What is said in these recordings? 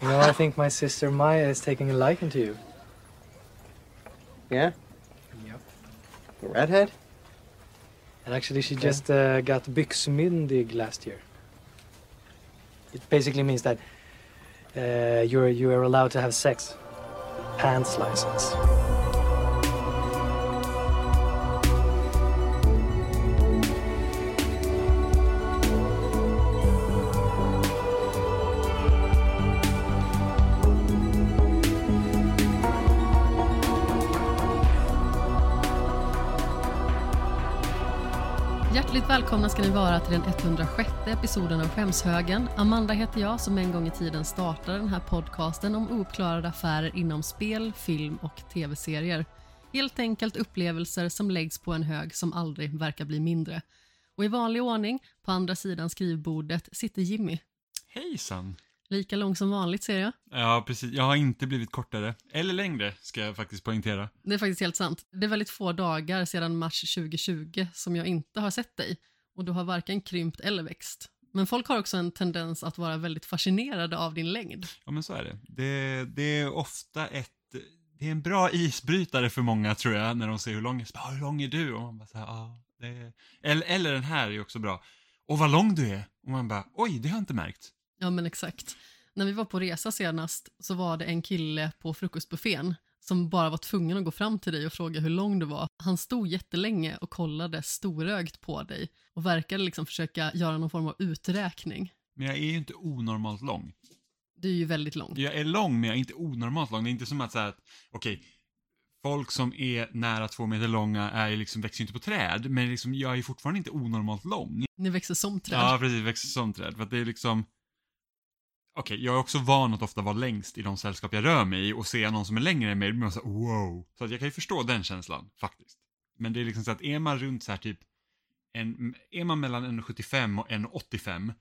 You know, I think my sister Maya is taking a liking to you. Yeah? Yep. The redhead? And actually, she just uh, got byxmyndig last year. It basically means that uh, you're you are allowed to have sex. Pants license. Välkomna ska ni vara till den 106 episoden av Skämshögen. Amanda heter jag som en gång i tiden startade den här podcasten om ouppklarade affärer inom spel, film och tv-serier. Helt enkelt upplevelser som läggs på en hög som aldrig verkar bli mindre. Och i vanlig ordning, på andra sidan skrivbordet, sitter Jimmy. Hejsan! Lika lång som vanligt ser jag. Ja, precis. Jag har inte blivit kortare. Eller längre, ska jag faktiskt poängtera. Det är faktiskt helt sant. Det är väldigt få dagar sedan mars 2020 som jag inte har sett dig. Och du har varken krympt eller växt. Men folk har också en tendens att vara väldigt fascinerade av din längd. Ja, men så är det. Det, det är ofta ett... Det är en bra isbrytare för många, tror jag, när de ser hur lång bara, Hur lång är du? Och man bara så här, ja, det är... eller, eller den här är också bra. Och vad lång du är. Och man bara, oj, det har jag inte märkt. Ja, men exakt. När vi var på resa senast så var det en kille på frukostbuffén som bara var tvungen att gå fram till dig och fråga hur lång du var. Han stod jättelänge och kollade storögt på dig och verkade liksom försöka göra någon form av uträkning. Men jag är ju inte onormalt lång. Du är ju väldigt lång. Jag är lång, men jag är inte onormalt lång. Det är inte som att säga att, okej, folk som är nära två meter långa är liksom, växer ju inte på träd, men liksom, jag är fortfarande inte onormalt lång. Ni växer som träd. Ja, precis. Växer som träd. För att det är liksom... Okej, jag är också van att ofta vara längst i de sällskap jag rör mig i och se någon som är längre än mig, blir man så här, wow. Så att jag kan ju förstå den känslan, faktiskt. Men det är liksom så att är man runt så här typ, en, är man mellan 1,75 och 1,85,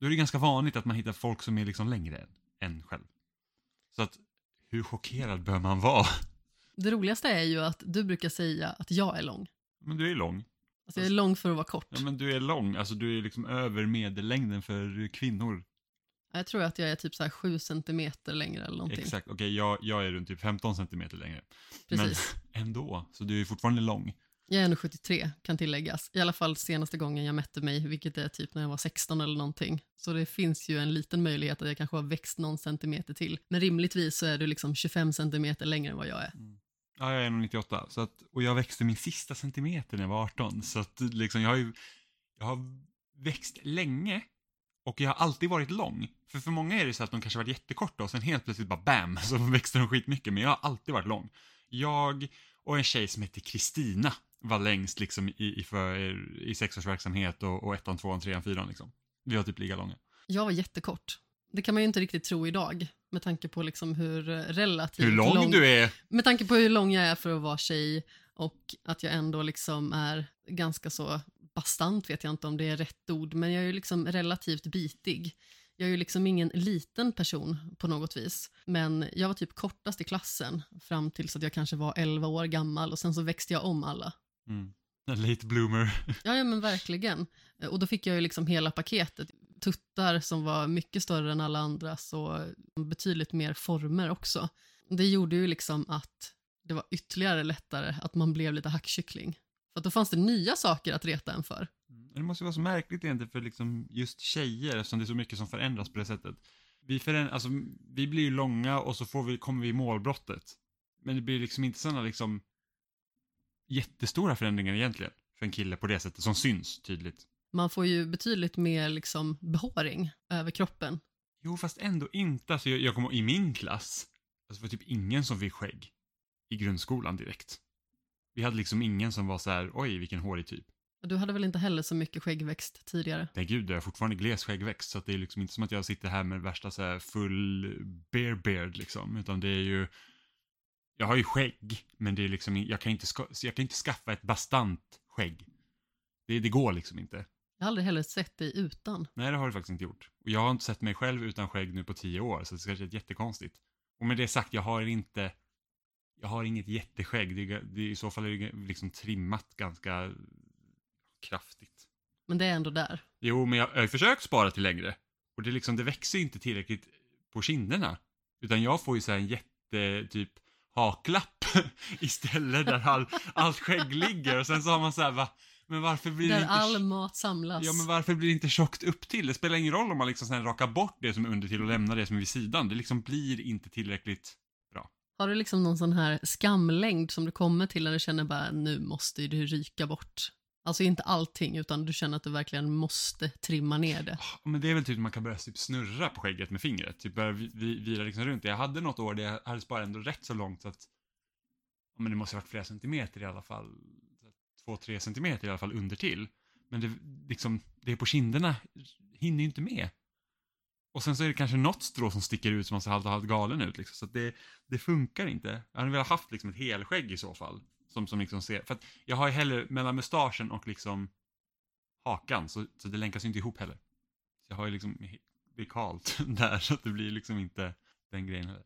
då är det ganska vanligt att man hittar folk som är liksom längre än, än själv. Så att, hur chockerad bör man vara? Det roligaste är ju att du brukar säga att jag är lång. Men du är lång. Alltså jag är lång för att vara kort. Ja, men du är lång. Alltså du är liksom över medellängden för kvinnor. Jag tror att jag är typ så här 7 centimeter längre eller någonting. Exakt, okej jag, jag är runt typ 15 centimeter längre. Precis. Men ändå, så du är fortfarande lång. Jag är 1,73 kan tilläggas. I alla fall senaste gången jag mätte mig, vilket är typ när jag var 16 eller någonting. Så det finns ju en liten möjlighet att jag kanske har växt någon centimeter till. Men rimligtvis så är du liksom 25 centimeter längre än vad jag är. Ja, jag är 1,98. Så att, och jag växte min sista centimeter när jag var 18. Så att liksom, jag har ju, jag har växt länge och jag har alltid varit lång. För för många är det så att de kanske varit jättekorta och sen helt plötsligt bara bam, så växte de skitmycket. Men jag har alltid varit lång. Jag och en tjej som heter Kristina var längst liksom i, i, för, i sexårsverksamhet och, och ettan, tvåan, trean, fyran liksom. Vi var typ lika långa. Jag var jättekort. Det kan man ju inte riktigt tro idag med tanke på liksom hur relativt Hur lång, du är! Med tanke på hur lång jag är för att vara tjej och att jag ändå liksom är ganska så bastant vet jag inte om det är rätt ord, men jag är ju liksom relativt bitig. Jag är ju liksom ingen liten person på något vis, men jag var typ kortast i klassen fram tills att jag kanske var 11 år gammal och sen så växte jag om alla. Mm. En late bloomer. Ja, ja men verkligen. Och då fick jag ju liksom hela paketet. Tuttar som var mycket större än alla andras och betydligt mer former också. Det gjorde ju liksom att det var ytterligare lättare att man blev lite hackkyckling. För då fanns det nya saker att reta en för. Det måste ju vara så märkligt egentligen för liksom just tjejer eftersom det är så mycket som förändras på det sättet. Vi, föränd- alltså, vi blir ju långa och så får vi, kommer vi i målbrottet. Men det blir liksom inte sådana liksom jättestora förändringar egentligen för en kille på det sättet som syns tydligt. Man får ju betydligt mer liksom behåring över kroppen. Jo, fast ändå inte. Alltså, jag, jag kommer i min klass, alltså, det var typ ingen som fick skägg i grundskolan direkt. Vi hade liksom ingen som var så här, oj vilken hårig typ. Du hade väl inte heller så mycket skäggväxt tidigare? Nej gud, jag har fortfarande gles skäggväxt så att det är liksom inte som att jag sitter här med värsta så här full bear beard liksom, utan det är ju jag har ju skägg, men det är liksom, jag kan inte, jag kan inte skaffa ett bastant skägg. Det, det går liksom inte. Jag har aldrig heller sett dig utan. Nej, det har du faktiskt inte gjort. Och jag har inte sett mig själv utan skägg nu på tio år, så det ska kännas jättekonstigt. Och med det sagt, jag har inte, jag har inget jätteskägg. Det, det, I så fall är det liksom trimmat ganska kraftigt. Men det är ändå där. Jo, men jag, jag har försökt spara till längre. Och det, är liksom, det växer inte tillräckligt på kinderna. Utan jag får ju så här en jätte, typ, haklapp istället där all, allt skägg ligger och sen så har man så här, va, men varför blir det Där inte... all mat samlas. Ja, men varför blir det inte tjockt upp till? Det spelar ingen roll om man liksom sen rakar bort det som är under till och lämnar det som är vid sidan. Det liksom blir inte tillräckligt. Har du liksom någon sån här skamlängd som du kommer till när du känner bara nu måste ju du ryka bort? Alltså inte allting utan du känner att du verkligen måste trimma ner det. Men det är väl typ man kan börja typ snurra på skägget med fingret. Typ börja vira liksom runt. det. Jag hade något år där jag hade sparat ändå rätt så långt så att men det måste ha varit flera centimeter i alla fall. Två, tre centimeter i alla fall under till. Men det, liksom, det på kinderna hinner ju inte med. Och sen så är det kanske något strå som sticker ut som man ser halvt, halvt galen ut. Liksom. Så att det, det funkar inte. Jag hade velat haft liksom ett helskägg i så fall. Som, som liksom ser, för att jag har ju heller mellan mustaschen och liksom hakan, så, så det länkas ju inte ihop heller. Så jag har ju liksom, det är kalt där, så att det blir liksom inte den grejen heller.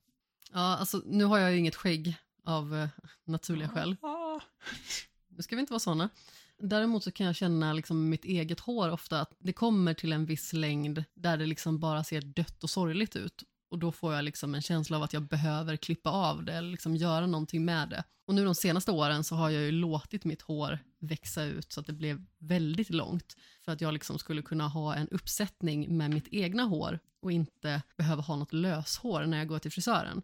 Ja, alltså nu har jag ju inget skägg av eh, naturliga skäl. Nu ska vi inte vara såna. Däremot så kan jag känna liksom mitt eget hår ofta att det kommer till en viss längd där det liksom bara ser dött och sorgligt ut. Och då får jag liksom en känsla av att jag behöver klippa av det eller liksom göra någonting med det. Och nu de senaste åren så har jag ju låtit mitt hår växa ut så att det blev väldigt långt. För att jag liksom skulle kunna ha en uppsättning med mitt egna hår och inte behöva ha något löshår när jag går till frisören.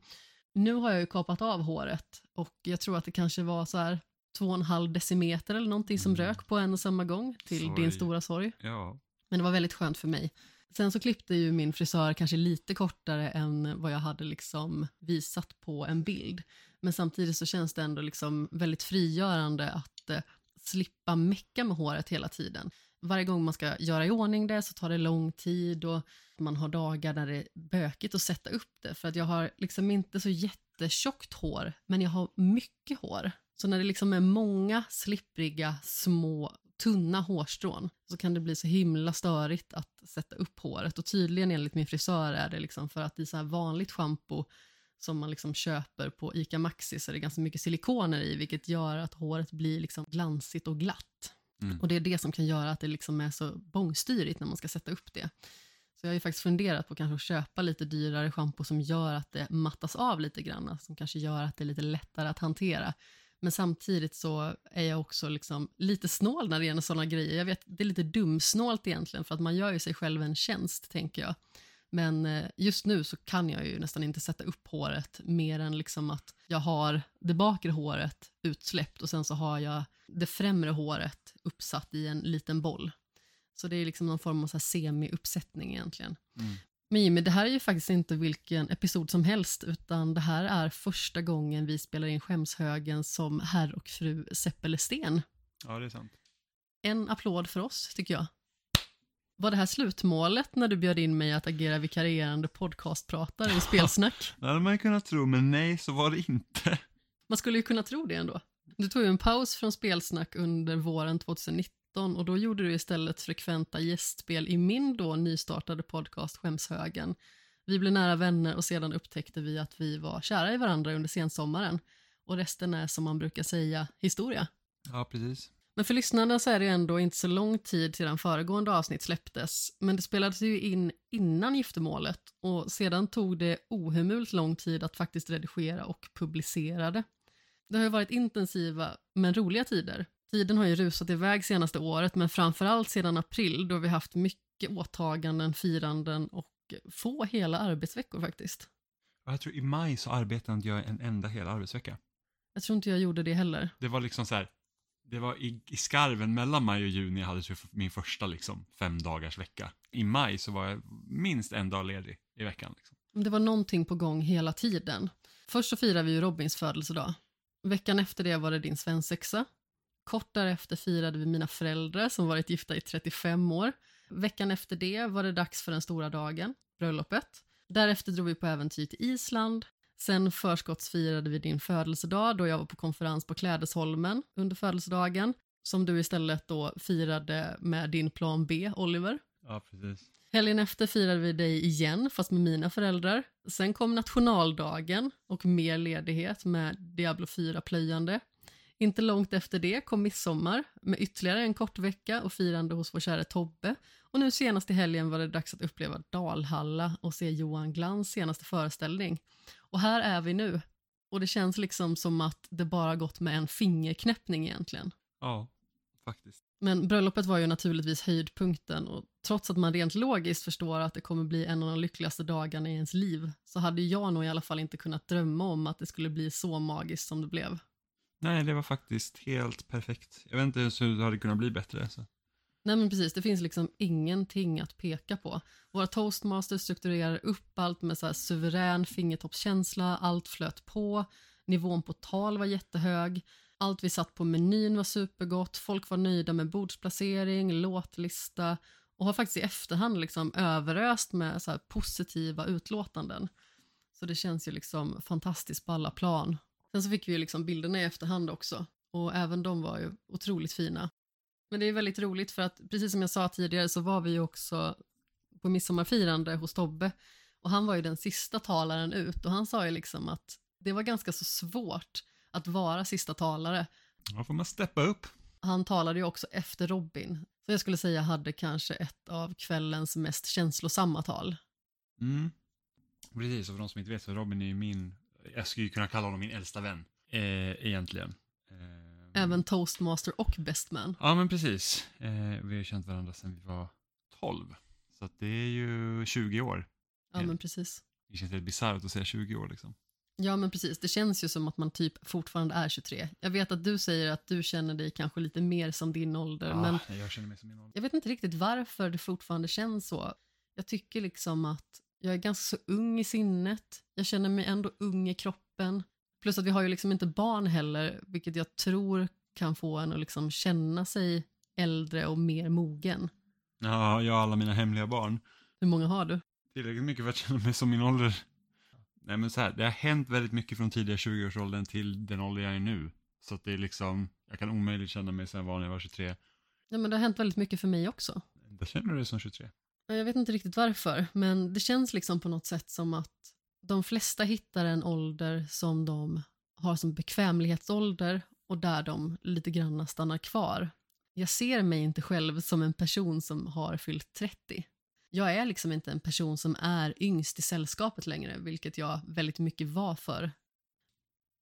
Nu har jag ju kapat av håret och jag tror att det kanske var så här två och en halv decimeter eller någonting som Mm. rök på en och samma gång till Sorg. din stora sorg. Ja. Men det var väldigt skönt för mig. Sen så klippte ju min frisör kanske lite kortare än vad jag hade liksom visat på en bild. Men samtidigt så känns det ändå liksom väldigt frigörande att eh, slippa mecka med håret hela tiden. Varje gång man ska göra i ordning det så tar det lång tid och man har dagar där det är bökigt att sätta upp det. För att jag har liksom inte så jättetjockt hår, men jag har mycket hår. Så när det liksom är många slippriga, små, tunna hårstrån så kan det bli så himla störigt att sätta upp håret. Och tydligen enligt min frisör är det liksom för att i så här vanligt schampo som man liksom köper på ICA Maxi så är det ganska mycket silikoner i vilket gör att håret blir liksom glansigt och glatt. Mm. Och det är det som kan göra att det liksom är så bångstyrigt när man ska sätta upp det. Så jag har ju faktiskt funderat på kanske att köpa lite dyrare schampo som gör att det mattas av lite grann, som kanske gör att det är lite lättare att hantera. Men samtidigt så är jag också liksom lite snål när det gäller sådana grejer. Jag vet, det är lite dumsnålt egentligen för att man gör ju sig själv en tjänst, tänker jag. Men eh, just nu så kan jag ju nästan inte sätta upp håret mer än liksom att jag har det bakre håret utsläppt och sen så har jag det främre håret uppsatt i en liten boll. Så det är liksom någon form av så här semi-uppsättning egentligen. Mm. Men Jimmy, det här är ju faktiskt inte vilken episod som helst utan det här är första gången vi spelar in Skämshögen som herr och fru Seppelesten. ja, det är sant. En applåd för oss, tycker jag. Var det här slutmålet när du bjöd in mig att agera vikarierande podcastpratare i spelsnack? Det hade man ju kunnat tro, men nej, så var det inte. Man skulle ju kunna tro det ändå. Du tog ju en paus från spelsnack under våren 2019 och då gjorde du istället frekventa gästspel i min då nystartade podcast Skämshögen. Vi blev nära vänner och sedan upptäckte vi att vi var kära i varandra under sensommaren. Och resten är som man brukar säga historia. Ja, precis. Men för lyssnarna så är det ju ändå inte så lång tid sedan föregående avsnitt släpptes. Men det spelades ju in innan giftermålet och sedan tog det ohemult lång tid att faktiskt redigera och publicera det. Det har ju varit intensiva men roliga tider. Tiden har ju rusat iväg senaste året men framförallt sedan april då vi haft mycket åtaganden, firanden och få hela arbetsveckor faktiskt. Ja, Jag tror i maj så arbetade inte jag en enda hel arbetsvecka. Jag tror inte jag gjorde det heller. Det var liksom så här, det var i, i skarven mellan maj och juni jag hade min första liksom fem dagars vecka. I maj så var jag minst en dag ledig i veckan. Liksom. Det var någonting på gång hela tiden. Först så firade vi ju Robins födelsedag. Veckan efter det var det din svensexa. Kort därefter firade vi mina föräldrar som varit gifta i 35 år. Veckan efter det var det dags för den stora dagen, bröllopet. Därefter drog vi på äventyr till Island. Sen förskottsfirade vi din födelsedag då jag var på konferens på Klädesholmen under födelsedagen. Som du istället då firade med din plan B, Oliver. Ja, precis. Helgen efter firade vi dig igen, fast med mina föräldrar. Sen kom nationaldagen och mer ledighet med Diablo 4-plöjande. Inte långt efter det kom midsommar med ytterligare en kort vecka och firande hos vår kära Tobbe. Och nu senast i helgen var det dags att uppleva Dalhalla och se Johan Glans senaste föreställning. Och här är vi nu. Och det känns liksom som att det bara gått med en fingerknäppning egentligen. Ja, faktiskt. Men bröllopet var ju naturligtvis höjdpunkten och trots att man rent logiskt förstår att det kommer bli en av de lyckligaste dagarna i ens liv så hade jag nog i alla fall inte kunnat drömma om att det skulle bli så magiskt som det blev. Nej, det var faktiskt helt perfekt. Jag vet inte ens hur det hade kunnat bli bättre. Så. Nej men precis, det finns liksom ingenting att peka på. Våra toastmasters strukturerar upp allt med så här suverän fingertoppskänsla, allt flöt på, nivån på tal var jättehög, allt vi satt på menyn var supergott, folk var nöjda med bordsplacering, låtlista och har faktiskt i efterhand liksom överöst med så positiva utlåtanden. Så det känns ju liksom fantastiskt på alla plan. Sen så fick vi ju liksom bilderna i efterhand också och även de var ju otroligt fina. Men det är väldigt roligt för att precis som jag sa tidigare så var vi ju också på midsommarfirande hos Tobbe och han var ju den sista talaren ut och han sa ju liksom att det var ganska så svårt att vara sista talare. Då får man steppa upp. Han talade ju också efter Robin, så jag skulle säga hade kanske ett av kvällens mest känslosamma tal. Mm. Precis, och för de som inte vet så Robin är ju min, jag skulle ju kunna kalla honom min äldsta vän, eh, egentligen. Eh, Även toastmaster och best man. Ja, men precis. Eh, vi har känt varandra sedan vi var 12. Så att det är ju 20 år. Ja, men precis. Det känns helt bisarrt att säga 20 år liksom. Ja, men precis. Det känns ju som att man typ fortfarande är 23. Jag vet att du säger att du känner dig kanske lite mer som din ålder, Ja, men jag känner mig som min ålder. jag vet inte riktigt varför det fortfarande känns så. Jag tycker liksom att jag är ganska så ung i sinnet. Jag känner mig ändå ung i kroppen. Plus att vi har ju liksom inte barn heller, vilket jag tror kan få en att liksom känna sig äldre och mer mogen. Ja, jag har alla mina hemliga barn. Hur många har du? Tillräckligt mycket för att känna mig som min ålder. Nej men så här, det har hänt väldigt mycket från tidiga 20-årsåldern till den ålder jag är nu. Så att det är liksom, jag kan omöjligt känna mig som jag var när jag var 23. Ja, men det har hänt väldigt mycket för mig också. Där känner du dig som 23. Jag vet inte riktigt varför, men det känns liksom på något sätt som att de flesta hittar en ålder som de har som bekvämlighetsålder och där de lite grann stannar kvar. Jag ser mig inte själv som en person som har fyllt 30. Jag är liksom inte en person som är yngst i sällskapet längre, vilket jag väldigt mycket var för.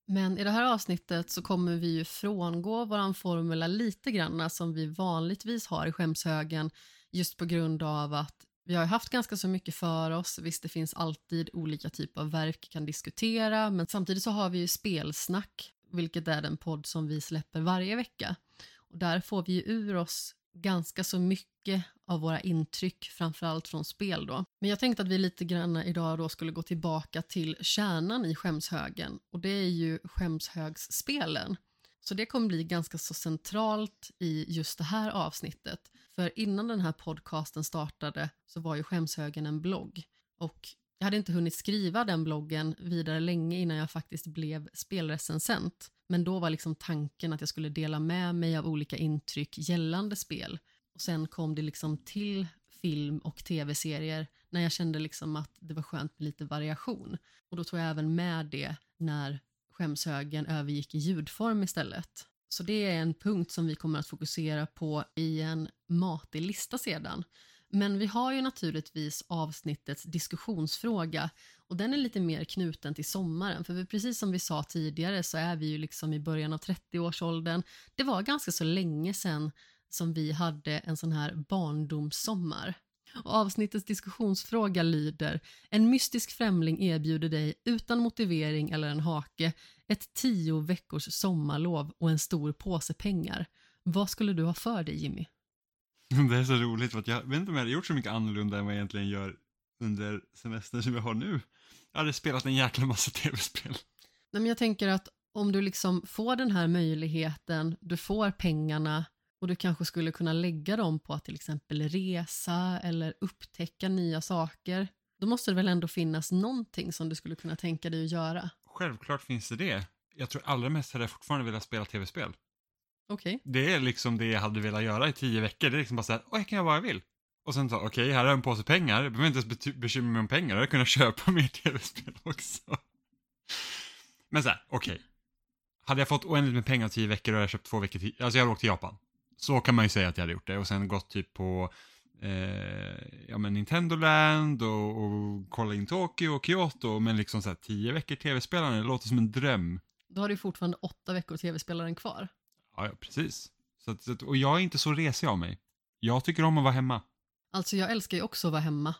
Men i det här avsnittet så kommer vi ju frångå våran formula lite granna som vi vanligtvis har i skämshögen just på grund av att vi har haft ganska så mycket för oss. Visst, det finns alltid olika typer av verk kan diskutera, men samtidigt så har vi ju spelsnack, vilket är den podd som vi släpper varje vecka. Och där får vi ju ur oss ganska så mycket av våra intryck, framförallt från spel då. Men jag tänkte att vi lite grann idag då skulle gå tillbaka till kärnan i skämshögen och det är ju skämshögsspelen. Så det kommer bli ganska så centralt i just det här avsnittet. För innan den här podcasten startade så var ju Skämshögen en blogg. Och jag hade inte hunnit skriva den bloggen vidare länge innan jag faktiskt blev spelrecensent. Men då var liksom tanken att jag skulle dela med mig av olika intryck gällande spel. Och sen kom det liksom till film och tv-serier när jag kände liksom att det var skönt med lite variation. Och då tog jag även med det när skämshögen övergick i ljudform istället. Så det är en punkt som vi kommer att fokusera på i en matig lista sedan. Men vi har ju naturligtvis avsnittets diskussionsfråga och den är lite mer knuten till sommaren för precis som vi sa tidigare så är vi ju liksom i början av 30-årsåldern. Det var ganska så länge sedan som vi hade en sån här barndomssommar. Och avsnittets diskussionsfråga lyder En mystisk främling erbjuder dig utan motivering eller en hake ett tio veckors sommarlov och en stor påse pengar. Vad skulle du ha för dig Jimmy? Det är så roligt för att jag vet inte om jag hade gjort så mycket annorlunda än vad jag egentligen gör under semestern som jag har nu. Jag hade spelat en jäkla massa tv-spel. Nej, men jag tänker att om du liksom får den här möjligheten, du får pengarna och du kanske skulle kunna lägga dem på att till exempel resa eller upptäcka nya saker. Då måste det väl ändå finnas någonting som du skulle kunna tänka dig att göra? Självklart finns det det. Jag tror allra mest hade jag fortfarande velat spela tv-spel. Okej. Det är liksom det jag hade velat göra i tio veckor. Det är liksom bara såhär, åh jag kan göra vad jag vill. Och sen så, okej, okay, här har jag en påse pengar. Jag behöver inte ens bekymra mig om pengar. Jag hade kunnat köpa mer tv-spel också. Men såhär, okej. Okay. hade jag fått oändligt med pengar tio veckor och jag köpt två veckor till, alltså jag hade åkt till Japan. Så kan man ju säga att jag hade gjort det och sen gått typ på eh, ja men Nintendo Land och, och kolla in Tokyo och Kyoto men liksom så här tio veckor tv-spelande, det låter som en dröm. Då har du fortfarande åtta veckor tv-spelaren kvar. Ja, ja precis. Så att, och jag är inte så resig av mig. Jag tycker om att vara hemma. Alltså jag älskar ju också att vara hemma.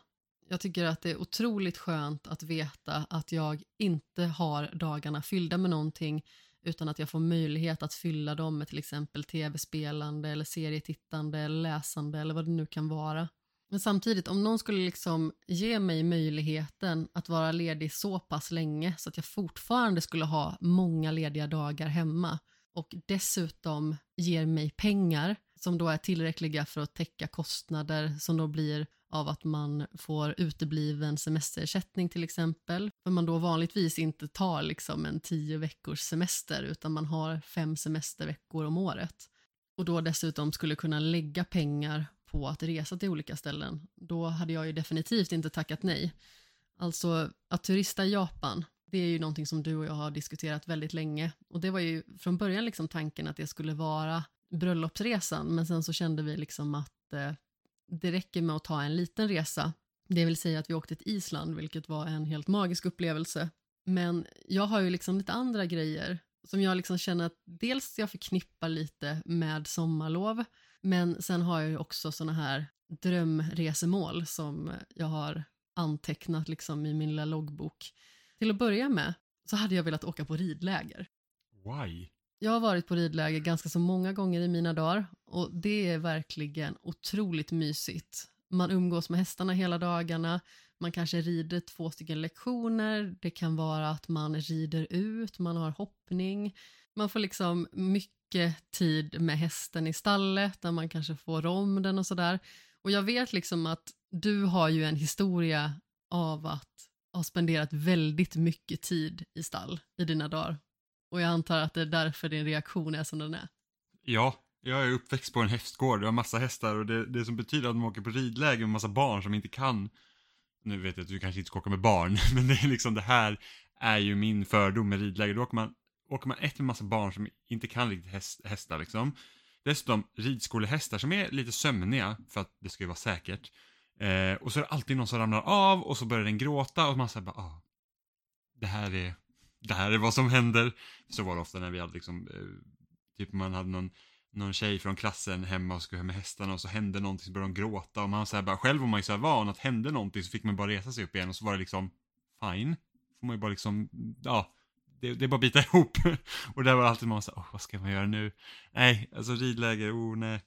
Jag tycker att det är otroligt skönt att veta att jag inte har dagarna fyllda med någonting utan att jag får möjlighet att fylla dem med till exempel tv-spelande eller serietittande eller läsande eller vad det nu kan vara. Men samtidigt, om någon skulle liksom ge mig möjligheten att vara ledig så pass länge så att jag fortfarande skulle ha många lediga dagar hemma och dessutom ger mig pengar som då är tillräckliga för att täcka kostnader som då blir av att man får utebliven semesterersättning till exempel. För man då vanligtvis inte tar liksom en tio veckors semester utan man har fem semesterveckor om året. Och då dessutom skulle kunna lägga pengar på att resa till olika ställen. Då hade jag ju definitivt inte tackat nej. Alltså att turista i Japan, det är ju någonting som du och jag har diskuterat väldigt länge. Och det var ju från början liksom tanken att det skulle vara bröllopsresan men sen så kände vi liksom att eh, det räcker med att ta en liten resa. Det vill säga att vi åkte till Island, vilket var en helt magisk upplevelse. Men jag har ju liksom lite andra grejer som jag liksom känner att dels jag förknippar lite med sommarlov, men sen har jag ju också såna här drömresemål som jag har antecknat liksom i min lilla loggbok. Till att börja med så hade jag velat åka på ridläger. Why? Jag har varit på ridläger ganska så många gånger i mina dagar och det är verkligen otroligt mysigt. Man umgås med hästarna hela dagarna, man kanske rider två stycken lektioner, det kan vara att man rider ut, man har hoppning. Man får liksom mycket tid med hästen i stallet där man kanske får om den och sådär. Och jag vet liksom att du har ju en historia av att ha spenderat väldigt mycket tid i stall i dina dagar. Och jag antar att det är därför din reaktion är som den är. Ja, jag är uppväxt på en hästgård, jag har massa hästar och det, det som betyder att man åker på ridläger med massa barn som inte kan nu vet jag att du kanske inte ska åka med barn, men det är liksom det här är ju min fördom med ridläger. Då åker man, åker man ett med massa barn som inte kan riktigt häst, hästar liksom. Dessutom ridskolehästar som är lite sömniga för att det ska ju vara säkert. Eh, och så är det alltid någon som ramlar av och så börjar den gråta och man säger bara ah, det här är det här är vad som händer. Så var det ofta när vi hade liksom, eh, typ man hade någon, någon tjej från klassen hemma och skulle hem med hästarna och så hände någonting så började de gråta och man så här bara, själv var man ju så här van att hände någonting så fick man bara resa sig upp igen och så var det liksom fine. Får man ju bara liksom, ja, det, det är bara att bita ihop. och där var alltid man så här, oh, vad ska man göra nu? Nej, alltså ridläger, oh nej.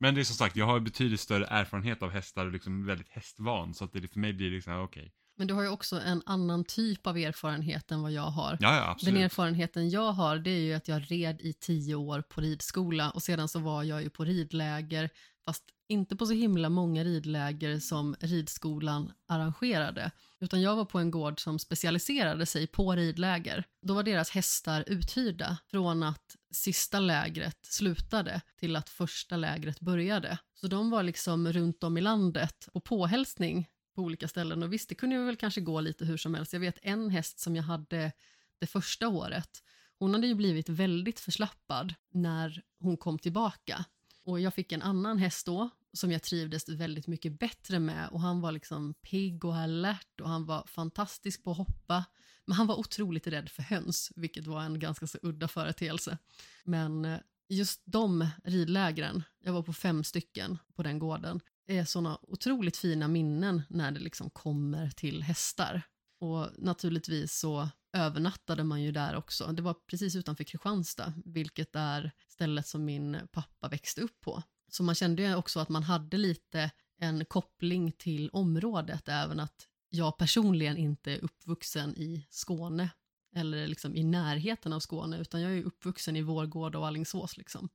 Men det är som sagt, jag har betydligt större erfarenhet av hästar och liksom väldigt hästvan så att det för mig blir det liksom, okej. Okay men du har ju också en annan typ av erfarenhet än vad jag har. Ja, ja, absolut. Den erfarenheten jag har det är ju att jag red i tio år på ridskola och sedan så var jag ju på ridläger fast inte på så himla många ridläger som ridskolan arrangerade. Utan jag var på en gård som specialiserade sig på ridläger. Då var deras hästar uthyrda från att sista lägret slutade till att första lägret började. Så de var liksom runt om i landet på påhälsning på olika ställen. Och visst, det kunde väl kanske gå lite hur som helst. Jag vet en häst som jag hade det första året. Hon hade ju blivit väldigt förslappad när hon kom tillbaka. Och jag fick en annan häst då som jag trivdes väldigt mycket bättre med och han var liksom pigg och alert och han var fantastisk på att hoppa. Men han var otroligt rädd för höns, vilket var en ganska så udda företeelse. Men eh, just de ridlägren, jag var på fem stycken på den gården, är såna otroligt fina minnen när det liksom kommer till hästar. Och naturligtvis så övernattade man ju där också. Det var precis utanför Kristianstad, vilket är stället som min pappa växte upp på. Så man kände ju också att man hade lite en koppling till området, även att jag personligen inte är uppvuxen i Skåne eller liksom i närheten av Skåne, utan jag är uppvuxen i Vårgårda och Allingsås. Liksom.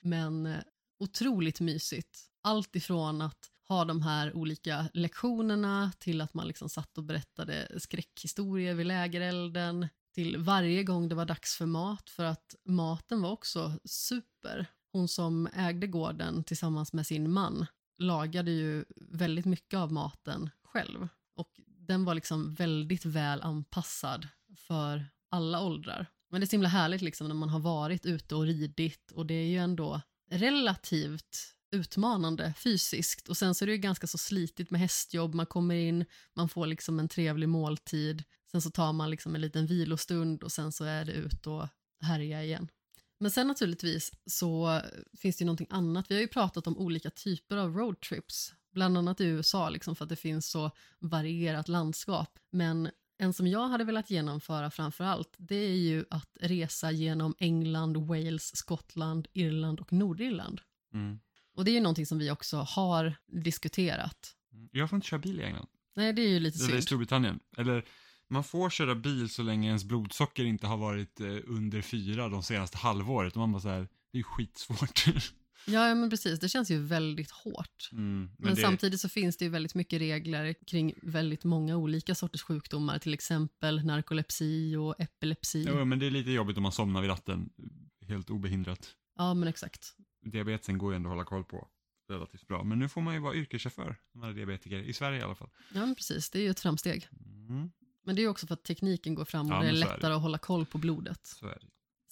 Men eh, otroligt mysigt. Allt ifrån att ha de här olika lektionerna till att man liksom satt och berättade skräckhistorier vid lägerelden till varje gång det var dags för mat för att maten var också super. Hon som ägde gården tillsammans med sin man lagade ju väldigt mycket av maten själv och den var liksom väldigt väl anpassad för alla åldrar. Men det är så himla härligt liksom när man har varit ute och ridit och det är ju ändå relativt utmanande fysiskt och sen så är det ju ganska så slitigt med hästjobb, man kommer in, man får liksom en trevlig måltid, sen så tar man liksom en liten vilostund och sen så är det ut och härja igen. Men sen naturligtvis så finns det ju någonting annat. Vi har ju pratat om olika typer av roadtrips, bland annat i USA liksom för att det finns så varierat landskap. Men en som jag hade velat genomföra framför allt, det är ju att resa genom England, Wales, Skottland, Irland och Nordirland. Mm. Och det är ju någonting som vi också har diskuterat. Jag får inte köra bil i England. Nej, det är ju lite Eller i synd. Storbritannien. Eller, man får köra bil så länge ens blodsocker inte har varit eh, under fyra de senaste halvåret. Och man bara så här, det är ju skitsvårt. Ja, men precis. Det känns ju väldigt hårt. Mm, men Men, det, samtidigt så finns det ju väldigt mycket regler kring väldigt många olika sorters sjukdomar, till exempel narkolepsi och epilepsi. Jo, men det är lite jobbigt om man somnar vid ratten helt obehindrat. Ja, men exakt. Diabetesen går ju ändå att hålla koll på relativt bra. Men nu får man ju vara yrkeschaufför när man är diabetiker, i Sverige i alla fall. Ja, men precis. Det är ju ett framsteg. Mm, Men det är också för att tekniken går fram och Ja, det är men så är lättare att hålla koll på blodet. så.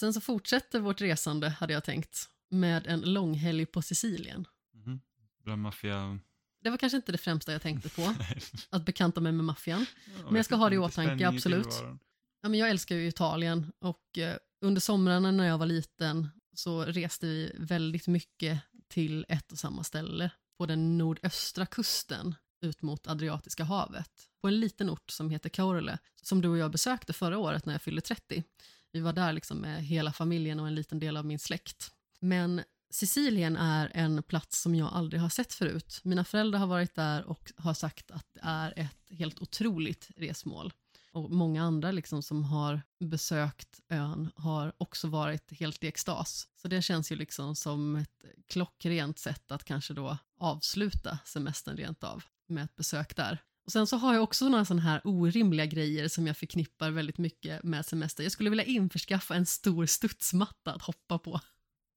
Sen så fortsätter vårt resande, hade jag tänkt, med en långhelg på Sicilien. Mm. Maffia... Det var kanske inte det främsta jag tänkte på, att bekanta mig med maffian. Ja, jag ska ha det i åtanke, absolut. Ja, men jag älskar ju Italien och eh, under somrarna när jag var liten så reste vi väldigt mycket till ett och samma ställe på den nordöstra kusten ut mot Adriatiska havet på en liten ort som heter Kaurele som du och jag besökte förra året när jag fyllde 30. Vi var där liksom med hela familjen och en liten del av min släkt. Men Sicilien är en plats som jag aldrig har sett förut. Mina föräldrar har varit där och har sagt att det är ett helt otroligt resmål och många andra liksom som har besökt ön har också varit helt i extas. Så det känns ju liksom som ett klockrent sätt att kanske då avsluta semestern rent av med ett besök där. Och sen så har jag också några sådana här orimliga grejer som jag förknippar väldigt mycket med semester. Jag skulle vilja införskaffa en stor studsmatta att hoppa på.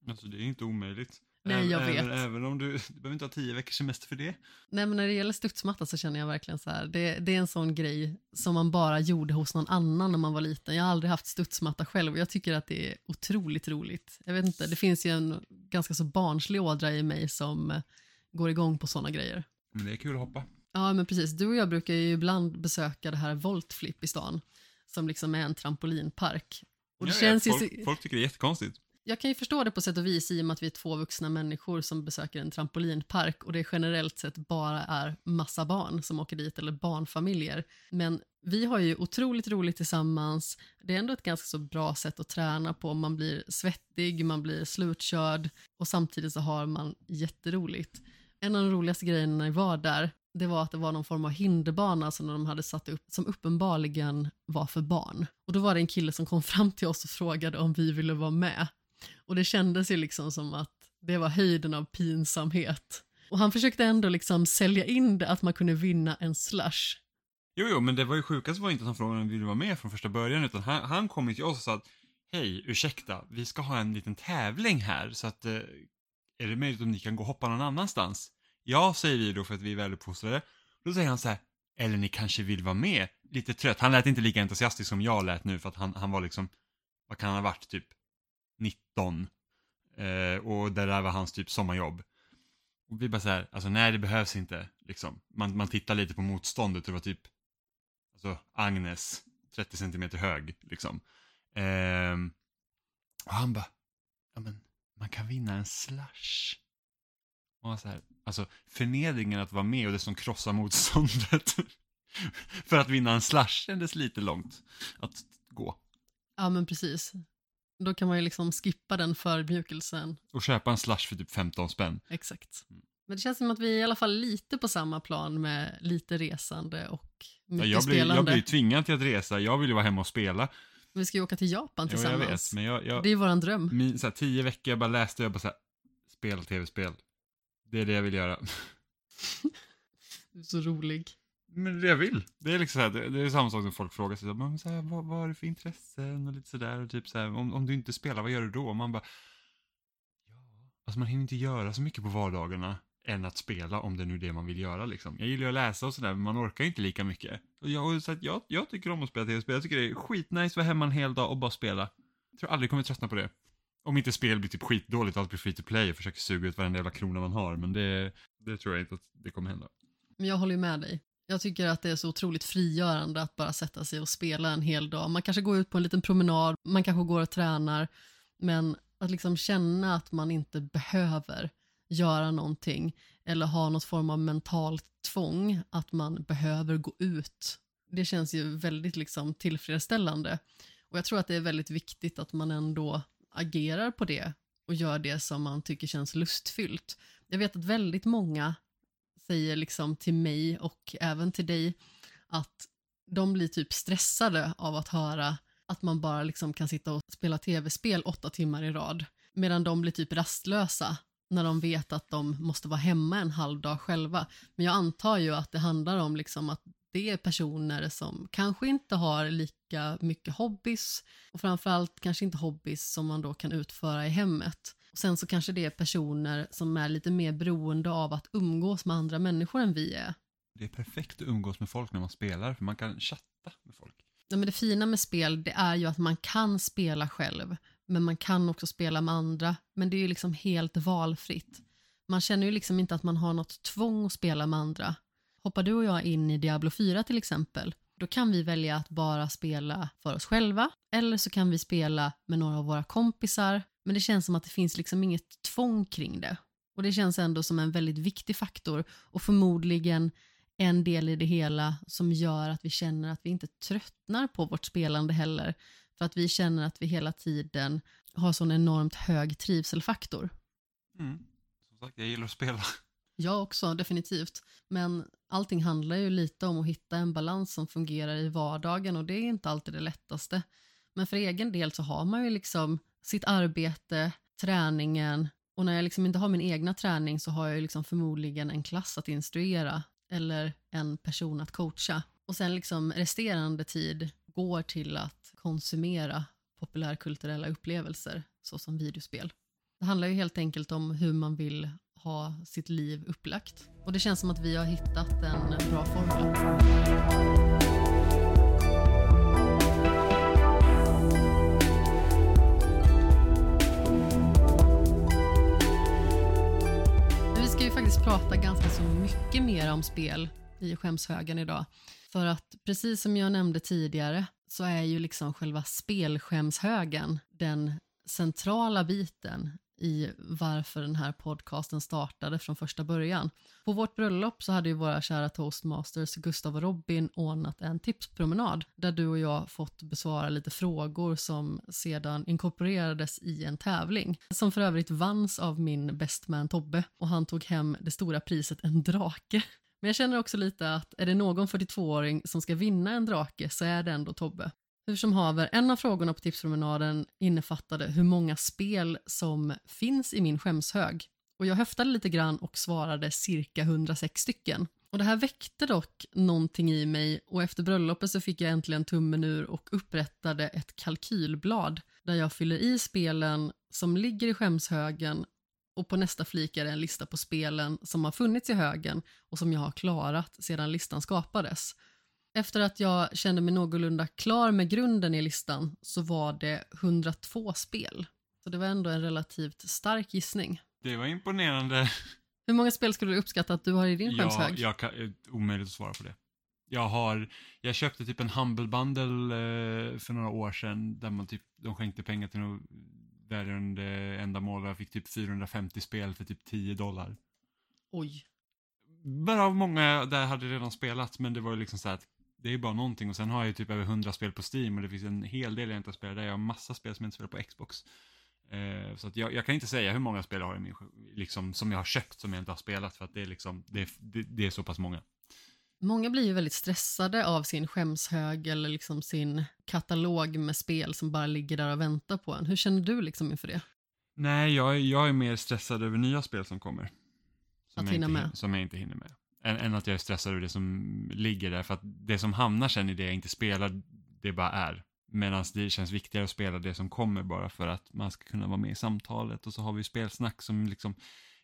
Alltså det är inte omöjligt. Nej, jag även, vet. Även om du, du behöver inte ha tio veckors semester för det. Nej men när det gäller studsmatta så känner jag verkligen så här, det, det är en sån grej som man bara gjorde hos någon annan när man var liten. Jag har aldrig haft studsmatta själv och jag tycker att det är otroligt roligt. Jag vet inte, det finns ju en ganska så barnslig ådra i mig som eh, går igång på såna grejer. Men det är kul att hoppa. Ja men precis, du och jag brukar ju ibland besöka det här Voltflip i stan som liksom är en trampolinpark. Och det Jag känns vet, ju folk, så, folk tycker det är jättekonstigt jag kan ju förstå det på sätt och vis i och med att vi är två vuxna människor som besöker en trampolinpark och det generellt sett bara är massa barn som åker dit eller barnfamiljer. Men vi har ju otroligt roligt tillsammans. Det är ändå ett ganska så bra sätt att träna på. Man blir svettig, man blir slutkörd och samtidigt så har man jätteroligt. En av de roligaste grejerna när vi var där det var att det var någon form av hinderbana som de hade satt upp som uppenbarligen var för barn. Och då var det en kille som kom fram till oss och frågade om vi ville vara med. Och det kändes ju liksom som att det var höjden av pinsamhet. Och han försökte ändå liksom sälja in det att man kunde vinna en slush. Jo, jo, men det var ju sjukast var inte att han frågade om vi ville vara med från första början, utan han, han kom ju till oss och sa att hej, ursäkta, vi ska ha en liten tävling här, så att eh, är det möjligt om ni kan gå och hoppa någon annanstans? Ja, säger vi då för att vi är väluppfostrade. Då säger han så här, eller ni kanske vill vara med? Lite trött. Han lät inte lika entusiastisk som jag lät nu för att han, han var liksom, vad kan han ha varit, typ 19. Eh, och det där var hans typ sommarjobb. Och vi bara så här, alltså nej det behövs inte, liksom. Man, man tittar lite på motståndet, och det var typ, alltså Agnes, 30 centimeter hög, liksom. Eh, och han bara, ja men, man kan vinna en slush. Och så här, alltså förnedringen att vara med och det som krossar motståndet. För att vinna en slush kändes lite långt att gå. Ja men precis. Då kan man ju liksom skippa den förödmjukelsen. Och köpa en slush för typ 15 spänn. Exakt. Men det känns som att vi är i alla fall lite på samma plan med lite resande och Ja, mycket jag, blir, spelande. jag blir ju tvingad till att resa, jag vill ju vara hemma och spela. Vi ska ju åka till Japan Jo, jag tillsammans. vet, men jag, jag, Det är ju våran dröm. min, så här, tio veckor jag bara läste jag bara så här, spela tv-spel. Det är det jag vill göra. Du är så rolig. Men det jag vill. Det är liksom så här, det, det är samma sak som folk frågar sig, men så här, vad, vad har du för intressen och lite sådär och typ så här, om, om du inte spelar, vad gör du då? Och man bara, ja, alltså man hinner inte göra så mycket på vardagarna än att spela om det nu är det man vill göra liksom. Jag gillar ju att läsa och sådär, men man orkar inte lika mycket. Och jag, och så att jag, jag tycker om att spela tv-spel, jag tycker det är skitnice att vara hemma en hel dag och bara spela. Jag tror aldrig jag kommer tröttna på det. Om inte spel blir typ skitdåligt och allt blir free to play och försöker suga ut varenda jävla krona man har. Men det, det tror jag inte att det kommer hända. Men jag håller ju med dig. Jag tycker att det är så otroligt frigörande att bara sätta sig och spela en hel dag. Man kanske går ut på en liten promenad, man kanske går och tränar, men att liksom känna att man inte behöver göra någonting eller ha något form av mentalt tvång att man behöver gå ut. Det känns ju väldigt liksom tillfredsställande. Och jag tror att det är väldigt viktigt att man ändå agerar på det och gör det som man tycker känns lustfyllt. Jag vet att väldigt många säger liksom till mig och även till dig att de blir typ stressade av att höra att man bara liksom kan sitta och spela tv-spel åtta timmar i rad. Medan de blir typ rastlösa när de vet att de måste vara hemma en halv dag själva. Men jag antar ju att det handlar om liksom att det är personer som kanske inte har lika mycket hobbys och framförallt kanske inte hobbys som man då kan utföra i hemmet. Sen så kanske det är personer som är lite mer beroende av att umgås med andra människor än vi är. Det är perfekt att umgås med folk när man spelar för man kan chatta med folk. Ja, men det fina med spel det är ju att man kan spela själv men man kan också spela med andra. Men det är ju liksom helt valfritt. Man känner ju liksom inte att man har något tvång att spela med andra. Hoppar du och jag in i Diablo 4 till exempel, då kan vi välja att bara spela för oss själva eller så kan vi spela med några av våra kompisar. Men det känns som att det finns liksom inget tvång kring det. Och det känns ändå som en väldigt viktig faktor och förmodligen en del i det hela som gör att vi känner att vi inte tröttnar på vårt spelande heller. För att vi känner att vi hela tiden har sån enormt hög trivselfaktor. Mm. Som sagt, jag gillar att spela. Jag också, definitivt. Men allting handlar ju lite om att hitta en balans som fungerar i vardagen och det är inte alltid det lättaste. Men för egen del så har man ju liksom sitt arbete, träningen och när jag liksom inte har min egna träning så har jag liksom förmodligen en klass att instruera eller en person att coacha. Och sen liksom resterande tid går till att konsumera populärkulturella upplevelser såsom videospel. Det handlar ju helt enkelt om hur man vill ha sitt liv upplagt. Och det känns som att vi har hittat en bra formel. Prata ganska så mycket mer om spel i skämshögen idag. För att precis som jag nämnde tidigare så är ju liksom själva spelskämshögen den centrala biten i varför den här podcasten startade från första början. På vårt bröllop så hade ju våra kära toastmasters Gustav och Robin ordnat en tipspromenad där du och jag fått besvara lite frågor som sedan inkorporerades i en tävling som för övrigt vanns av min bestman Tobbe och han tog hem det stora priset en drake. Men jag känner också lite att är det någon 42-åring som ska vinna en drake så är det ändå Tobbe. Hur som haver, en av frågorna på tipspromenaden innefattade hur många spel som finns i min skämshög. Och jag höftade lite grann och svarade cirka 106 stycken. Och det här väckte dock någonting i mig och efter bröllopet så fick jag äntligen tummen ur och upprättade ett kalkylblad där jag fyller i spelen som ligger i skämshögen och på nästa flik är det en lista på spelen som har funnits i högen och som jag har klarat sedan listan skapades. Efter att jag kände mig någorlunda klar med grunden i listan så var det 102 spel. Så det var ändå en relativt stark gissning. Det var imponerande. Hur många spel skulle du uppskatta att du har i din skämshög? jag kan, eh, omöjligt att svara på det. Jag har, jag köpte typ en Humble Bundle eh, för några år sedan där man typ, de skänkte pengar till något välgörande ändamål och jag fick typ 450 spel för typ 10 dollar. Oj. Varav många där hade redan spelat men det var ju liksom så här att det är ju bara någonting och sen har jag ju typ över 100 spel på Steam och det finns en hel del jag inte har spelat där. Jag har massa spel som jag inte spelar på Xbox. Eh, så att jag, jag kan inte säga hur många spel jag har i min, liksom, som jag har köpt som jag inte har spelat för att det är liksom, det, det, det är så pass många. Många blir ju väldigt stressade av sin skämshög eller liksom sin katalog med spel som bara ligger där och väntar på en. Hur känner du liksom inför det? Nej, jag, är- jag är mer stressad över nya spel som kommer. Som, Att jag, hinna inte, med. som jag inte hinner med. Än, än att jag är stressad över det som ligger där. För att det som hamnar sen i det jag inte spelar, det bara är. Medan det känns viktigare att spela det som kommer bara för att man ska kunna vara med i samtalet. Och så har vi spelsnack som liksom,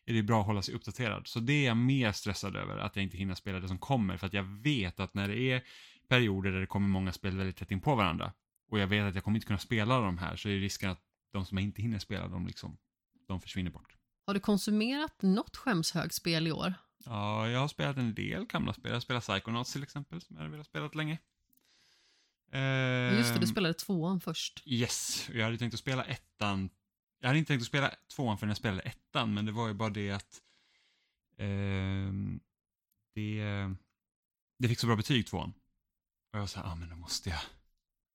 är det bra att hålla sig uppdaterad. Så det är jag mer stressad över, att jag inte hinner spela det som kommer. För att jag vet att när det är perioder där det kommer många spel väldigt tätt in på varandra, och jag vet att jag kommer inte kunna spela de här så är risken att de som jag inte hinner spela de, liksom, de försvinner bort. Har du konsumerat något skämshögspel i år? Ja, jag har spelat en del gamla spel. Jag har spelat Psychonauts till exempel, som jag har velat spela länge. Just det, du Ehm, spelade tvåan först. Yes, jag hade tänkt att spela ettan. Jag hade inte tänkt att spela tvåan förrän jag spelade ettan, men det var ju bara det att ehm, det, det fick så bra betyg tvåan. Och jag så här, ah, men då måste jag,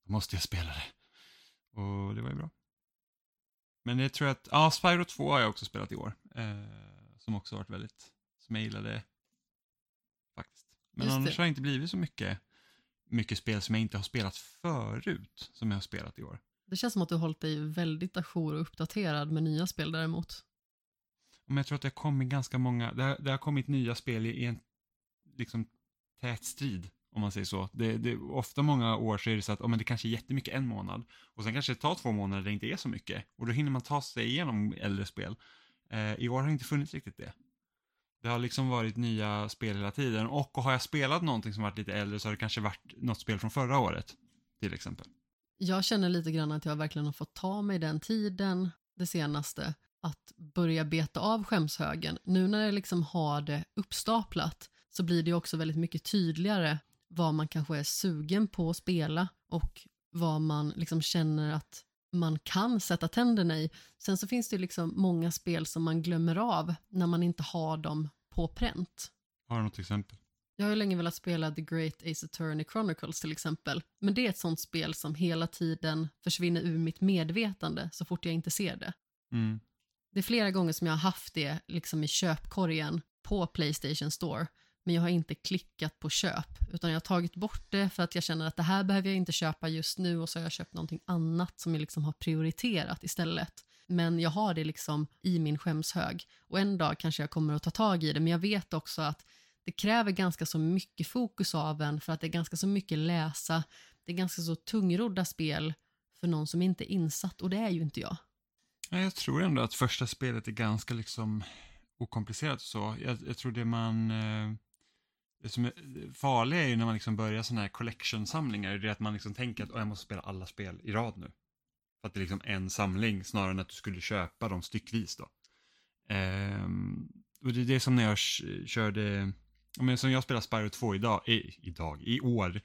då måste jag spela det. Och det var ju bra. Men det tror jag att, ja, Spyro 2 har jag också spelat i år. Eh, som också varit väldigt, gillade faktiskt. Men Just det. annars har det inte blivit så mycket, mycket spel som jag inte har spelat förut, som jag har spelat i år. Det känns som att du har hållit dig väldigt ajour och uppdaterad med nya spel däremot. Men jag tror att det har kommit ganska många, det har, det har kommit nya spel i, i en liksom tät strid, om man säger så. Det, det, ofta många år så är det så att oh, men det kanske är jättemycket en månad och sen kanske det tar två månader där det inte är så mycket och då hinner man ta sig igenom äldre spel. Eh, I år har det inte funnits riktigt det. Det har liksom varit nya spel hela tiden och har jag spelat någonting som varit lite äldre så har det kanske varit något spel från förra året, till exempel. Jag känner lite grann att jag verkligen har fått ta mig den tiden, det senaste, att börja beta av skämshögen. Nu när jag liksom har det uppstaplat så blir det också väldigt mycket tydligare vad man kanske är sugen på att spela och vad man liksom känner att man kan sätta tänderna i. Sen så finns det liksom många spel som man glömmer av när man inte har dem på pränt. Har du något exempel? Jag har ju länge velat spela The Great Ace Attorney Chronicles till exempel. Men det är ett sånt spel som hela tiden försvinner ur mitt medvetande så fort jag inte ser det. Mm. Det är flera gånger som jag har haft det liksom i köpkorgen på Playstation Store. Men jag har inte klickat på köp utan jag har tagit bort det för att jag känner att det här behöver jag inte köpa just nu och så har jag köpt någonting annat som jag liksom har prioriterat istället. Men jag har det liksom i min skämshög och en dag kanske jag kommer att ta tag i det men jag vet också att det kräver ganska så mycket fokus av en för att det är ganska så mycket läsa. Det är ganska så tungrodda spel för någon som inte är insatt och det är ju inte jag. Jag tror ändå att första spelet är ganska liksom okomplicerat och så. Jag, jag tror det man... eh, det som är farliga är ju när man liksom börjar sådana här collection-samlingar, det är att man liksom tänker att jag måste spela alla spel i rad nu. För att det är liksom en samling snarare än att du skulle köpa dem styckvis då. Ehm, och det är det som när jag körde, men som jag spelar Spyro 2 idag, i, idag, i år.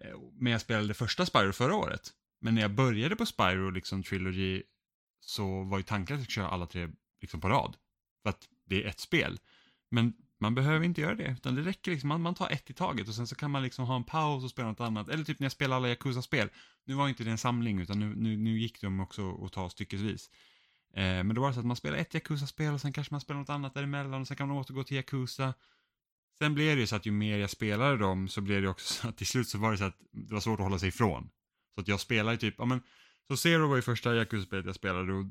Eh, men jag spelade första Spyro förra året. Men när jag började på Spyro liksom Trilogy så var ju tanken att jag skulle köra alla tre liksom på rad. För att det är ett spel. Men man behöver inte göra det, utan det räcker liksom, man, man tar ett i taget och sen så kan man liksom ha en paus och spela något annat. Eller typ när jag spelar alla Yakuza-spel. Nu var inte det en samling, utan nu, nu, nu gick de också att ta styckesvis. Eh, men då var det så att man spelar ett Yakuza-spel och sen kanske man spelar något annat däremellan och sen kan man återgå till Yakuza. Sen blev det ju så att ju mer jag spelade dem så blev det också så att till slut så var det så att det var svårt att hålla sig ifrån. Så att jag spelade typ, ja men, så Zero var ju första Yakuza-spelet jag spelade och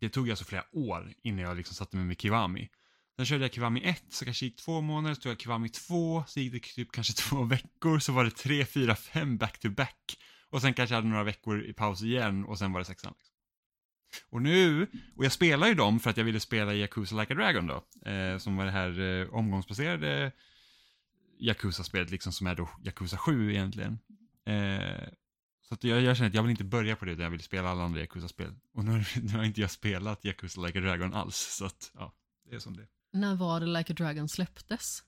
det tog alltså flera år innan jag liksom satte mig med Kiwami. Sen körde jag Kiwami 1, så kanske gick två månader, så tog jag Kiwami 2, så gick det typ kanske två veckor, så var det tre, fyra, fem back-to-back. Och sen kanske jag hade några veckor i paus igen och sen var det sexan. Liksom. Och nu, och jag spelar ju dem för att jag ville spela Yakuza Like a Dragon då, eh, som var det här eh, omgångsbaserade Yakuza-spelet liksom som är då Yakuza 7 egentligen. Eh, så att jag, jag känner att jag vill inte börja på det utan jag vill spela alla andra Yakuza-spel. Och nu, nu har inte jag spelat Yakuza Like a Dragon alls, så att ja, det är som det är. När var det Like a Dragon släpptes?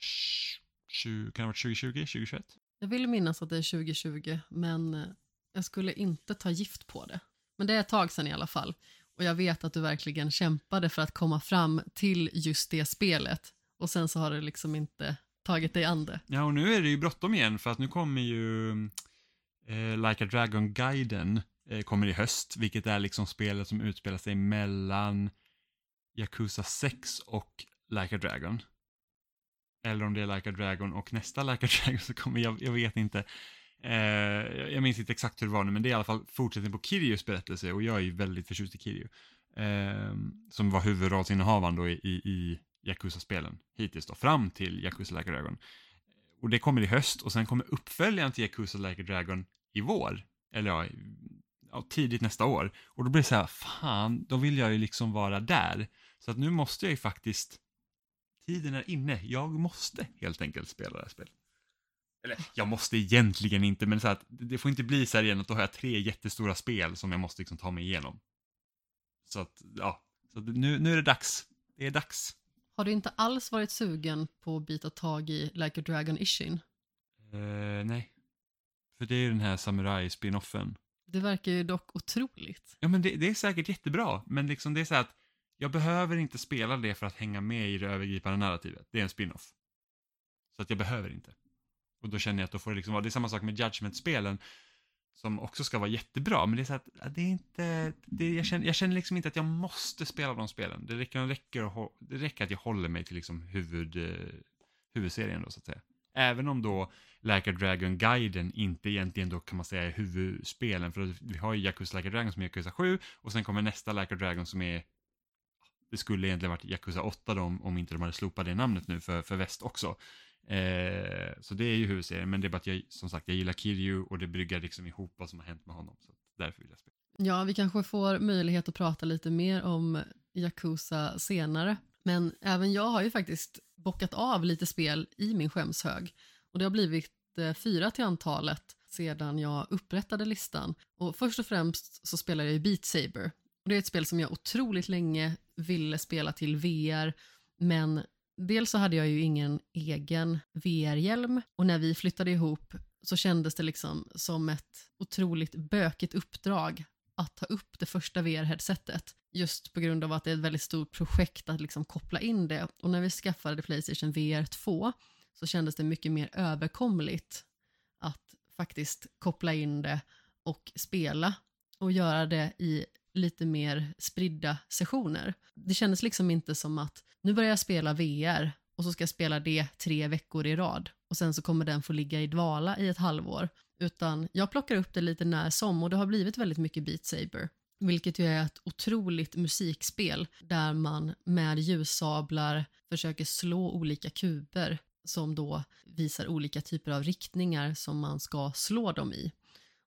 Tj- tju- Kan det ha varit 2020, 2021? Jag vill minnas att det är 2020, men eh, jag skulle inte ta gift på det. Men det är ett tag sedan i alla fall. Och jag vet att du verkligen kämpade för att komma fram till just det spelet. Och sen så har det liksom inte tagit dig an det. Ja, och nu är det ju bråttom igen för att nu kommer ju eh, Like a Dragon-guiden eh, kommer i höst, vilket är liksom spelet som utspelar sig mellan Yakuza 6 och Like a Dragon. Eller om det är Like a Dragon och nästa Like a Dragon så kommer jag, jag vet inte. Eh, jag minns inte exakt hur det var nu, men det är i alla fall fortsättning på Kirius berättelse och jag är ju väldigt förtjust i Kiryu. Eh, som var huvudrollsinnehavaren då i, i, i Yakuza-spelen hittills då, fram till Yakuza Like a Dragon. Och det kommer i höst och sen kommer uppföljaren till Yakuza Like a Dragon i vår. Eller ja, ja, tidigt nästa år. Och då blir det så här, fan, då vill jag ju liksom vara där. Så att nu måste jag ju faktiskt, tiden är inne, jag måste helt enkelt spela det här spelet. Eller jag måste egentligen inte, men så att det får inte bli så här igen att då har jag tre jättestora spel som jag måste liksom ta mig igenom. Så att, ja. Så att nu, nu är det dags. Det är dags. Har du inte alls varit sugen på att bita tag i Like a Dragon Ishin? Eh, nej. För det är ju den här samurai-spinoffen. Det verkar ju dock otroligt. Ja, men det, det är säkert jättebra, men liksom det är så här att jag behöver inte spela det för att hänga med i det övergripande narrativet. Det är en spin-off. Så att jag behöver inte. Och då känner jag att då får det liksom vara, det är samma sak med Judgment-spelen som också ska vara jättebra, men det är så att det är inte, det, jag, känner, jag känner liksom inte att jag måste spela de spelen. Det räcker, räcker, att det räcker att jag håller mig till liksom huvud, eh, huvudserien då så att säga. Även om då Like a Dragon-guiden inte egentligen då kan man säga är huvudspelen, för vi har ju Yakuza Like a Dragon som är Yakuza 7 och sen kommer nästa Like a Dragon som är det skulle egentligen varit Yakuza 8 då, om, inte de hade slopat det namnet nu för, för väst också. Eh, så det är ju huvudserien, men det är bara att jag, som sagt, jag gillar Kiryu och det bryggar liksom ihop vad som har hänt med honom. Så därför vill jag spela. Ja, vi kanske får möjlighet att prata lite mer om Yakuza senare. Men även jag har ju faktiskt bockat av lite spel i min skämshög. Och det har blivit eh, fyra till antalet sedan jag upprättade listan. Och först och främst så spelar jag ju Beat Saber. Och det är ett spel som jag otroligt länge ville spela till VR, men dels så hade jag ju ingen egen VR-hjälm och när vi flyttade ihop så kändes det liksom som ett otroligt bökigt uppdrag att ta upp det första VR-headsetet. Just på grund av att det är ett väldigt stort projekt att liksom koppla in det. Och när vi skaffade Playstation VR 2 så kändes det mycket mer överkomligt att faktiskt koppla in det och spela och göra det i lite mer spridda sessioner. Det kändes liksom inte som att nu börjar jag spela VR och så ska jag spela det tre veckor i rad och sen så kommer den få ligga i dvala i ett halvår. Utan jag plockar upp det lite när som och det har blivit väldigt mycket Beat Saber. Vilket ju är ett otroligt musikspel där man med ljussablar försöker slå olika kuber som då visar olika typer av riktningar som man ska slå dem i.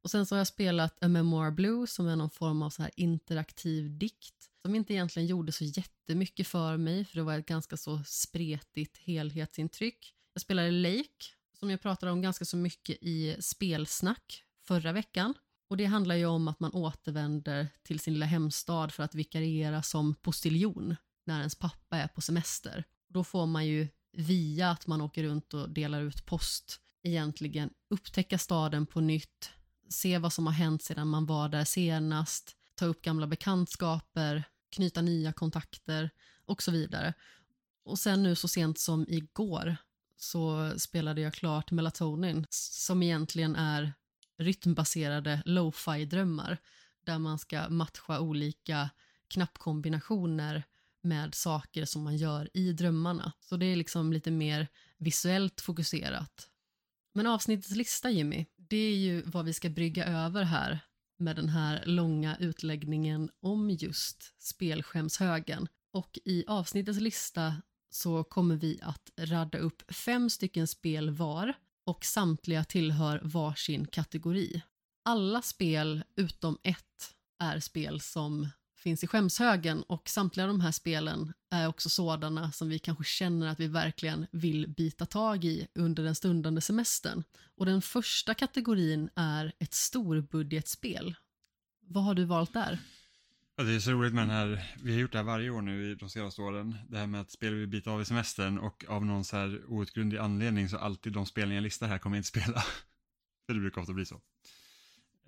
Och sen så har jag spelat A Memoir Blue som är någon form av så här interaktiv dikt som inte egentligen gjorde så jättemycket för mig för det var ett ganska så spretigt helhetsintryck. Jag spelade Lake som jag pratade om ganska så mycket i spelsnack förra veckan. Och det handlar ju om att man återvänder till sin lilla hemstad för att vikariera som postiljon när ens pappa är på semester. Då får man ju via att man åker runt och delar ut post egentligen upptäcka staden på nytt, se vad som har hänt sedan man var där senast, ta upp gamla bekantskaper, knyta nya kontakter och så vidare. Och sen nu så sent som igår så spelade jag klart Melatonin som egentligen är rytmbaserade lo-fi drömmar där man ska matcha olika knappkombinationer med saker som man gör i drömmarna. Så det är liksom lite mer visuellt fokuserat. Men avsnittets lista Jimmy, det är ju vad vi ska brygga över här med den här långa utläggningen om just spelskämshögen. Och i avsnittets lista så kommer vi att radda upp fem stycken spel var och samtliga tillhör varsin kategori. Alla spel utom ett är spel som finns i skämshögen och samtliga de här spelen är också sådana som vi kanske känner att vi verkligen vill bita tag i under den stundande semestern. Och den första kategorin är ett storbudgetspel. Vad har du valt där? Ja, det är så roligt med den här, vi har gjort det här varje år nu i de senaste åren, det här med att spel vi bita av i semestern och av någon så här outgrundlig anledning så alltid de spelningar jag listar här kommer jag inte spela. För det brukar ofta bli så.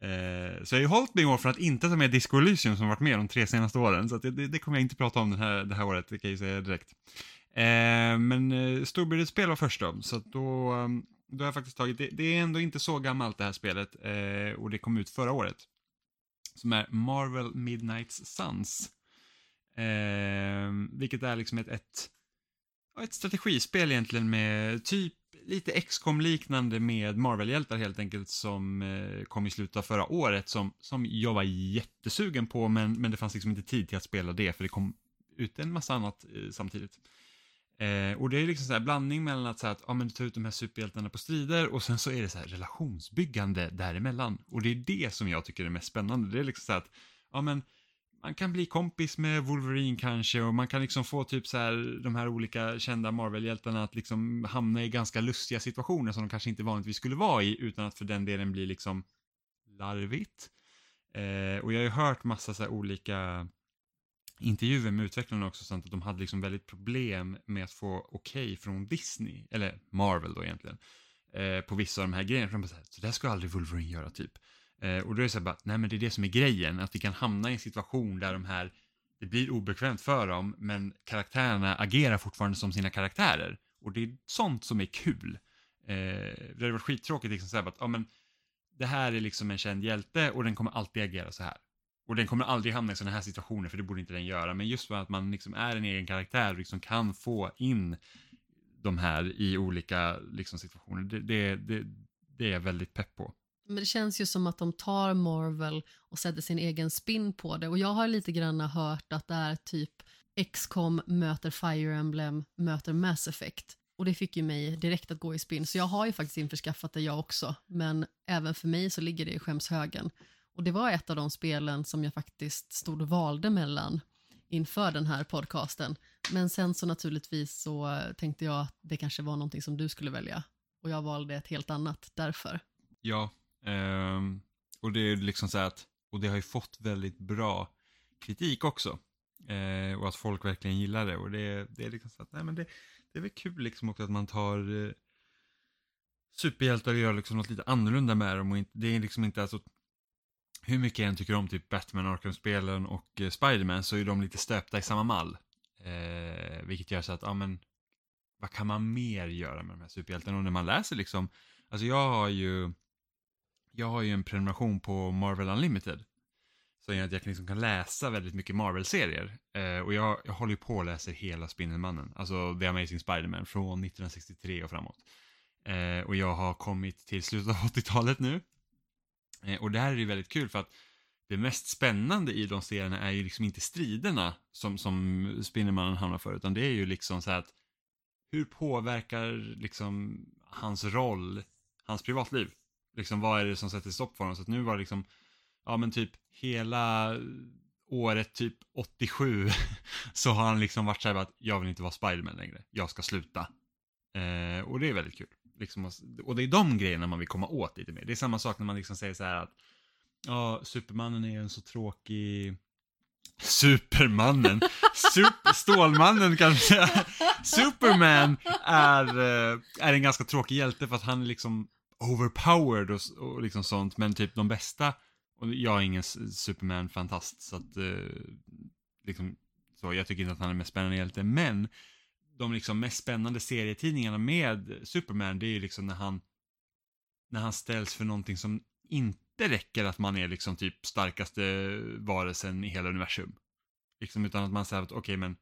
Eh, så jag har ju hållit mig i år för att inte ta med Disco Elysium som varit med de tre senaste åren, så att det, det, det kommer jag inte prata om den här, det här året, det kan jag ju säga direkt. Eh, men eh, storbudgetspel var först då, så att då, ehm, då har jag faktiskt tagit, det, det är ändå inte så gammalt det här spelet eh, och det kom ut förra året. Som är Marvel Midnight's Suns. Eh, vilket är liksom ett, ett, ett strategispel egentligen med typ lite XCOM liknande med Marvel-hjältar helt enkelt som eh, kom i slutet av förra året som, som jag var jättesugen på men, men det fanns liksom inte tid till att spela det för det kom ut en massa annat eh, samtidigt. Eh, och det är liksom så här blandning mellan att, så här, att ja, men du tar ut de här superhjältarna på strider och sen så är det så här relationsbyggande däremellan. Och det är det som jag tycker är mest spännande. Det är liksom så här att ja, men, man kan bli kompis med Wolverine kanske och man kan liksom få typ så här de här olika kända Marvel-hjältarna att liksom hamna i ganska lustiga situationer som de kanske inte vanligtvis skulle vara i utan att för den delen bli liksom larvigt. Eh, och jag har ju hört massa så här olika intervjuer med utvecklarna också, sånt att de hade liksom väldigt problem med att få okej okay från Disney, eller Marvel då egentligen, eh, på vissa av de här grejerna. För de bara så, här, så där ska aldrig Wolverine göra typ. Eh, och då är det så här bara, nej men det är det som är grejen, att vi kan hamna i en situation där de här, det blir obekvämt för dem, men karaktärerna agerar fortfarande som sina karaktärer. Och det är sånt som är kul. Eh, det hade varit skittråkigt liksom så här, att, ja men, det här är liksom en känd hjälte och den kommer alltid agera så här. Och den kommer aldrig hamna i sådana här situationer, för det borde inte den göra. Men just för att man liksom är en egen karaktär och liksom kan få in de här i olika liksom, situationer, det, det, det, det är jag väldigt pepp på. Men det känns ju som att de tar Marvel och sätter sin egen spin på det. Och jag har lite grann hört att det är typ X-com möter Fire Emblem möter Mass Effect. Och det fick ju mig direkt att gå i spinn. Så jag har ju faktiskt införskaffat det jag också. Men även för mig så ligger det i skämshögen. Och det var ett av de spelen som jag faktiskt stod och valde mellan inför den här podcasten. Men sen så naturligtvis så tänkte jag att det kanske var någonting som du skulle välja. Och jag valde ett helt annat därför. Ja, um, och det är liksom så att, och det har ju fått väldigt bra kritik också. Uh, och att folk verkligen gillar det. Och det, det är liksom så att, nej men det, det är väl kul liksom också att man tar uh, superhjältar och gör liksom något lite annorlunda med dem. Och inte, det är liksom inte alltså hur mycket jag än tycker om typ Batman, Arkham-spelen och eh, Spiderman så är de lite stöpta i samma mall. Eh, vilket gör så att, ja men, vad kan man mer göra med de här superhjältarna? Och när man läser liksom, alltså jag har ju, jag har ju en prenumeration på Marvel Unlimited. Så att jag liksom kan läsa väldigt mycket Marvel-serier. Eh, och jag, jag håller ju på och läser hela Spindelmannen, alltså The Amazing Spiderman från 1963 och framåt. Eh, och jag har kommit till slutet av 80-talet nu. Eh, och det här är ju väldigt kul för att det mest spännande i de serierna är ju liksom inte striderna som, som Spindelmannen hamnar för, utan det är ju liksom så här att hur påverkar liksom hans roll, hans privatliv? Liksom vad är det som sätter stopp för honom? Så att nu var det liksom, ja men typ hela året typ 87 så har han liksom varit såhär att jag vill inte vara Spiderman längre, jag ska sluta. Eh, och det är väldigt kul. Liksom, och det är de grejerna man vill komma åt lite mer. Det är samma sak när man liksom säger så här att ja, Supermannen är en så tråkig Supermannen, Super, Stålmannen kanske. Superman är, eh, är en ganska tråkig hjälte för att han är liksom overpowered och, och liksom sånt. Men typ de bästa, och jag är ingen Superman-fantast så att eh, liksom, så jag tycker inte att han är mest spännande hjälte. Men de liksom mest spännande serietidningarna med Superman, det är ju liksom när han när han ställs för någonting som inte räcker att man är liksom typ starkaste varelsen i hela universum. Liksom utan att man säger att okej okay, men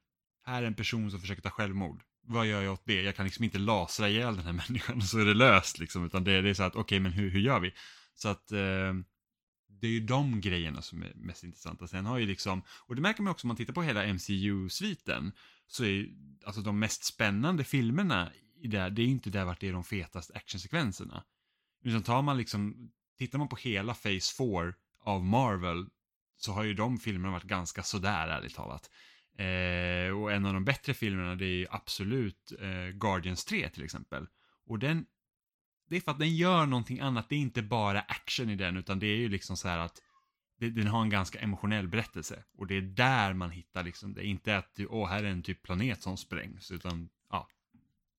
här är en person som försöker ta självmord. Vad gör jag åt det? Jag kan liksom inte lasra ihjäl den här människan så är det löst liksom. Utan det, det är så att okej okay, men hur, hur gör vi? Så att eh, det är ju de grejerna som är mest intressanta. Sen har ju liksom, och det märker man också om man tittar på hela MCU-sviten, så är alltså de mest spännande filmerna i det, det är ju inte där vart det är de fetaste actionsekvenserna. Utan tar man liksom, tittar man på hela Phase 4 av Marvel så har ju de filmerna varit ganska sådär ärligt talat. Eh, och en av de bättre filmerna det är ju absolut eh, Guardians 3 till exempel. Och den, det är för att den gör någonting annat, det är inte bara action i den utan det är ju liksom så här att den har en ganska emotionell berättelse. Och det är där man hittar liksom, det är inte att åh, här är en typ planet som sprängs, utan ja.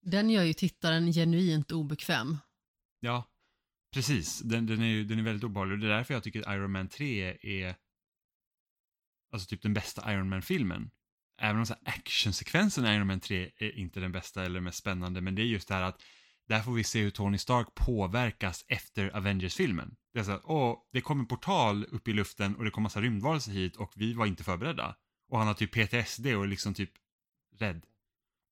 Den gör ju tittaren genuint obekväm. Ja, precis. Den, den är ju den är väldigt obehaglig och det är därför jag tycker att Iron Man 3 är alltså typ den bästa Iron Man-filmen. Även om så actionsekvensen i Iron Man 3 är inte den bästa eller mest spännande, men det är just det här att där får vi se hur Tony Stark påverkas efter Avengers-filmen. Det är så att, åh, det kom en portal upp i luften och det kom massa rymdvarelser hit och vi var inte förberedda. Och han har typ PTSD och är liksom typ rädd.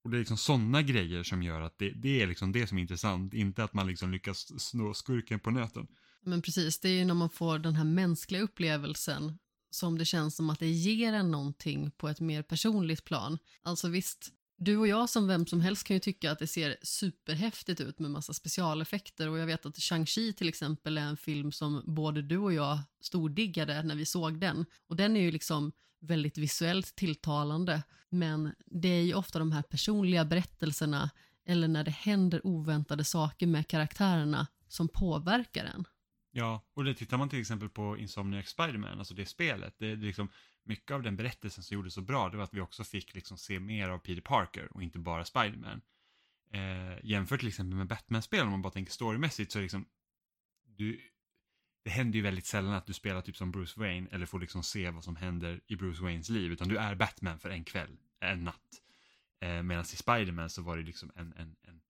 Och det är liksom sådana grejer som gör att det, det är liksom det som är intressant, inte att man liksom lyckas snå skurken på nöten. Men precis, det är ju när man får den här mänskliga upplevelsen som det känns som att det ger en någonting på ett mer personligt plan. Alltså visst, Du och jag som vem som helst kan ju tycka att det ser superhäftigt ut med massa specialeffekter och jag vet att Shang-Chi till exempel är en film som både du och jag stordiggade när vi såg den och den är ju liksom väldigt visuellt tilltalande men det är ju ofta de här personliga berättelserna eller när det händer oväntade saker med karaktärerna som påverkar en. Ja, och det tittar man till exempel på Insomniac Spiderman, alltså det spelet, det är liksom mycket av den berättelsen som gjorde så bra, det var att vi också fick liksom se mer av Peter Parker och inte bara Spiderman. Eh, jämfört till exempel med Batman-spel, om man bara tänker storymässigt, så är det liksom, du, det händer ju väldigt sällan att du spelar typ som Bruce Wayne eller får liksom se vad som händer i Bruce Waynes liv, utan du är Batman för en kväll, en natt. Eh, Medan i Spiderman så var det liksom en, en, en,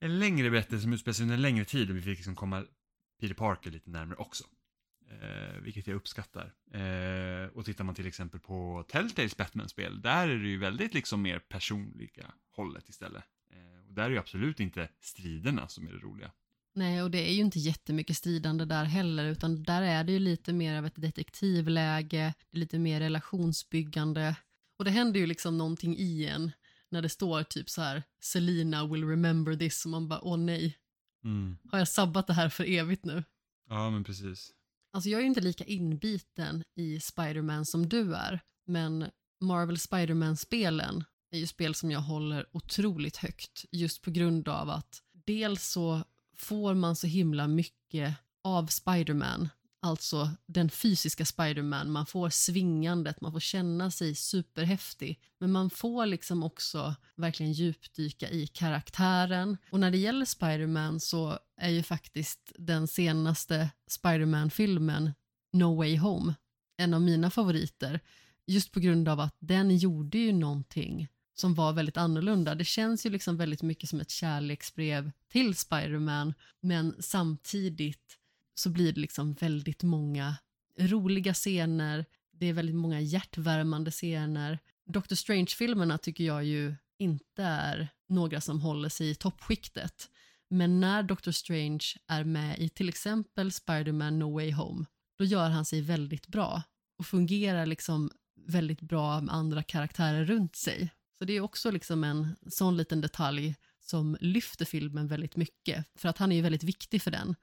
en längre berättelse som utspelar sig under en längre tid och vi fick liksom komma Peter Parker lite närmare också. Eh, vilket jag uppskattar. Eh, och tittar man till exempel på Telltales Batman-spel, där är det ju väldigt liksom mer personliga hållet istället. Eh, och där är ju absolut inte striderna som är det roliga. Nej, och det är ju inte jättemycket stridande där heller, utan där är det ju lite mer av ett detektivläge, det är lite mer relationsbyggande. Och det händer ju liksom någonting i en när det står typ så här Selina will remember this och man bara åh nej, Mm. har jag sabbat det här för evigt nu? Ja, men precis. Alltså jag är inte lika inbiten i Spider-Man som du är, men Marvel Spider-Man-spelen är ju spel som jag håller otroligt högt just på grund av att dels så får man så himla mycket av Spider-Man, alltså den fysiska Spiderman. Man får svingandet, man får känna sig superhäftig, men man får liksom också verkligen djupdyka i karaktären. Och när det gäller Spiderman så är ju faktiskt den senaste Spiderman-filmen No Way Home en av mina favoriter, just på grund av att den gjorde ju någonting som var väldigt annorlunda. Det känns ju liksom väldigt mycket som ett kärleksbrev till Spiderman. men samtidigt så blir det liksom väldigt många roliga scener, det är väldigt många hjärtvärmande scener. Doctor Strange-filmerna tycker jag ju inte är några som håller sig i toppskiktet. Men när Doctor Strange är med i till exempel Spider-Man No Way Home, då gör han sig väldigt bra och fungerar liksom väldigt bra med andra karaktärer runt sig. Så det är också liksom en sån liten detalj som lyfter filmen väldigt mycket, för att han är ju väldigt viktig för den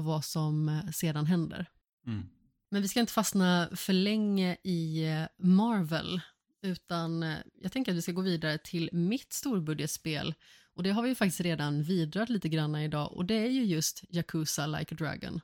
och vad som eh, sedan händer. Mm. Men vi ska inte fastna för länge i eh, Marvel, utan eh, jag tänker att vi ska gå vidare till mitt storbudgetspel. Och det har vi ju faktiskt redan vidrört lite grann idag och det är ju just Yakuza Like a Dragon.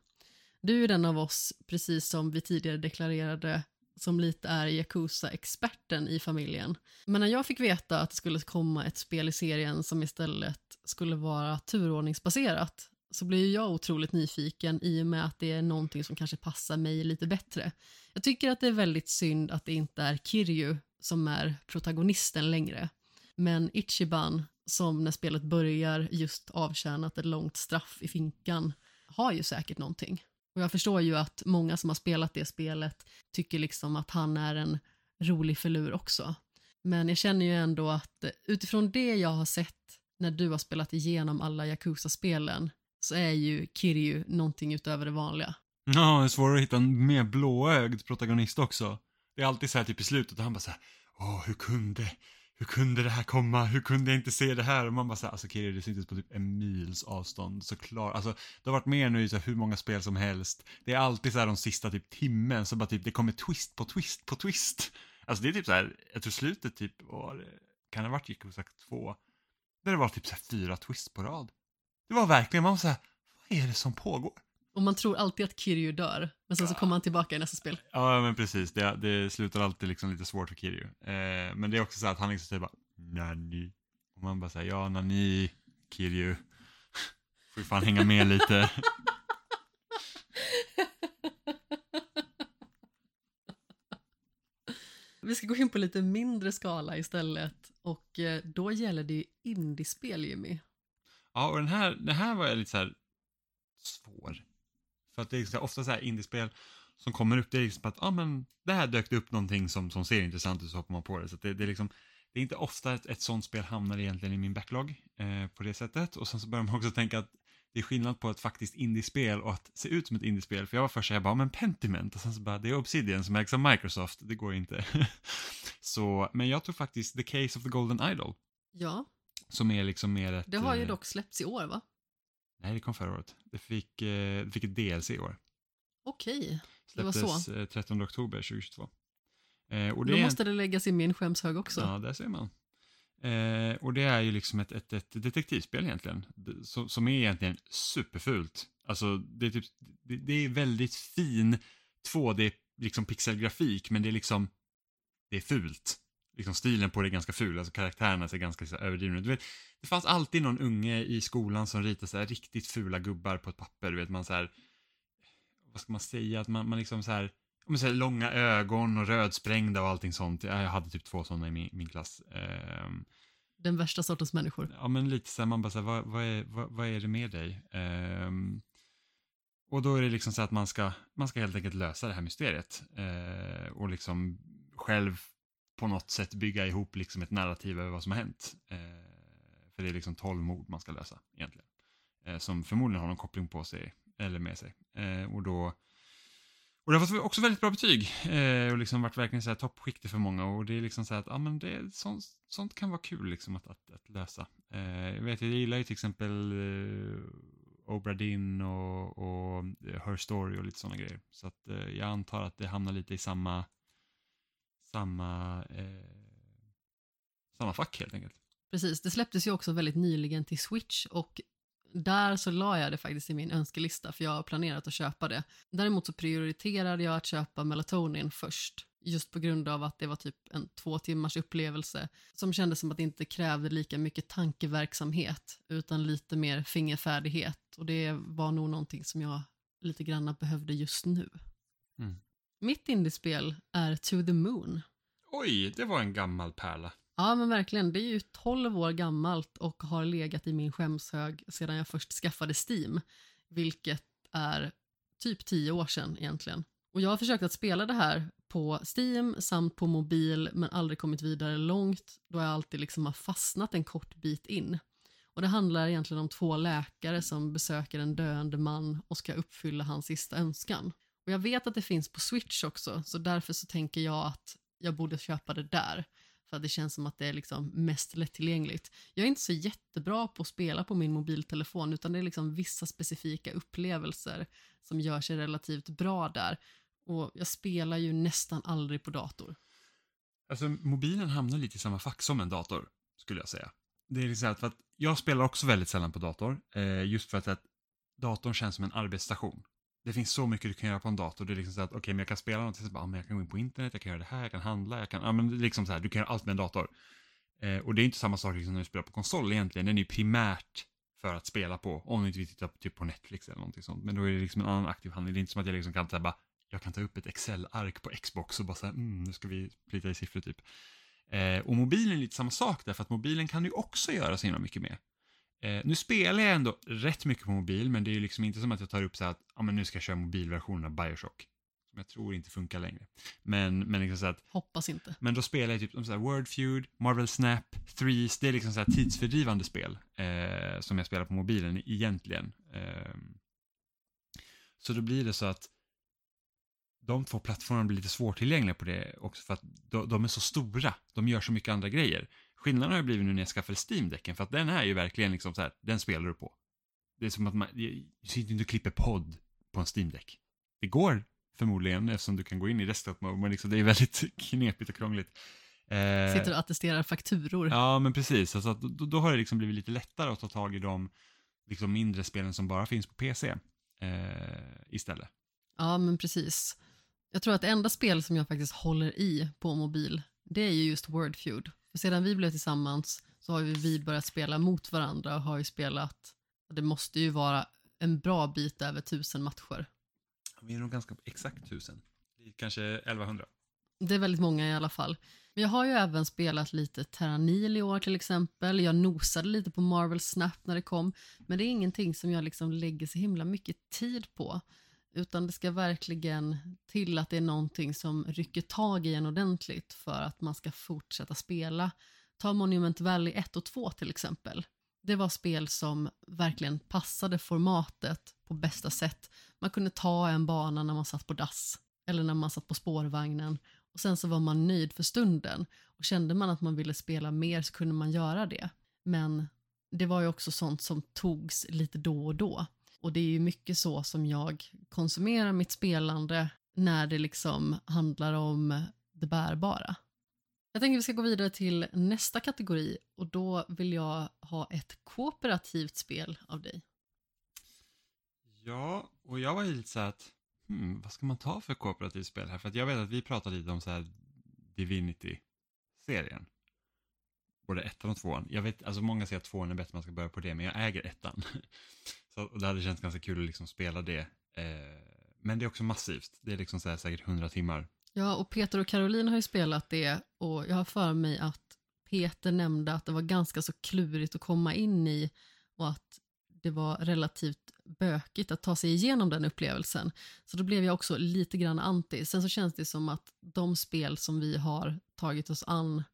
Du är den av oss, precis som vi tidigare deklarerade, som lite är Yakuza-experten i familjen. Men när jag fick veta att det skulle komma ett spel i serien som istället skulle vara turordningsbaserat så blir jag otroligt nyfiken i och med att det är någonting som kanske passar mig lite bättre. Jag tycker att det är väldigt synd att det inte är Kiryu som är protagonisten längre. Men Ichiban, som när spelet börjar just avtjänat ett långt straff i finkan, har ju säkert någonting. Och jag förstår ju att många som har spelat det spelet tycker liksom att han är en rolig filur också. Men jag känner ju ändå att utifrån det jag har sett när du har spelat igenom alla Yakuza-spelen så är ju Kiryu någonting utöver det vanliga. Ja, det är svårare att hitta en mer blåögd protagonist också. Det är alltid så här typ i slutet och han bara så här, åh, hur kunde, hur kunde det här komma? Hur kunde jag inte se det här? Och man bara så här, alltså Kiryu, det sitter på typ en mils avstånd, såklart. Alltså, det har varit med nu i så här, hur många spel som helst. Det är alltid så här de sista typ timmen, så bara typ, det kommer twist på twist på twist. Alltså det är typ så här, jag tror slutet typ var, kan det ha varit Yakuza 2? Där det var typ så här fyra twist på rad. Det var verkligen, man var så här, vad är det som pågår? Och man tror alltid att Kiryu dör, men sen så kommer han tillbaka i nästa spel. Ja, men precis. Det, det slutar alltid liksom lite svårt för Kiryu. Eh, men det är också så att han liksom säger bara Nani. Och man bara säger ja, Nani, Kiryu. Får ju fan hänga med lite. Vi ska gå in på lite mindre skala istället och eh, då gäller det ju indiespel Jimmy. Ja, och den här, den här var jag lite så här svår. För att det är så här, ofta så här indiespel som kommer upp, det är liksom att, ja ah, men, det här dök upp någonting som, som ser intressant ut så hoppar man på det. Så det, det, är liksom, det är inte ofta ett, ett sånt spel hamnar egentligen i min backlog eh, på det sättet. Och sen så börjar man också tänka att det är skillnad på ett faktiskt indiespel och att se ut som ett indiespel. För jag var först jag bara, men Pentiment och sen så bara, det är Obsidian som ägs av Microsoft, det går inte. så, men jag tror faktiskt The Case of the Golden Idol, Ja, som är liksom mer ett... det har ju eh, dock släppts i år va? Nej, det kom förra året. Det fick, eh, det fick ett DLC i år. Okej, det var Släpptes så. eh, 13 oktober 2022. Eh, och det Då måste det läggas i min skämshög också. Ja, där ser man. Eh, och det är ju liksom ett, ett, ett detektivspel egentligen, som, som är egentligen superfult. Alltså, det är, typ, det, det är väldigt fin 2D liksom pixelgrafik, men det är liksom, det är fult. Liksom stilen på det är ganska ful, alltså karaktärerna ser ganska överdrivna ut. Det fanns alltid någon unge i skolan som ritade så här riktigt fula gubbar på ett papper, du vet man så här, vad ska man säga, att man, man liksom så här, men så här långa ögon och rödsprängda och allting sånt. Jag hade typ två sådana i min, min klass. Ehm, Den värsta sortens människor. ja men lite så här, man bara så här, vad, vad, är, vad, vad är det med dig? Ehm, och då är det liksom så att man ska, man ska helt enkelt lösa det här mysteriet. Eh, och liksom själv på något sätt bygga ihop liksom ett narrativ över vad som har hänt. Eh, för det är liksom tolv mord man ska lösa egentligen. Eh, som förmodligen har någon koppling på sig, eller med sig. Eh, och då och det har fått också väldigt bra betyg eh, och liksom varit verkligen så här toppskikte för många och det är liksom så här att ja, men det, sånt, sånt kan vara kul liksom att, att, att lösa. Eh, jag vet, jag gillar ju till exempel eh, Obra Dinn och, och eh, Her Story och lite sådana grejer. Så att eh, jag antar att det hamnar lite i samma, samma, eh, samma fack helt enkelt. Precis, det släpptes ju också väldigt nyligen till Switch och där så la jag det faktiskt i min önskelista för jag har planerat att köpa det. Däremot så prioriterade jag att köpa Melatonin först just på grund av att det var typ en två timmars upplevelse som kändes som att det inte krävde lika mycket tankeverksamhet utan lite mer fingerfärdighet och det var nog någonting som jag lite granna behövde just nu. Mm. Mitt indiespel är To the Moon. Oj, det var en gammal pärla. Ja men verkligen, det är ju 12 år gammalt och har legat i min skämshög sedan jag först skaffade Steam, vilket är typ 10 år sedan egentligen. Och jag har försökt att spela det här på Steam samt på mobil men aldrig kommit vidare långt då jag alltid liksom har fastnat en kort bit in. Och det handlar egentligen om två läkare som besöker en döende man och ska uppfylla hans sista önskan. Och jag vet att det finns på Switch också så därför så tänker jag att jag borde köpa det där. För att det känns som att det är liksom mest lättillgängligt. Jag är inte så jättebra på att spela på min mobiltelefon utan det är liksom vissa specifika upplevelser som gör sig relativt bra där. Och jag spelar ju nästan aldrig på dator. Alltså mobilen hamnar lite i samma fack som en dator, skulle jag säga. Det är liksom för att jag spelar också väldigt sällan på dator, eh, just för att datorn känns som en arbetsstation. Det finns så mycket du kan göra på en dator. Det är liksom så att, okej, men jag kan spela någonting, så bara, ah, men jag kan gå in på internet, jag kan göra det här, jag kan handla, jag kan, ja men det är liksom så här, du kan göra allt med en dator. Eh, och det är inte samma sak liksom när du spelar på konsol egentligen, den är ju primärt för att spela på, om du inte vill titta på, typ på Netflix eller någonting sånt. Men då är det liksom en annan aktiv handling, det är inte som att jag liksom kan säga bara, jag kan ta upp ett Excel-ark på Xbox och bara säga, mm, nu ska vi plita i siffror typ. Eh, och mobilen är lite samma sak därför att mobilen kan du också göra så himla mycket med. Eh, nu spelar jag ändå rätt mycket på mobil, men det är ju liksom inte som att jag tar upp så att ja, men nu ska jag köra mobilversionen av Bioshock. Som jag tror inte funkar längre. Men, men liksom så att, Hoppas inte. men då spelar jag typ som så här Word Feud, Marvel Snap, Threes, det är liksom så här tidsfördrivande spel eh, som jag spelar på mobilen egentligen. Eh, så då blir det så att de två plattformarna blir lite svårtillgängliga på det också för att de, de är så stora. De gör så mycket andra grejer. Skillnaden har ju blivit nu när jag skaffade Steam-däcken för att den är ju verkligen liksom så här, den spelar du på. Det är som att man, du sitter inte och klipper podd på en Steam-däck. Det går förmodligen eftersom du kan gå in i desktop men liksom det är väldigt knepigt och krångligt. Eh, Sitter och attesterar fakturor. Ja, men precis. Alltså då, då har det liksom blivit lite lättare att ta tag i de liksom mindre spelen som bara finns på PC eh, istället. Ja, men precis. Jag tror att det enda spel som jag faktiskt håller i på mobil, det är ju just Wordfeud. Sedan vi blev tillsammans så har ju vi börjat spela mot varandra och har ju spelat, det måste ju vara en bra bit över tusen matcher. Vi är nog ganska exakt tusen. Kanske 1100. Det är väldigt många i alla fall. Men jag har ju även spelat lite Terranil i år till exempel. Jag nosade lite på Marvel Snap när det kom. Men det är ingenting som jag liksom lägger så himla mycket tid på. Utan det ska verkligen till att det är någonting som rycker tag i en ordentligt för att man ska fortsätta spela. Ta Monument Valley 1 och 2 till exempel. Det var spel som verkligen passade formatet på bästa sätt. Man kunde ta en bana när man satt på dass eller när man satt på spårvagnen och sen så var man nöjd för stunden. Och kände man att man ville spela mer så kunde man göra det. Men det var ju också sånt som togs lite då och då. Och det är ju mycket så som jag konsumerar mitt spelande när det liksom handlar om det bärbara. Jag tänker att vi ska gå vidare till nästa kategori och då vill jag ha ett kooperativt spel av dig. Ja, och jag var ju lite så här att, hmm, vad ska man ta för kooperativt spel här? För att jag vet att vi pratade lite om så här Divinity-serien. Både ettan och tvåan. Jag vet, alltså många säger att tvåan är bättre, man ska börja på det, men jag äger ettan. så, det hade känts ganska kul att liksom spela det. Eh, men det är också massivt. Det är liksom så här, säkert hundra timmar. Ja, och Peter och Caroline har ju spelat det och jag har för mig att Peter nämnde att det var ganska så klurigt att komma in i och att det var relativt bökigt att ta sig igenom den upplevelsen. Så då blev jag också lite grann anti. Sen så känns det som att de spel som vi har tagit oss an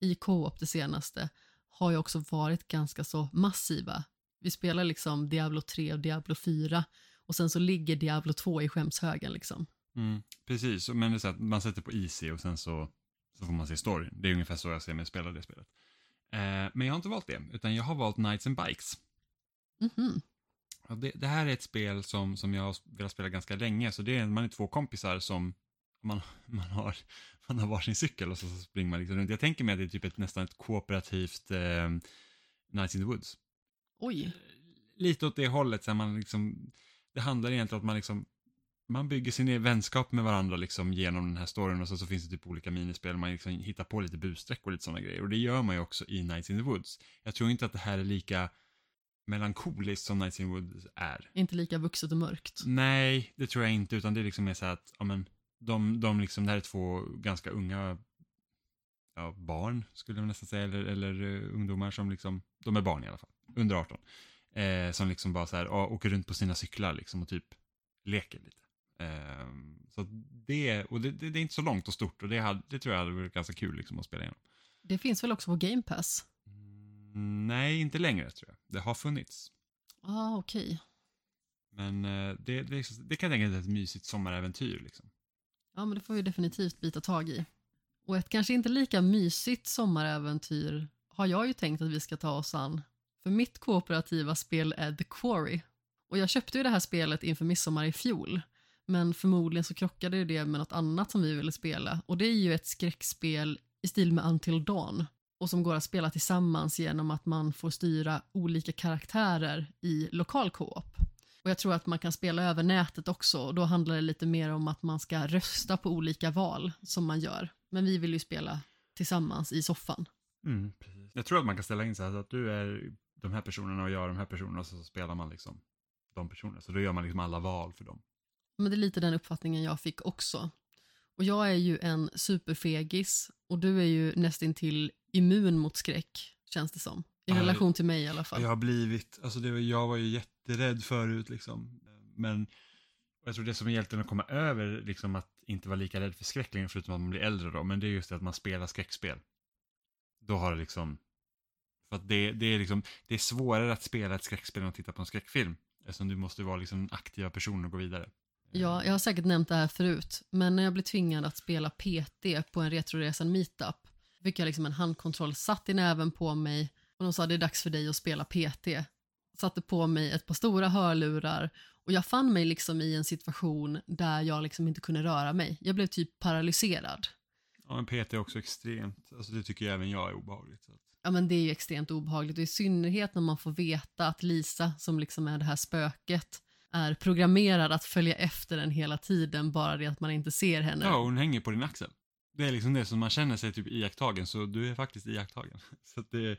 i co-op det senaste har ju också varit ganska så massiva. Vi spelar liksom Diablo 3 och Diablo 4 och sen så ligger Diablo 2 i skämshögen liksom. Mm, precis, men det är så att man sätter på easy och sen så, så får man se storyn. Det är ungefär så jag ser mig spela det spelet. Eh, men jag har inte valt det, utan jag har valt Knights and Bikes. Mhm. Ja, det, det här är ett spel som, som jag har velat spela ganska länge, så det är, man är två kompisar som man, man, har, man har varsin cykel och så, så springer man liksom runt. Jag tänker mig att det är typ ett, nästan ett kooperativt eh, Nights in the Woods. Oj. Lite åt det hållet, så här man liksom, det handlar egentligen om att man liksom man bygger sin egen vänskap med varandra liksom genom den här storyn och så, så finns det typ olika minispel, man liksom hittar på lite bussträck och lite sådana grejer. Och det gör man ju också i Nights in the Woods. Jag tror inte att det här är lika melankoliskt som Nights in the Woods är. Inte lika vuxet och mörkt. Nej, det tror jag inte, utan det är liksom mer så här att, ja men, de, de liksom, det här är två ganska unga ja, barn, skulle jag nästan säga, eller, eller uh, ungdomar som liksom, de är barn i alla fall, under 18. Eh, som liksom bara så här, åker runt på sina cyklar liksom och typ leker lite. Eh, så det, och det, det, det, är inte så långt och stort och det, hade, det tror jag hade varit ganska kul liksom att spela igenom. Det finns väl också på Game Pass? Mm, nej, inte längre tror jag. Det har funnits. Ja, ah, okej. Okay. Men eh, det, det, det kan jag tänka mig ett mysigt sommaräventyr liksom. Ja, men det får vi definitivt bita tag i. Och ett kanske inte lika mysigt sommaräventyr har jag ju tänkt att vi ska ta oss an. För mitt kooperativa spel är The Quarry. Och jag köpte ju det här spelet inför midsommar i fjol. Men förmodligen så krockade ju det med något annat som vi ville spela. Och det är ju ett skräckspel i stil med Until Dawn. Och som går att spela tillsammans genom att man får styra olika karaktärer i lokal co-op. Och jag tror att man kan spela över nätet också och då handlar det lite mer om att man ska rösta på olika val som man gör. Men vi vill ju spela tillsammans i soffan. Mm, jag tror att man kan ställa in så här att du är de här personerna och jag de här personerna så spelar man liksom de personerna. Så då gör man liksom alla val för dem. Men det är lite den uppfattningen jag fick också. Och jag är ju en superfegis och du är ju nästintill immun mot skräck, känns det som. I ja, relation till mig i alla fall. Jag har blivit, alltså det, jag var ju jätterädd förut liksom. Men jag tror det som är hjälten att komma över, liksom att inte vara lika rädd för skräck längre, förutom att man blir äldre då, men det är just det att man spelar skräckspel. Då har det liksom, för att det, det är liksom, det är svårare att spela ett skräckspel än att titta på en skräckfilm. Eftersom du måste vara liksom en aktiva person och gå vidare. Ja, jag har säkert nämnt det här förut, men när jag blev tvingad att spela PT på en Retroresan meetup fick jag liksom en handkontroll satt i näven på mig och de sa det är dags för dig att spela PT. Satte på mig ett par stora hörlurar och jag fann mig liksom i en situation där jag liksom inte kunde röra mig. Jag blev typ paralyserad. Ja, men PT är också extremt, alltså det tycker även jag är obehagligt. Så. Ja, men det är ju extremt obehagligt och i synnerhet när man får veta att Lisa, som liksom är det här spöket, är programmerad att följa efter den hela tiden, bara det att man inte ser henne. Ja, hon hänger på din axel. Det är liksom det som man känner sig typ iakttagen, så du är faktiskt iakttagen. Så det är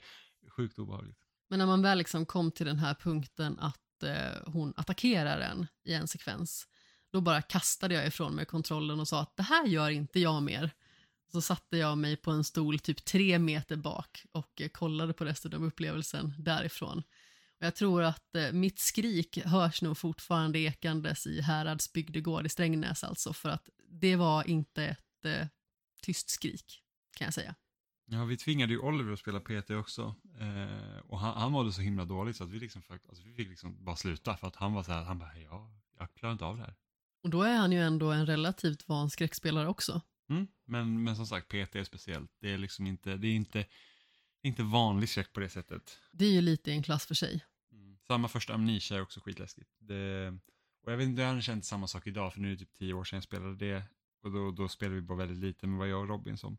sjukt obehagligt. Men när man väl liksom kom till den här punkten att eh, hon attackerar en i en sekvens, då bara kastade jag ifrån mig kontrollen och sa att det här gör inte jag mer. Så satte jag mig på en stol typ tre meter bak och eh, kollade på resten av upplevelsen därifrån. Och jag tror att eh, mitt skrik hörs nog fortfarande ekandes i Härads bygdegård i Strängnäs alltså, för att det var inte ett eh, tyst skrik, kan jag säga. Ja, vi tvingade ju Oliver att spela PT också. Eh, och han, han mådde så himla dåligt så att vi, liksom, alltså, vi fick liksom bara sluta för att han var så här, han bara, ja, jag klarar inte av det här. Och då är han ju ändå en relativt van skräckspelare också. Mm. Men, men som sagt, PT är speciellt. Det är liksom inte, det är inte, inte vanlig skräck på det sättet. Det är ju lite en klass för sig. Mm. Samma första Amnesia är också skitläskigt. Det, och jag vet inte, jag har känt samma sak idag, för nu är det typ tio år sedan jag spelade det. Och då, då spelade vi bara väldigt lite, men var jag och Robin som,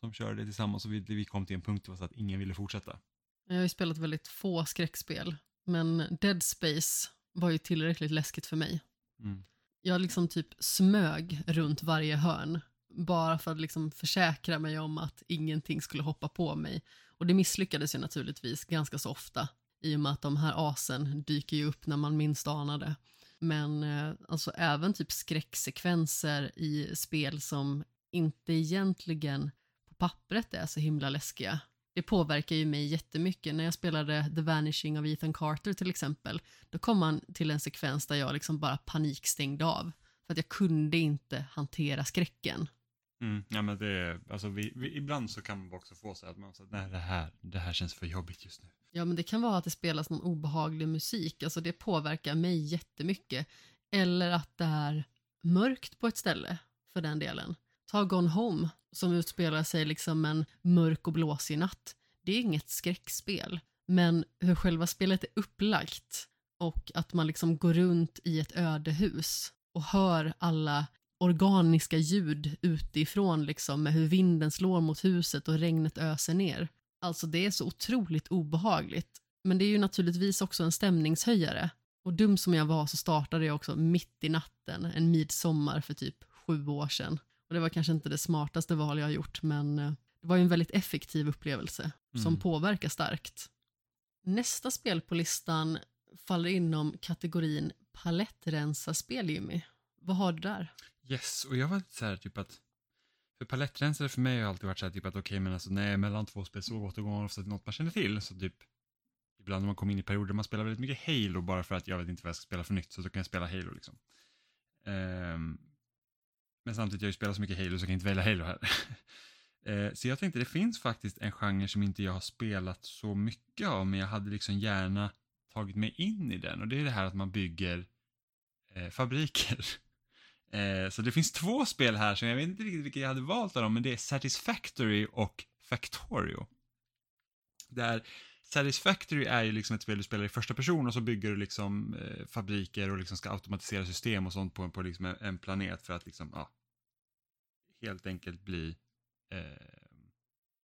som körde det tillsammans. Och vi, vi kom till en punkt så att ingen ville fortsätta. Jag har ju spelat väldigt få skräckspel, men Dead Space var ju tillräckligt läskigt för mig. Mm. Jag liksom typ smög runt varje hörn, bara för att liksom försäkra mig om att ingenting skulle hoppa på mig. Och det misslyckades ju naturligtvis ganska så ofta, i och med att de här asen dyker ju upp när man minst anar det. Men eh, alltså även typ skräcksekvenser i spel som inte egentligen på pappret är så himla läskiga. Det påverkar ju mig jättemycket. När jag spelade The Vanishing of Ethan Carter till exempel, då kom man till en sekvens där jag liksom bara panikstängde av. För att jag kunde inte hantera skräcken. Mm. Ja, men det är, alltså vi, vi, ibland så kan man också få så att man säger, nej det här, det här känns för jobbigt just nu. Ja, men det kan vara att det spelas någon obehaglig musik, alltså det påverkar mig jättemycket. Eller att det är mörkt på ett ställe, för den delen. Ta Gone Home, som utspelar sig liksom en mörk och blåsig natt. Det är inget skräckspel, men hur själva spelet är upplagt och att man liksom går runt i ett ödehus och hör alla organiska ljud utifrån liksom med hur vinden slår mot huset och regnet öser ner. Alltså det är så otroligt obehagligt. Men det är ju naturligtvis också en stämningshöjare. Och dum som jag var så startade jag också mitt i natten en midsommar för typ sju år sedan. Och det var kanske inte det smartaste val jag har gjort men eh, det var ju en väldigt effektiv upplevelse som Mm. påverkar starkt. Nästa spel på listan faller inom kategorin palettrensarspel Jimmy. Vad har du där? Yes, och jag var lite så här typ att, för palettrensare för mig har alltid varit så här typ att okej men alltså nej, mellan två spel så återgår man ofta till något man känner till. Så typ, ibland när man kommer in i perioder där man spelar väldigt mycket Halo bara för att jag vet inte vad jag ska spela för nytt, så då kan jag spela Halo liksom. Um, men samtidigt, jag har ju spelat så mycket Halo så jag kan inte välja Halo här. uh, så jag tänkte, det finns faktiskt en genre som inte jag har spelat så mycket av, men jag hade liksom gärna tagit mig in i den. Och det är det här att man bygger uh, fabriker. Eh, så det finns två spel här som jag vet inte riktigt vilka jag hade valt av dem, men det är Satisfactory och Factorio. Där Satisfactory är ju liksom ett spel du spelar i första person och så bygger du liksom eh, fabriker och liksom ska automatisera system och sånt på, på liksom en, en planet för att liksom, ja, helt enkelt bli eh,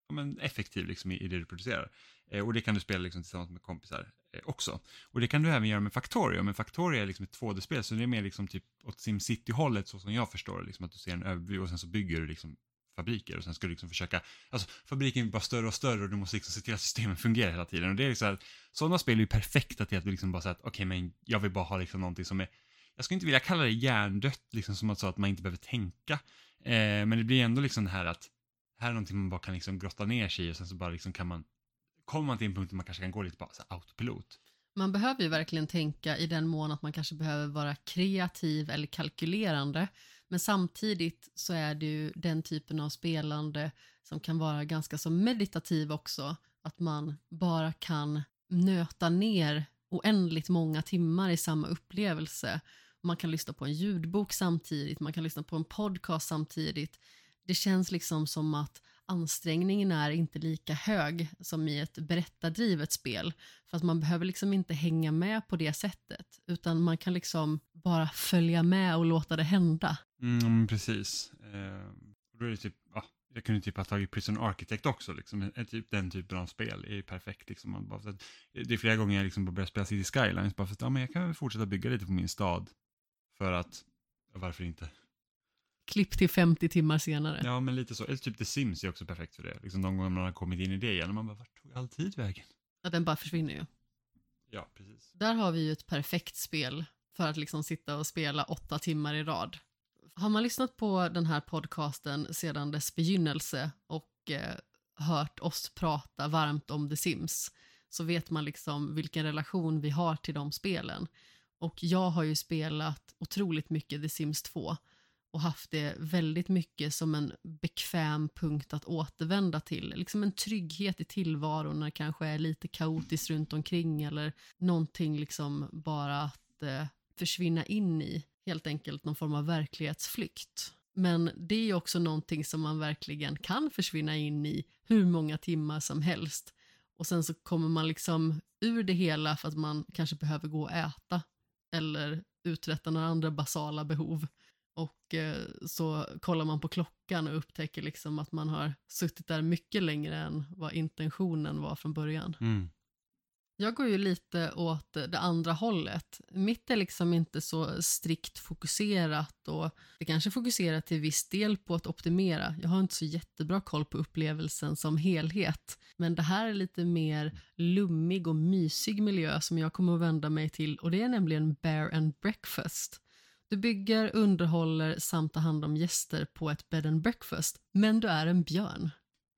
ja, men effektiv liksom i, i det du producerar. Eh, och det kan du spela liksom tillsammans med kompisar Eh, också. Och det kan du även göra med Factorio, men Factorio är liksom ett 2D-spel så det är mer liksom typ åt SimCity-hållet så som jag förstår det, liksom att du ser en övervy och sen så bygger du liksom fabriker och sen ska du liksom försöka, alltså fabriken blir bara större och större och du måste liksom se till att systemen fungerar hela tiden och det är liksom att sådana spel är ju perfekta till att du liksom bara säger att okej men jag vill bara ha liksom någonting som är, jag skulle inte vilja kalla det hjärndött liksom som att, så att man inte behöver tänka, eh, men det blir ändå liksom det här att här är någonting man bara kan liksom grotta ner sig i och sen så bara liksom kan man, kommer man till en punkt där man kanske kan gå lite på så här autopilot. Man behöver ju verkligen tänka i den mån att man kanske behöver vara kreativ eller kalkylerande. Men samtidigt så är det ju den typen av spelande som kan vara ganska så meditativ också. Att man bara kan nöta ner oändligt många timmar i samma upplevelse. Man kan lyssna på en ljudbok samtidigt, man kan lyssna på en podcast samtidigt. Det känns liksom som att ansträngningen är inte lika hög som i ett berättardrivet spel. För att man behöver liksom inte hänga med på det sättet, utan man kan liksom bara följa med och låta det hända. Mm, precis. Eh, då är det typ, ja, jag kunde typ ha tagit Prison Architect också, liksom. Eh, typ, den typen av spel är ju perfekt. Liksom. Man bara att, eh, det är flera gånger jag liksom börjar spela City Skylines, bara för att ja, men jag kan väl fortsätta bygga lite på min stad. För att, varför inte? Klipp till 50 timmar senare. Ja, men lite så. Eller typ The Sims är också perfekt för det. Liksom de gånger man har kommit in i det igen, och man bara, vart tog all tid vägen? Att den bara försvinner ju. Ja, precis. Där har vi ju ett perfekt spel för att liksom sitta och spela åtta timmar i rad. Har man lyssnat på den här podcasten sedan dess begynnelse och eh, hört oss prata varmt om The Sims så vet man liksom vilken relation vi har till de spelen. Och jag har ju spelat otroligt mycket The Sims 2 och haft det väldigt mycket som en bekväm punkt att återvända till. Liksom en trygghet i tillvaron när det kanske är lite kaotiskt runt omkring eller någonting liksom bara att eh, försvinna in i. Helt enkelt någon form av verklighetsflykt. Men det är också någonting som man verkligen kan försvinna in i hur många timmar som helst. Och sen så kommer man liksom ur det hela för att man kanske behöver gå och äta eller uträtta några andra basala behov. Och eh, så kollar man på klockan och upptäcker liksom att man har suttit där mycket längre än vad intentionen var från början. Mm. Jag går ju lite åt det andra hållet. Mitt är liksom inte så strikt fokuserat och det kanske fokuserar till viss del på att optimera. Jag har inte så jättebra koll på upplevelsen som helhet. Men det här är lite mer lummig och mysig miljö som jag kommer att vända mig till och det är nämligen Bear and Breakfast. Du bygger, underhåller samt tar hand om gäster på ett bed and breakfast, men du är en björn.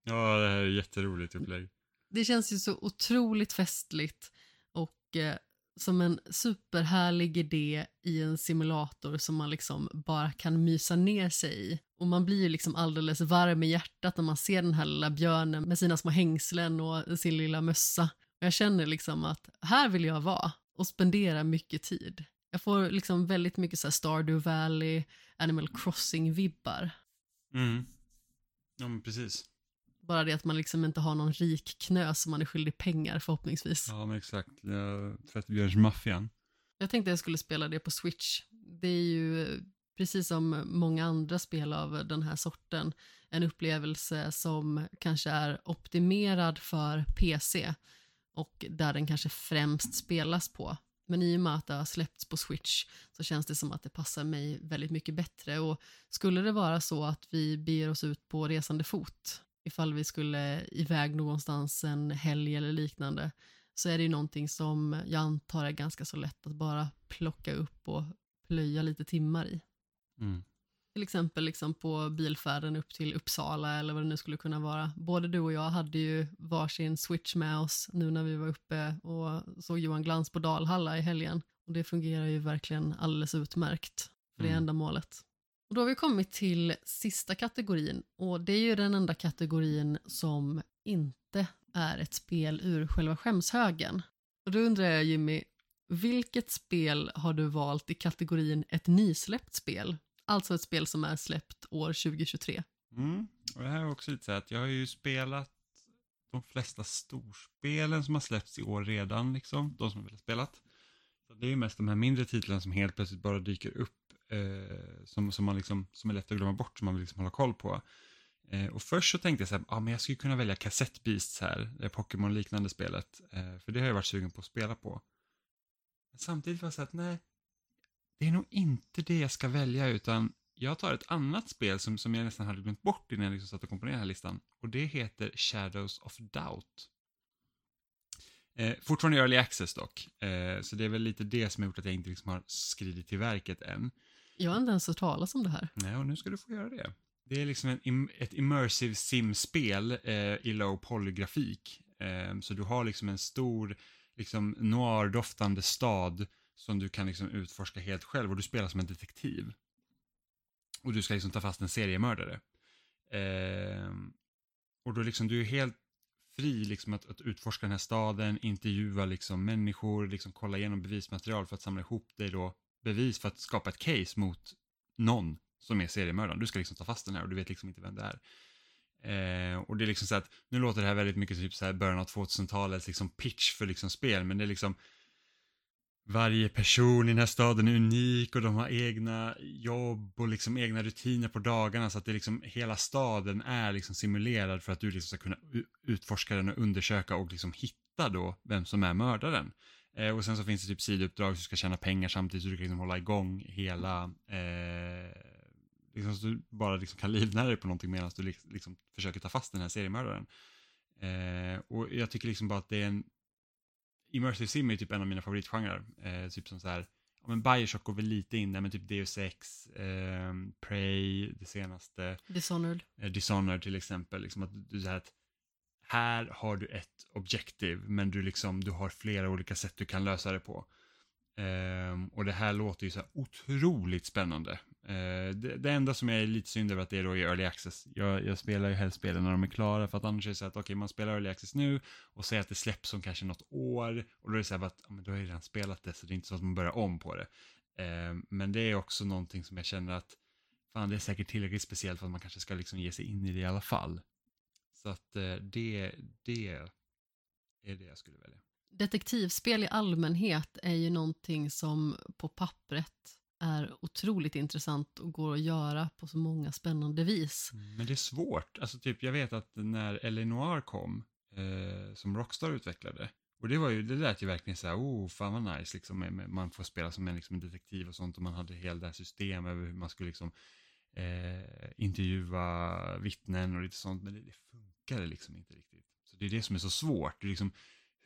Ja, det här är jätteroligt upplägg. Det känns ju så otroligt festligt och eh, som en superhärlig idé i en simulator som man liksom bara kan mysa ner sig i. Och man blir ju liksom alldeles varm i hjärtat när man ser den här lilla björnen med sina små hängslen och sin lilla mössa. Och jag känner liksom att här vill jag vara och spendera mycket tid. Jag får liksom väldigt mycket så här Stardew Valley, Animal Crossing-vibbar. Mm. Ja, men precis. Bara det att man liksom inte har någon rik knös som man är skyldig pengar förhoppningsvis. Ja, men exakt. Tvättbjörnsmaffian. Jag tänkte jag skulle spela det på Switch. Det är ju precis som många andra spel av den här sorten en upplevelse som kanske är optimerad för PC och där den kanske främst spelas på. Men i och med att det har släppts på Switch så känns det som att det passar mig väldigt mycket bättre. Och skulle det vara så att vi beger oss ut på resande fot, ifall vi skulle iväg någonstans en helg eller liknande, så är det ju någonting som jag antar är ganska så lätt att bara plocka upp och plöja lite timmar i. Mm. Till exempel liksom på bilfärden upp till Uppsala eller vad det nu skulle kunna vara. Både du och jag hade ju varsin switch med oss nu när vi var uppe och såg Johan Glans på Dalhalla i helgen. Och det fungerar ju verkligen alldeles utmärkt för det Mm. ändamålet. Och då har vi kommit till sista kategorin och det är ju den enda kategorin som inte är ett spel ur själva skämshögen. Och då undrar jag Jimmy, vilket spel har du valt i kategorin ett nysläppt spel? Alltså ett spel som är släppt år 2023. Mm. Och det här är också lite så här att jag har ju spelat de flesta storspelen som har släppts i år redan, liksom. De som jag velat har spelat. Så det är ju mest de här mindre titlarna som helt plötsligt bara dyker upp, eh, som, som, man liksom, som är lätt att glömma bort, som man vill liksom hålla koll på. Eh, och först så tänkte jag så här, ah, men jag skulle kunna välja Cassette Beasts här, det Pokémon-liknande spelet, eh, för det har jag varit sugen på att spela på. Men samtidigt var jag så här att nej, det är nog inte det jag ska välja, utan jag tar ett annat spel som, som jag nästan hade glömt bort innan jag liksom satt och kom på den här listan. Och det heter Shadows of Doubt. Eh, fortfarande early access dock, eh, så det är väl lite det som har gjort att jag inte liksom har skridit till verket än. Jag har inte ens hört talas om det här. Nej, och nu ska du få göra det. Det är liksom en, im- ett immersive sim-spel eh, i low poly-grafik. Eh, så du har liksom en stor, liksom noir-doftande stad som du kan liksom utforska helt själv och du spelar som en detektiv. Och du ska liksom ta fast en seriemördare. Eh, och då liksom, du är helt fri liksom att, att utforska den här staden, intervjua liksom människor, liksom kolla igenom bevismaterial för att samla ihop dig då bevis för att skapa ett case mot någon som är seriemördaren. Du ska liksom ta fast den här och du vet liksom inte vem det är. Eh, och det är liksom så att, nu låter det här väldigt mycket typ så här början av 2000-talets liksom pitch för liksom spel, men det är liksom varje person i den här staden är unik och de har egna jobb och liksom egna rutiner på dagarna så att det liksom hela staden är liksom simulerad för att du liksom ska kunna utforska den och undersöka och liksom hitta då vem som är mördaren. Eh, och sen så finns det typ sidouppdrag så du ska tjäna pengar samtidigt så du kan liksom hålla igång hela eh, liksom så du bara liksom kan livnära dig på någonting medan du liksom försöker ta fast den här seriemördaren. Eh, och jag tycker liksom bara att det är en Immersive Sim är typ en av mina favoritgenrer. Eh, typ som så här, ja men Bioshock går väl lite in där, men typ Deus Ex, eh, Prey, det senaste, Dishonored. eh, Dishonored till exempel. Liksom att du så här att här har du ett objektiv, men du liksom, du har flera olika sätt du kan lösa det på. Ehm, och det här låter ju så här otroligt spännande. Eh, det, det enda som jag är lite synd över att det är då i early access. Jag, jag spelar ju helst spelen när de är klara för att annars är det så att okej, okay, man spelar early access nu och säger att det släpps om kanske något år och då är det så här att ja, men då har jag redan spelat det så det är inte så att man börjar om på det. Eh, men det är också någonting som jag känner att fan, det är säkert tillräckligt speciellt för att man kanske ska liksom ge sig in i det i alla fall. Så att eh, det, det är det jag skulle välja. Detektivspel i allmänhet är ju någonting som på pappret är otroligt intressant och går att göra på så många spännande vis. Mm, men det är svårt. Alltså typ, jag vet att när Eleanor kom, eh, som Rockstar utvecklade, och det var ju, det lät ju verkligen så här, oh, fan vad nice, liksom, man får spela som en, liksom, en detektiv och sånt och man hade hela det här systemet över hur man skulle liksom eh, intervjua vittnen och lite sånt, men det, det funkade liksom inte riktigt. Så det är det som är så svårt. Det är liksom,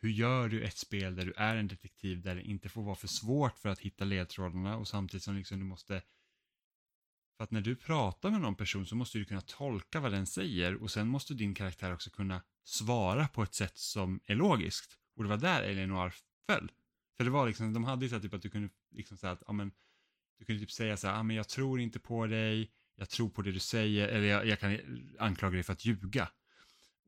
hur gör du ett spel där du är en detektiv där det inte får vara för svårt för att hitta ledtrådarna och samtidigt som liksom du måste för att när du pratar med någon person så måste du kunna tolka vad den säger och sen måste din karaktär också kunna svara på ett sätt som är logiskt. Och det var där Eleanor föll. För det var liksom, de hade ju så här typ att du kunde liksom säga att, ja men, du kunde typ säga så här, ja men jag tror inte på dig, jag tror på det du säger, eller jag, jag kan anklaga dig för att ljuga.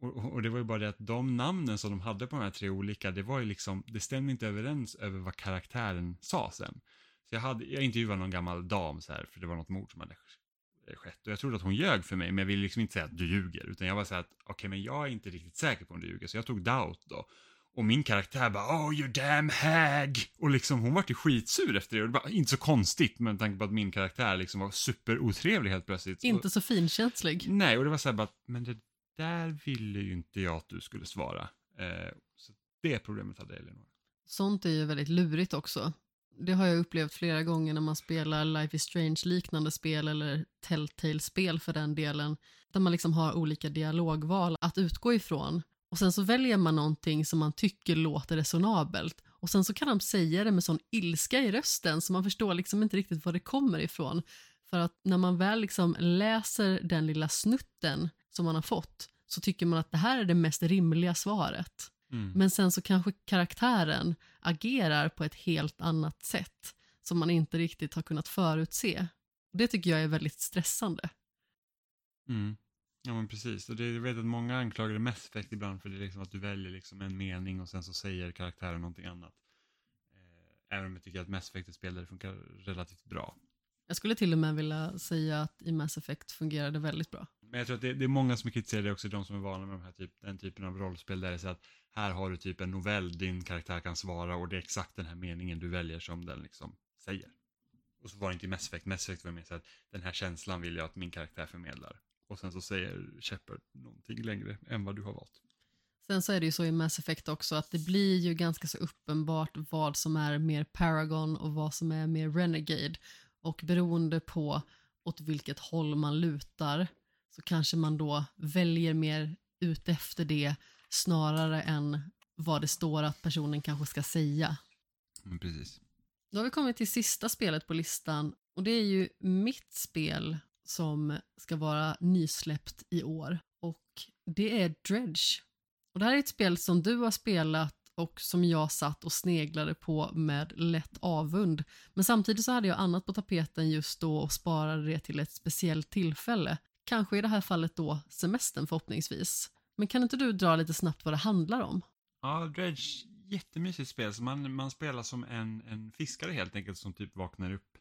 Och, och, det var ju bara det att de namnen som de hade på de här tre olika, det var ju liksom, det stämde inte överens över vad karaktären sa sen. Så jag, hade, jag intervjuade någon gammal dam så här, för det var något mord som hade skett. Och jag trodde att hon ljög för mig, men jag ville liksom inte säga att du ljuger. Utan jag var så här att, okej, okay, men jag är inte riktigt säker på om du ljuger. Så jag tog doubt då. Och min karaktär bara oh you damn hag. Och liksom hon vart ju skitsur efter det. Och det var inte så konstigt med tanke på att min karaktär liksom var superotrevlig helt plötsligt. Inte så finkänslig. Nej, och det var så här bara, men det där ville ju inte jag att du skulle svara. Eh, så det problemet hade Elinor. Sånt är ju väldigt lurigt också. Det har jag upplevt flera gånger när man spelar Life is Strange-liknande spel eller Telltale-spel för den delen. Där man liksom har olika dialogval att utgå ifrån. Och sen så väljer man någonting som man tycker låter resonabelt. Och sen så kan de säga det med sån ilska i rösten så man förstår liksom inte riktigt var det kommer ifrån. För att när man väl liksom läser den lilla snutten som man har fått så tycker man att det här är det mest rimliga svaret. Mm. Men sen så kanske karaktären agerar på ett helt annat sätt som man inte riktigt har kunnat förutse. Det tycker jag är väldigt stressande. Mm. Ja men precis, och det, jag vet att många anklagar Mass Effect ibland för det är liksom att du väljer liksom en mening och sen så säger karaktären någonting annat. Eh, även om jag tycker att Mass Effect är ett spel där det funkar relativt bra. Jag skulle till och med vilja säga att i Mass Effect fungerar det väldigt bra. Men jag tror att det, det är många som kritiserar det också, de som är vana med de här typ, den typen av rollspel där det är så att här har du typ en novell din karaktär kan svara och det är exakt den här meningen du väljer som den liksom säger. Och så var det inte i Mass Effect, Mass Effect var mer så att den här känslan vill jag att min karaktär förmedlar. Och sen så säger Shepard någonting längre än vad du har valt. Sen så är det ju så i Mass Effect också att det blir ju ganska så uppenbart vad som är mer Paragon och vad som är mer Renegade. Och beroende på åt vilket håll man lutar så kanske man då väljer mer ut efter det snarare än vad det står att personen kanske ska säga. Men precis. Då har vi kommit till sista spelet på listan och det är ju mitt spel som ska vara nysläppt i år och det är Dredge. Och det här är ett spel som du har spelat och som jag satt och sneglade på med lätt avund. Men samtidigt så hade jag annat på tapeten just då och sparade det till ett speciellt tillfälle. Kanske i det här fallet då semestern förhoppningsvis. Men kan inte du dra lite snabbt vad det handlar om? Ja, Dredge, jättemysigt spel. Så man, man spelar som en, en fiskare helt enkelt som typ vaknar upp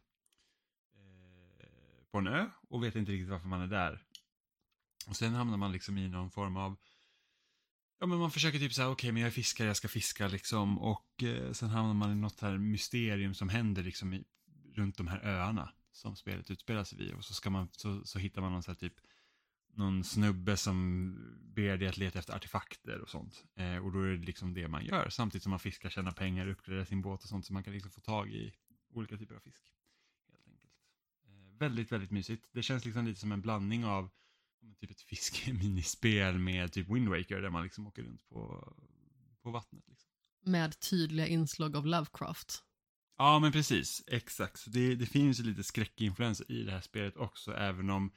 eh, på en ö och vet inte riktigt varför man är där. Och sen hamnar man liksom i någon form av Ja men man försöker typ säga okej okay, men jag är fiskare, jag ska fiska liksom och eh, sen hamnar man i något här mysterium som händer liksom i, runt de här öarna som spelet utspelar sig vid och så ska man, så, så hittar man någon så här typ någon snubbe som ber dig att leta efter artefakter och sånt. Eh, och då är det liksom det man gör samtidigt som man fiskar, tjänar pengar, uppgraderar sin båt och sånt så man kan liksom få tag i olika typer av fisk. Helt enkelt. Eh, väldigt, väldigt mysigt. Det känns liksom lite som en blandning av typ ett fiskeminispel med typ Wind Waker där man liksom åker runt på, på vattnet. Liksom. Med tydliga inslag av Lovecraft. Ja, men precis. Exakt. Så det, det finns ju lite skräckinfluenser i det här spelet också, även om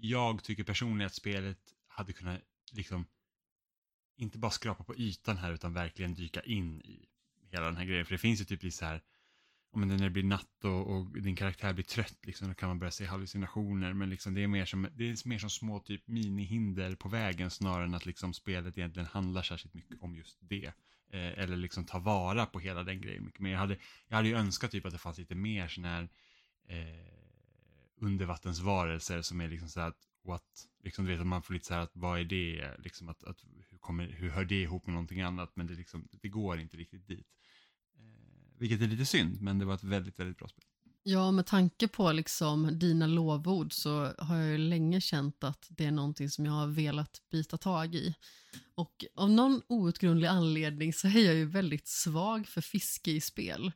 jag tycker personligen att spelet hade kunnat liksom inte bara skrapa på ytan här utan verkligen dyka in i hela den här grejen. För det finns ju typ lite så här om när det blir natt och, och, din karaktär blir trött, liksom, då kan man börja se hallucinationer. Men liksom, det, är mer som, det är mer som små typ minihinder på vägen snarare än att liksom, spelet egentligen handlar särskilt mycket om just det. Eh, eller liksom ta vara på hela den grejen mycket mer. Jag hade, jag hade ju önskat typ att det fanns lite mer sån här eh, undervattensvarelser som är liksom så här att what, liksom du vet att man får lite så här att vad är det, liksom att, att hur, kommer, hur hör det ihop med någonting annat, men det, liksom, det går inte riktigt dit. Eh, vilket är lite synd, men det var ett väldigt, väldigt bra spel. Ja, med tanke på liksom dina lovord så har jag ju länge känt att det är någonting som jag har velat bita tag i. Och av någon outgrundlig anledning så är jag ju väldigt svag för fiske i spel.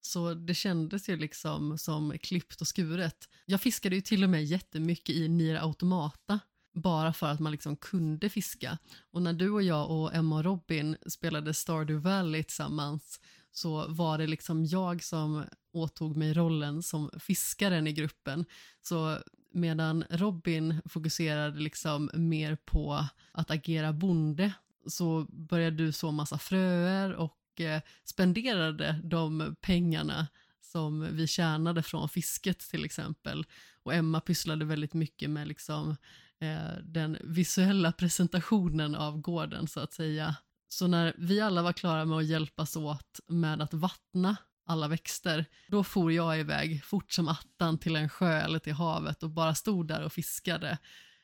Så det kändes ju liksom som klippt och skuret. Jag fiskade ju till och med jättemycket i Nier Automata bara för att man liksom kunde fiska. Och när du och jag och Emma och Robin spelade Stardew Valley tillsammans så var det liksom jag som åtog mig rollen som fiskaren i gruppen. Så medan Robin fokuserade liksom mer på att agera bonde så började du så massa fröer och eh, spenderade de pengarna som vi tjänade från fisket till exempel. Och Emma pysslade väldigt mycket med liksom, eh, den visuella presentationen av gården så att säga. Så när vi alla var klara med att hjälpas åt med att vattna alla växter, då for jag iväg fort som attan till en sjö eller till havet och bara stod där och fiskade.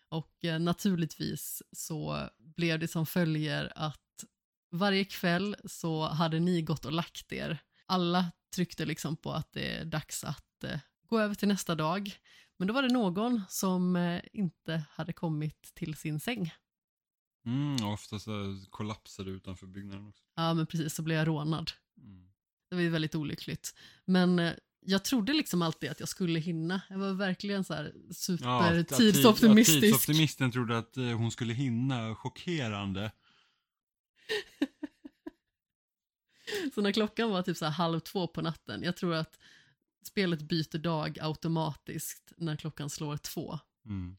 Och eh, naturligtvis så blev det som följer att varje kväll så hade ni gått och lagt er. Alla tryckte liksom på att det är dags att eh, gå över till nästa dag. Men då var det någon som eh, inte hade kommit till sin säng. Mm, ofta så kollapsade utanför byggnaden också. Ja, men precis, så blev jag rånad. Mm. Det var ju väldigt olyckligt. Men eh, jag trodde liksom alltid att jag skulle hinna. Jag var verkligen så här super att- att tid- tidsoptimistisk. att Tidsoptimisten trodde att eh, hon skulle hinna, chockerande. Så när klockan var typ så halv två på natten, jag tror att spelet byter dag automatiskt när klockan slår två. Mm.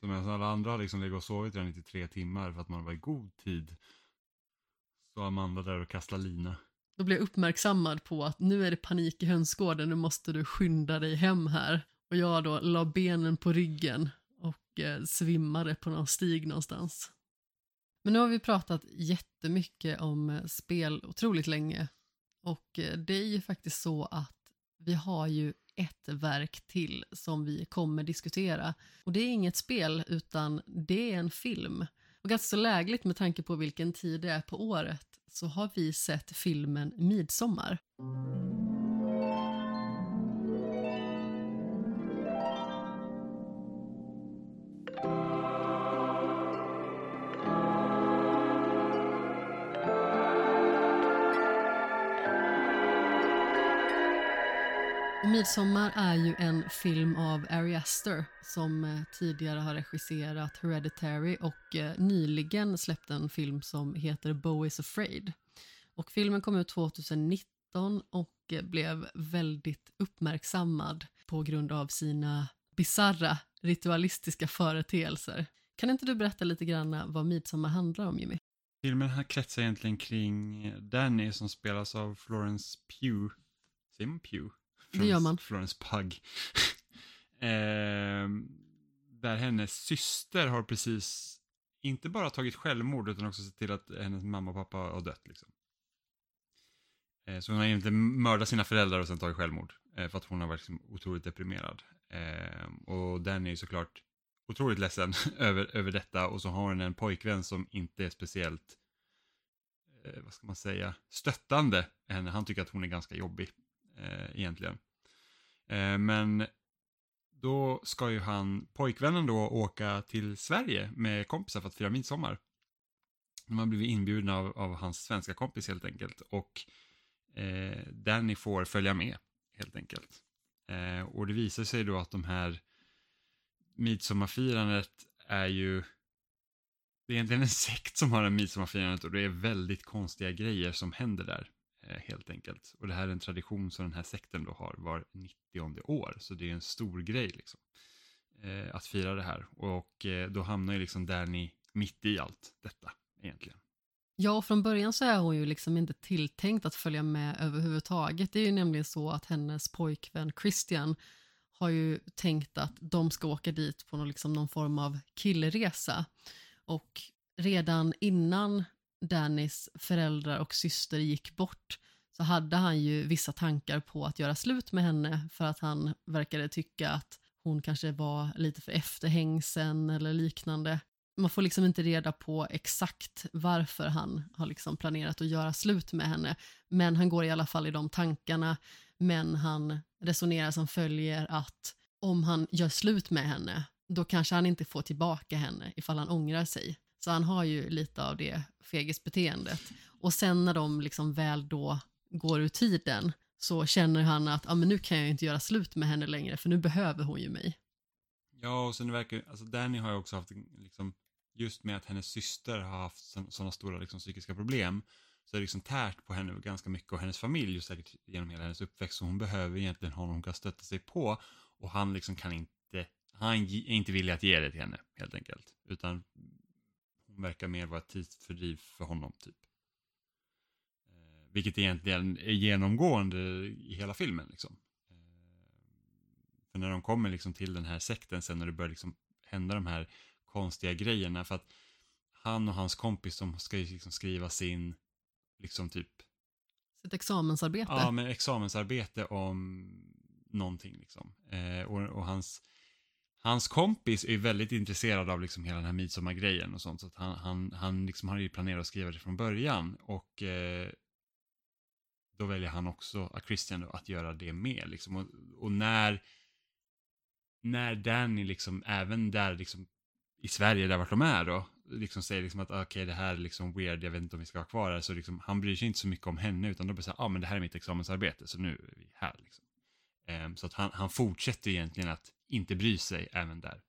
Så medan alla andra har liksom legat och sovit redan i typ tre timmar för att man var i god tid. Så Amanda där och kastar lina. Då blev jag uppmärksammad på att nu är det panik i hönsgården, nu måste du skynda dig hem här. Och jag då la benen på ryggen och eh, svimmade på någon stig någonstans. Men nu har vi pratat jättemycket om eh, spel otroligt länge. Och eh, det är ju faktiskt så att vi har ju ett verk till som vi kommer diskutera. Och det är inget spel utan det är en film. Och ganska så lägligt med tanke på vilken tid det är på året så har vi sett filmen Midsommar. Midsommar är ju en film av Ari Aster som eh, tidigare har regisserat Hereditary och eh, nyligen släppt en film som heter Bo is afraid. Och filmen kom ut 2019 och eh, blev väldigt uppmärksammad på grund av sina bizarra ritualistiska företeelser. Kan inte du berätta lite grann vad Midsommar handlar om Jimmy? Filmen här kretsar egentligen kring Danny som spelas av Florence Pugh. Säger man Pugh? Det gör man. Florence Pugh. Ehm, där hennes syster har precis inte bara tagit självmord utan också sett till att hennes mamma och pappa har dött. Liksom. Eh, så hon har egentligen mördat sina föräldrar och sen tagit självmord. eh, För att hon har varit liksom otroligt deprimerad. Ehm, Och Danny är ju såklart otroligt ledsen över, över detta och så har hon en pojkvän som inte är speciellt, eh, vad ska man säga, stöttande henne. Han tycker att hon är ganska jobbig eh, egentligen. Eh, men då ska ju han, pojkvännen då, åka till Sverige med kompisar för att fira midsommar. De har blivit inbjudna av, av hans svenska kompis helt enkelt och eh, Danny får följa med helt enkelt. Eh, och det visar sig då att de här midsommarfirandet är ju det är egentligen en sekt som har en midsommarfirandet och det är väldigt konstiga grejer som händer där Eh, helt enkelt. Och det här är en tradition som den här sekten då har var 90 år, så det är en stor grej liksom. Eh, att fira det här och eh, då hamnar ju liksom Danny mitt i allt detta egentligen. Ja, och från början så är hon ju liksom inte tilltänkt att följa med överhuvudtaget. Det är ju nämligen så att hennes pojkvän Christian har ju tänkt att de ska åka dit på någon, liksom någon form av killresa. Och redan innan Dannys föräldrar och syster gick bort så hade han ju vissa tankar på att göra slut med henne för att han verkade tycka att hon kanske var lite för efterhängsen eller liknande. Man får liksom inte reda på exakt varför han har liksom planerat att göra slut med henne, men han går i alla fall i de tankarna. Men han resonerar som följer att om han gör slut med henne, då kanske han inte får tillbaka henne ifall han ångrar sig. Så han har ju lite av det fegisbeteendet. Och sen när de liksom väl då går ur tiden så känner han att ah, men nu kan jag inte göra slut med henne längre för nu behöver hon ju mig. Ja, och sen verkar alltså Danny har ju också haft, liksom, just med att hennes syster har haft sådana stora liksom, psykiska problem, så är det liksom tärt på henne ganska mycket och hennes familj just säkert genom hela hennes uppväxt, så hon behöver egentligen honom hon kan stötta sig på och han liksom kan inte, han är inte villig att ge det till henne helt enkelt, utan verkar mer vara ett tidsfördriv för honom typ. Vilket egentligen är genomgående i hela filmen. Liksom. För när de kommer liksom till den här sekten sen och det börjar liksom hända de här konstiga grejerna. För att han och hans kompis som ska liksom skriva sin, liksom typ... Sitt examensarbete? Ja, men examensarbete om någonting liksom. Eh, och, och, hans, hans kompis är väldigt intresserad av liksom hela den här midsommargrejen och sånt. Så att han, han, han liksom har ju planerat att skriva det från början. Och eh, då väljer han också, eh, Christian då, att göra det med. Liksom. Och, och, när, när Danny, liksom, även där liksom, i Sverige, där vart de är då, liksom säger liksom att ah, okej okay, det här är liksom weird, jag vet inte om vi ska ha kvar här, så liksom, han bryr sig inte så mycket om henne, utan då blir det så ja ah, men det här är mitt examensarbete, så nu är vi här. Liksom. Um, så att han, han fortsätter egentligen att inte bryr sig även där.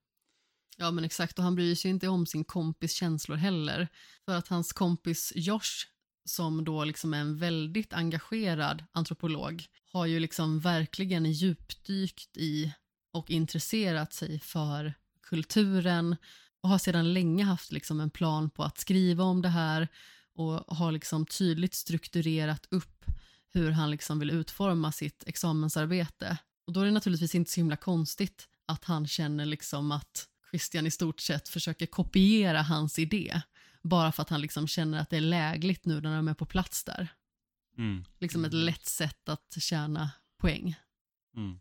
Ja men exakt, och han bryr sig inte om sin kompis känslor heller. För att hans kompis Josh som då liksom är en väldigt engagerad antropolog, har ju liksom verkligen djupdykt i och intresserat sig för kulturen och har sedan länge haft liksom en plan på att skriva om det här och har liksom tydligt strukturerat upp hur han liksom vill utforma sitt examensarbete. Och då är det naturligtvis inte så himla konstigt att han känner liksom att Christian i stort sett försöker kopiera hans idé bara för att han liksom känner att det är lägligt nu när de är på plats där. Mm. Liksom ett lätt sätt att tjäna poäng. Mm.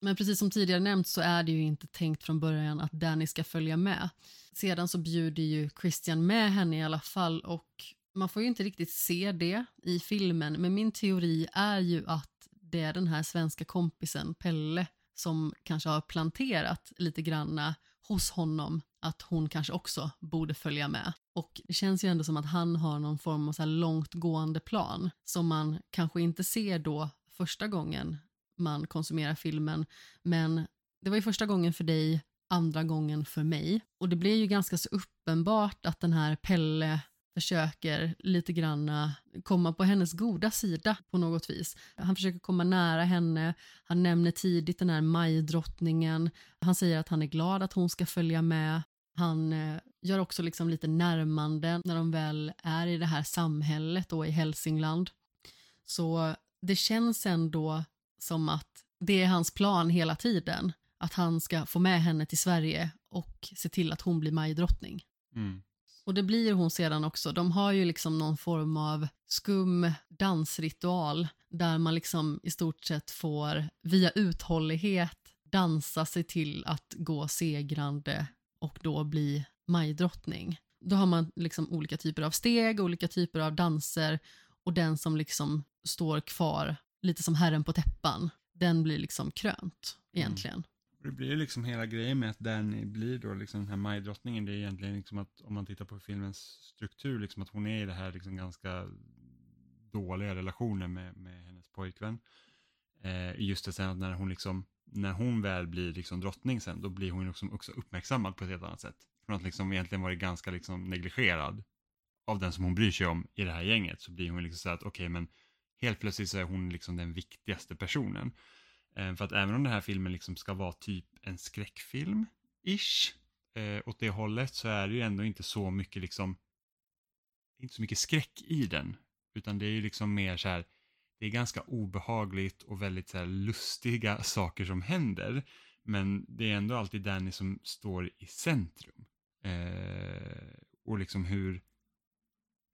Men precis som tidigare nämnt så är det ju inte tänkt från början att Danny ska följa med. Sedan så bjuder ju Christian med henne i alla fall och man får ju inte riktigt se det i filmen men min teori är ju att det är den här svenska kompisen Pelle som kanske har planterat lite granna eh, hos honom att hon kanske också borde följa med. Och det känns ju ändå som att han har någon form av så här långtgående plan som man kanske inte ser då första gången man konsumerar filmen. Men det var ju första gången för dig, andra gången för mig. Och det blir ju ganska så uppenbart att den här Pelle försöker lite grann eh, komma på hennes goda sida på något vis. Han försöker komma nära henne, han nämner tidigt den här majdrottningen, han säger att han är glad att hon ska följa med. Han eh, gör också liksom lite närmande när de väl är i det här samhället då i Hälsingland. Så det känns ändå som att det är hans plan hela tiden, att han ska få med henne till Sverige och se till att hon blir majdrottning. Mm. Och det blir hon sedan också. De har ju liksom någon form av skum dansritual där man liksom i stort sett får via uthållighet dansa sig till att gå segrande och då bli majdrottning. Då har man liksom olika typer av steg, olika typer av danser och den som liksom står kvar, lite som herren på täppan, den blir liksom krönt egentligen. Mm. Det blir liksom hela grejen med att Danny blir då liksom den här majdrottningen. Det är egentligen liksom att om man tittar på filmens struktur, liksom att hon är i det här liksom ganska dåliga relationer med, med hennes pojkvän. Eh, just det sen att när hon liksom, när hon väl blir liksom drottning sen, då blir hon liksom också uppmärksammad på ett helt annat sätt. Från att liksom egentligen varit ganska liksom negligerad av den som hon bryr sig om i det här gänget, så blir hon liksom så att okej okay, men helt plötsligt så är hon liksom den viktigaste personen. Eh, för att även om den här filmen liksom ska vara typ en skräckfilm-ish, eh, åt det hållet, så är det ju ändå inte så mycket liksom inte så mycket skräck i den. Utan det är ju liksom mer så här, det är ganska obehagligt och väldigt så här lustiga saker som händer. Men det är ändå alltid Danny som står i centrum. Eh, och liksom hur,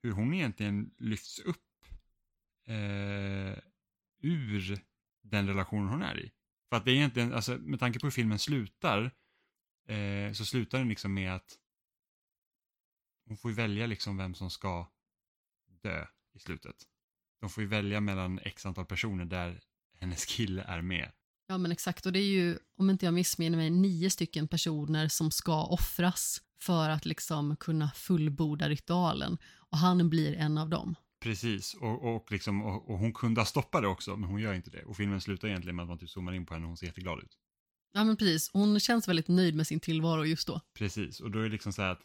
hur hon egentligen lyfts upp eh, ur den relationen hon är i. För att det är egentligen, alltså med tanke på hur filmen slutar, eh, så slutar den liksom med att hon får ju välja liksom vem som ska dö i slutet. De får ju välja mellan x antal personer där hennes kille är med. Ja men exakt och det är ju, om inte jag missminner mig, nio stycken personer som ska offras för att liksom kunna fullborda ritualen och han blir en av dem. Precis, och, och, liksom, och, och hon kunde ha stoppat det också, men hon gör inte det. Och filmen slutar egentligen med att man typ zoomar in på henne och hon ser jätteglad ut. Ja men precis, hon känns väldigt nöjd med sin tillvaro just då. Precis, och då är det liksom så här att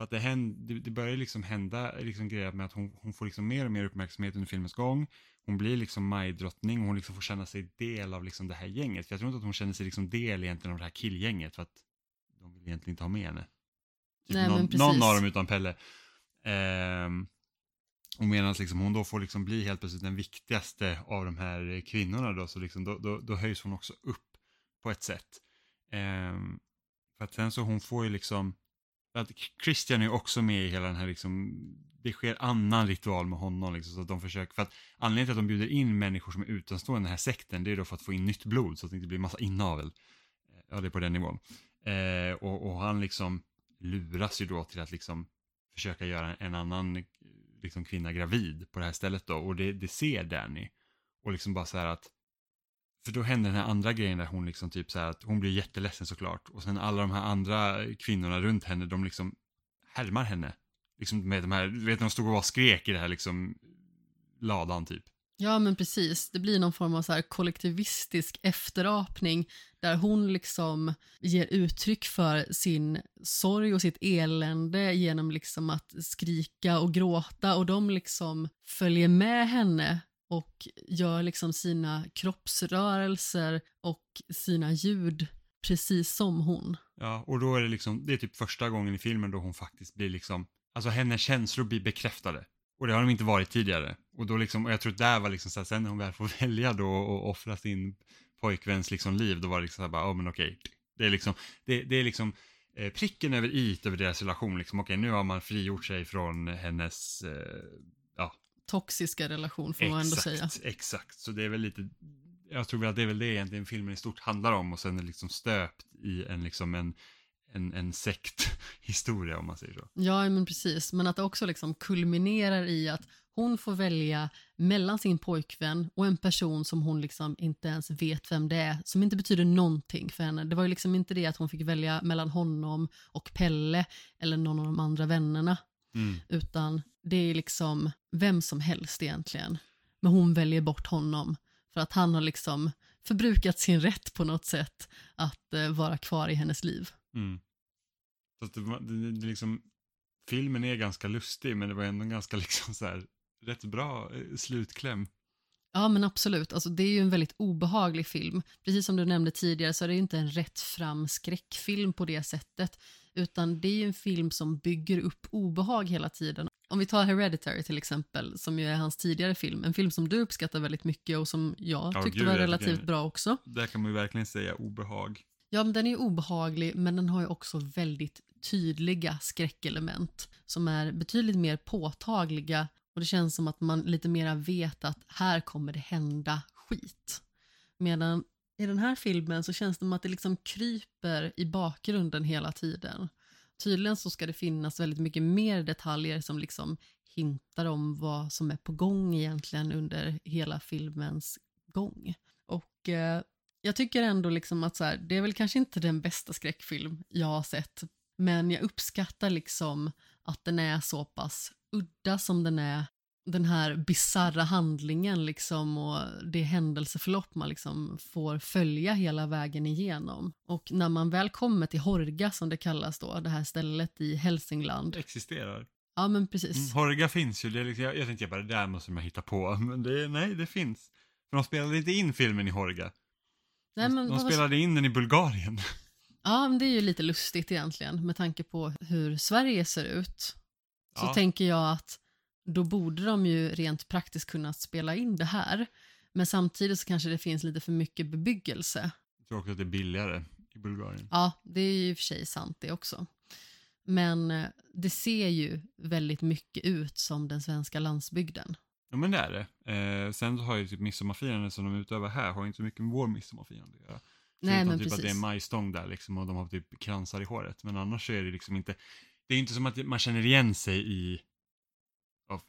för att det, händer, det, det börjar liksom hända liksom grejer med att hon, hon får liksom mer och mer uppmärksamhet under filmens gång. Hon blir liksom majdrottning och hon liksom får känna sig del av liksom det här gänget. För jag tror inte att hon känner sig liksom del egentligen av det här killgänget för att de vill egentligen inte ha med henne. Typ Nej, men någon, precis. någon av dem utan Pelle. Ehm, och medan liksom hon då får liksom bli helt plötsligt den viktigaste av de här kvinnorna då, så liksom då, då, då höjs hon också upp på ett sätt. Ehm, för att sen så hon får ju liksom, att Christian är ju också med i hela den här liksom, det sker annan ritual med honom liksom, så att de försöker, för att anledningen till att de bjuder in människor som är utanstående i den här sekten, det är då för att få in nytt blod så att det inte blir massa inavel. Eh, ja, det är på den nivån. Eh, och, och han liksom luras ju då till att liksom försöka göra en annan liksom, kvinna gravid på det här stället då och det, det ser Danny. Och liksom bara så här att för då händer den här andra grejen där hon liksom typ så här att hon blir jätteledsen såklart och sen alla de här andra kvinnorna runt henne de liksom härmar henne. Liksom med de här, du vet när de stod och var skrek i det här liksom ladan typ. Ja men precis, det blir någon form av så här kollektivistisk efterapning där hon liksom ger uttryck för sin sorg och sitt elände genom liksom att skrika och gråta och de liksom följer med henne och gör liksom sina kroppsrörelser och sina ljud precis som hon. Ja, och då är det liksom, det är typ första gången i filmen då hon faktiskt blir liksom, alltså hennes känslor blir bekräftade. Och det har de inte varit tidigare. Och då liksom, och jag tror att där var liksom så här, sen när hon väl får välja då och offra sin pojkväns liksom liv, då var det liksom så här bara, ja oh, men okej. Det är liksom, det, det är liksom eh, pricken över i över deras relation, liksom okej nu har man frigjort sig från hennes, eh, ja. Toxiska relation får man ändå säga. Exakt, exakt. Så det är väl lite, jag tror väl att det är väl det egentligen filmen i stort handlar om och sen är liksom stöpt i en liksom en en, en sekthistoria om man säger så. Ja, men precis. Men att det också liksom kulminerar i att hon får välja mellan sin pojkvän och en person som hon liksom inte ens vet vem det är, som inte betyder någonting för henne. Det var ju liksom inte det att hon fick välja mellan honom och Pelle eller någon av de andra vännerna, Mm. utan det är liksom vem som helst egentligen. Men hon väljer bort honom för att han har liksom förbrukat sin rätt på något sätt att eh, vara kvar i hennes liv. Mm. Så att det, det, det liksom, filmen är ganska lustig men det var ändå ganska liksom så här, rätt bra eh, slutkläm. Ja men absolut, alltså, det är ju en väldigt obehaglig film. Precis som du nämnde tidigare så är det ju inte en rätt fram skräckfilm på det sättet. Utan det är ju en film som bygger upp obehag hela tiden. Om vi tar Hereditary till exempel, som ju är hans tidigare film. En film som du uppskattar väldigt mycket och som jag Ja, tyckte gud, var jag relativt tycker- bra också. Där kan man ju verkligen säga obehag. Ja, men den är ju obehaglig men den har ju också väldigt tydliga skräckelement som är betydligt mer påtagliga och det känns som att man lite mera vet att här kommer det hända skit. Medan i den här filmen så känns det som att det liksom kryper i bakgrunden hela tiden. Tydligen så ska det finnas väldigt mycket mer detaljer som liksom hintar om vad som är på gång egentligen under hela filmens gång. Och eh, jag tycker ändå liksom att så här, det är väl kanske inte den bästa skräckfilm jag har sett, men jag uppskattar liksom att den är så pass udda som den är. Den här bizarra handlingen liksom och det händelseförlopp man liksom får följa hela vägen igenom. Och när man väl kommer till Horga som det kallas då, det här stället i Hälsingland. Existerar. Ja men precis. Mm, Horga finns ju, det är liksom, jag, jag tänkte bara det där måste man hitta på, men det, nej det finns. För de spelade inte in filmen i Horga. Nej, men de spelade in den i Bulgarien. Ja, men det är ju lite lustigt egentligen med tanke på hur Sverige ser ut. så Ja. tänker jag att då borde de ju rent praktiskt kunna spela in det här. Men samtidigt så kanske det finns lite för mycket bebyggelse. Jag tror också att det är billigare i Bulgarien. Ja, det är ju i och för sig sant det också. Men eh, det ser ju väldigt mycket ut som den svenska landsbygden. Ja men det är det. Eh, sen har ju typ midsommarfirandet som de utövar här har inte så mycket med vår midsommarfirande att göra. Nej, Förutom men typ att det är precis. majstång där liksom och de har typ kransar i håret. Men annars så är det liksom inte, det är inte som att man känner igen sig i, ja,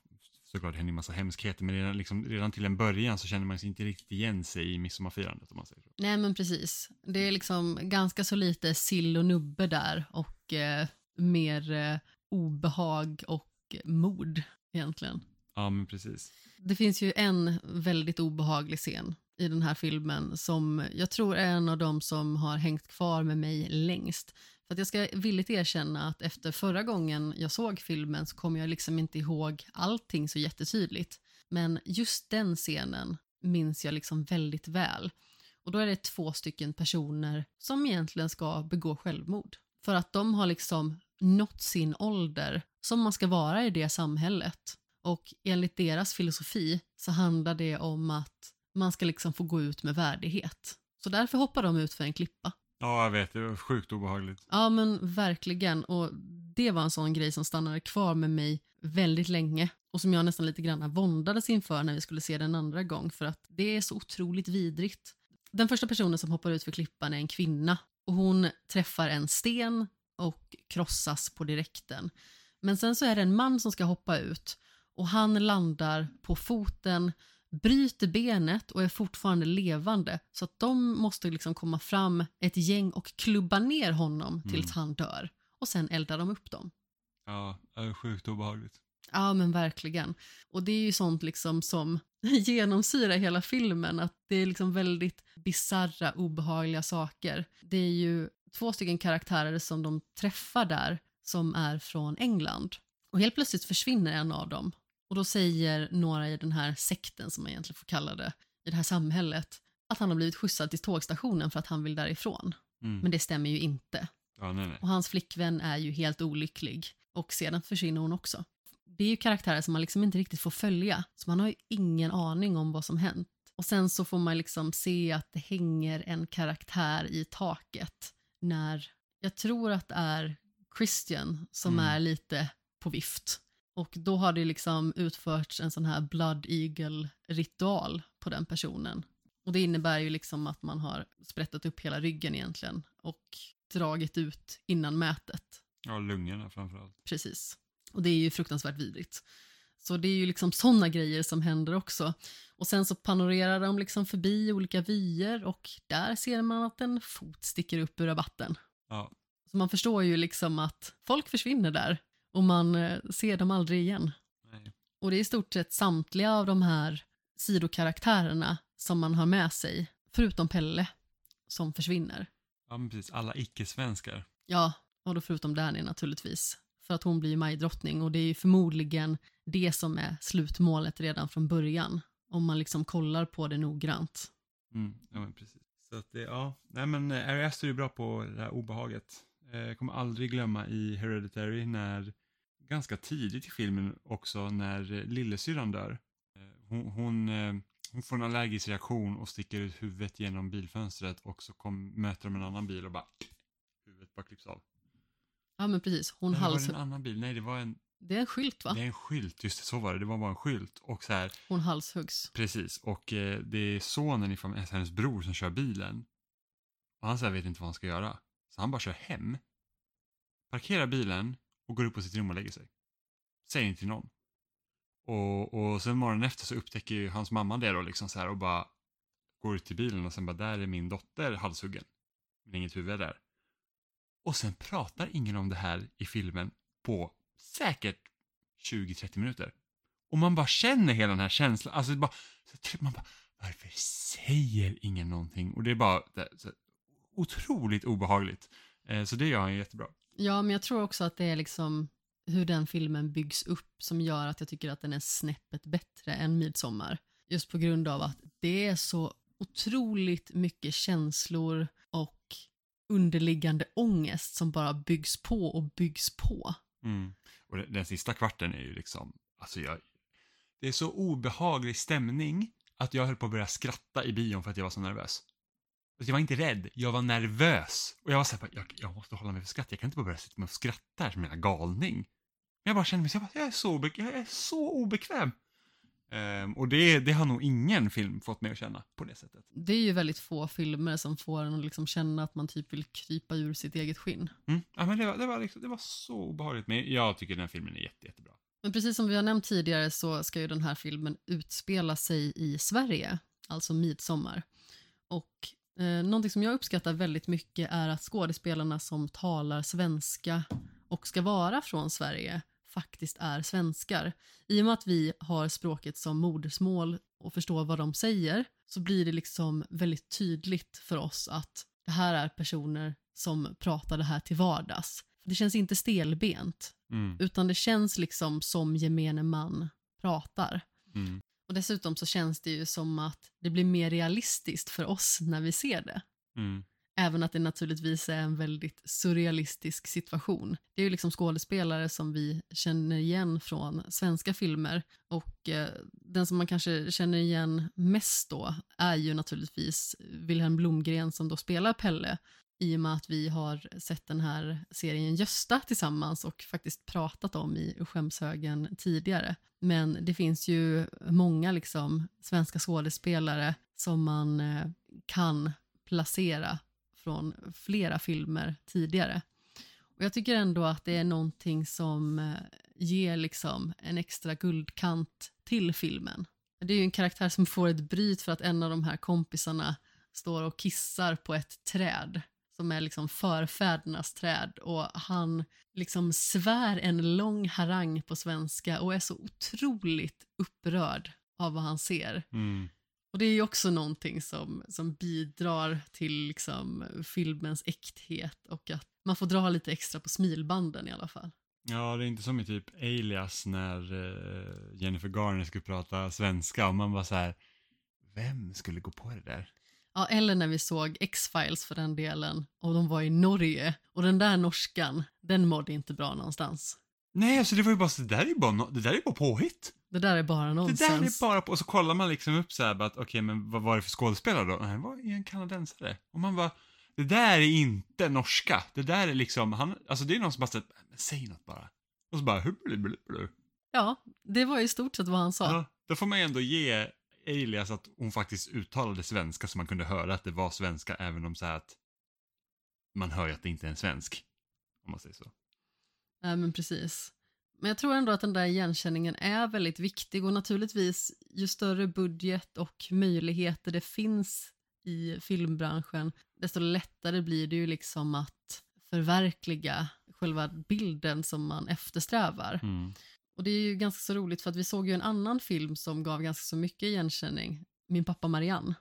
såklart det händer en massa hemskheter, men redan, liksom, redan till en början så känner man sig inte riktigt igen sig i midsommarfirandet om man säger så. Nej men precis. Det är liksom ganska så lite sill och nubbe där och eh, mer eh, obehag och mord egentligen. Ja men precis. Det finns ju en väldigt obehaglig scen i den här filmen som jag tror är en av de som har hängt kvar med mig längst. För att jag ska villigt erkänna att efter förra gången jag såg filmen så kommer jag liksom inte ihåg allting så jättetydligt. Men just den scenen minns jag liksom väldigt väl. Och då är det två stycken personer som egentligen ska begå självmord. För att de har liksom nått sin ålder som man ska vara i det samhället. Och enligt deras filosofi så handlar det om att man ska liksom få gå ut med värdighet. Så därför hoppar de ut för en klippa. Ja jag vet, det var sjukt obehagligt. Ja men verkligen och det var en sån grej som stannade kvar med mig väldigt länge och som jag nästan lite grann våndades inför när vi skulle se den andra gång för att det är så otroligt vidrigt. Den första personen som hoppar ut för klippan är en kvinna och hon träffar en sten och krossas på direkten. Men sen så är det en man som ska hoppa ut och han landar på foten, bryter benet och är fortfarande levande så att de måste liksom komma fram ett gäng och klubba ner honom tills han dör och sen eldar de upp dem. Ja, det är sjukt obehagligt. Ja men verkligen. Och det är ju sånt liksom som genomsyrar hela filmen att det är liksom väldigt bizarra, obehagliga saker. Det är ju två stycken karaktärer som de träffar där som är från England. Och helt plötsligt försvinner en av dem. Och då säger några i den här sekten som man egentligen får kalla det, i det här samhället, att han har blivit skjutsad till tågstationen för att han vill därifrån. Mm. Men det stämmer ju inte. Ja, nej, nej. Och hans flickvän är ju helt olycklig. Och sedan försvinner hon också. Det är ju karaktärer som man liksom inte riktigt får följa. Så man har ju ingen aning om vad som hänt. Och sen så får man liksom se att det hänger en karaktär i taket. När jag tror att det är Christian som Mm. är lite på vift. Och då har det liksom utförts en sån här Blood Eagle-ritual på den personen. Och det innebär ju liksom att man har sprättat upp hela ryggen egentligen och dragit ut innan mätet. Ja, lungorna framförallt. Precis. Och det är ju fruktansvärt vidrigt. Så det är ju liksom sådana grejer som händer också. Och sen så panorerar de liksom förbi olika vyer och där ser man att en fot sticker upp ur rabatten. Ja, Så man förstår ju liksom att folk försvinner där och man eh, ser dem aldrig igen. nej. Och det är i stort sett samtliga av de här sidokaraktärerna som man har med sig, förutom Pelle, som försvinner. Ja, men precis. Alla icke-svenskar. Ja, och då förutom Danny naturligtvis. För att hon blir ju majdrottning och det är ju förmodligen det som är slutmålet redan från början. Om man liksom kollar på det noggrant. Mm, ja, men precis. Så att det, ja. Nej, men eh, Ari Aster är bra på det här obehaget. Eh, Jag kommer aldrig glömma i Hereditary när, ganska tidigt i filmen också, när eh, lillasyrran dör. Eh, Hon, hon, hon får en allergisk reaktion och sticker ut huvudet genom bilfönstret och så kom, möter de en annan bil och bara huvudet bara klipps av. Ja men precis, hon Eller var hals... det en annan bil? Nej, det var en, Det är en skylt va? det är en skylt, just det, så var det. Det var bara en skylt. Och så här, Hon halshuggs. Precis, och eh, det är sonen i familjen, hennes bror som kör bilen. Och han så här vet inte vad han ska göra. Så han bara kör hem, parkerar bilen och går upp på sitt rum och lägger sig. Säger inte till någon. Och, och sen morgonen efter så upptäcker ju hans mamma det då liksom så här och bara går ut till bilen och sen bara där är min dotter halshuggen. Men inget huvud där. Och sen pratar ingen om det här i filmen på säkert 20-30 minuter. Och man bara känner hela den här känslan. Alltså det bara, så man bara, varför säger ingen någonting? Och det är bara otroligt obehagligt. Eh, så det gör han ju jättebra. Ja, men jag tror också att det är liksom hur den filmen byggs upp som gör att jag tycker att den är snäppet bättre än Midsommar. Just på grund av att det är så otroligt mycket känslor och underliggande ångest som bara byggs på och byggs på. Mm. Och den, den sista kvarten är ju liksom, alltså jag, det är så obehaglig stämning att jag höll på att börja skratta i bion för att jag var så nervös. Alltså jag var inte rädd, jag var nervös. Och jag var såhär, jag, jag måste hålla mig för skratt, jag kan inte bara börja sitta med och skratta här som en galning. Men jag bara kände mig, jag, bara, jag, är, så obe, jag är så obekväm. Um, och det, det har nog ingen film fått mig att känna på det sättet. Det är ju väldigt få filmer som får en att liksom känna att man typ vill krypa ur sitt eget skinn. Mm. Ja, men det, var, det, var liksom, det var så obehagligt, men jag tycker den här filmen är jätte, jättebra. Men precis som vi har nämnt tidigare så ska ju den här filmen utspela sig i Sverige, alltså midsommar. Och eh, någonting som jag uppskattar väldigt mycket är att skådespelarna som talar svenska och ska vara från Sverige faktiskt är svenskar. I och med att vi har språket som modersmål och förstår vad de säger så blir det liksom väldigt tydligt för oss att det här är personer som pratar det här till vardags. Det känns inte stelbent, Mm. utan det känns liksom som gemene man pratar. Mm. Och dessutom så känns det ju som att det blir mer realistiskt för oss när vi ser det. Mm. Även att det naturligtvis är en väldigt surrealistisk situation. Det är ju liksom skådespelare som vi känner igen från svenska filmer och eh, den som man kanske känner igen mest då är ju naturligtvis Wilhelm Blomgren som då spelar Pelle i och med att vi har sett den här serien Gösta tillsammans och faktiskt pratat om i Skämshögen tidigare. Men det finns ju många liksom svenska skådespelare som man eh, kan placera från flera filmer tidigare. Och jag tycker ändå att det är någonting som eh, ger liksom en extra guldkant till filmen. Det är ju en karaktär som får ett bryt för att en av de här kompisarna står och kissar på ett träd som är liksom förfädernas träd och han liksom svär en lång harang på svenska och är så otroligt upprörd av vad han ser. Mm. Och det är ju också någonting som, som bidrar till liksom filmens äkthet och att man får dra lite extra på smilbanden i alla fall. Ja, det är inte som i typ Alias när eh, Jennifer Garner skulle prata svenska och man var så här, vem skulle gå på det där? Ja, eller när vi såg X-Files för den delen och de var i Norge och den där norskan, den mådde inte bra någonstans. Nej, alltså det var ju bara det där är ju bara, no- det där är bara påhitt. Det där är bara Det nonsens. där är bara på, och så kollar man liksom upp så här, bara att okej, men vad var det för skådespelare då? Nej, det var en kanadensare. Och man bara, det där är inte norska. Det där är liksom, han, alltså det är någon som bara säger, säg något bara. Och så bara, hubbelibbelibbeli. Ja, det var i stort sett vad han sa. Ja, då får man ju ändå ge Elias att hon faktiskt uttalade svenska så man kunde höra att det var svenska även om så här att man hör ju att det inte är en svensk. Om man säger så. Nej, men precis. Men jag tror ändå att den där igenkänningen är väldigt viktig och naturligtvis ju större budget och möjligheter det finns i filmbranschen desto lättare blir det ju liksom att förverkliga själva bilden som man eftersträvar. Mm. Och det är ju ganska så roligt för att vi såg ju en annan film som gav ganska så mycket igenkänning, Min pappa Marianne.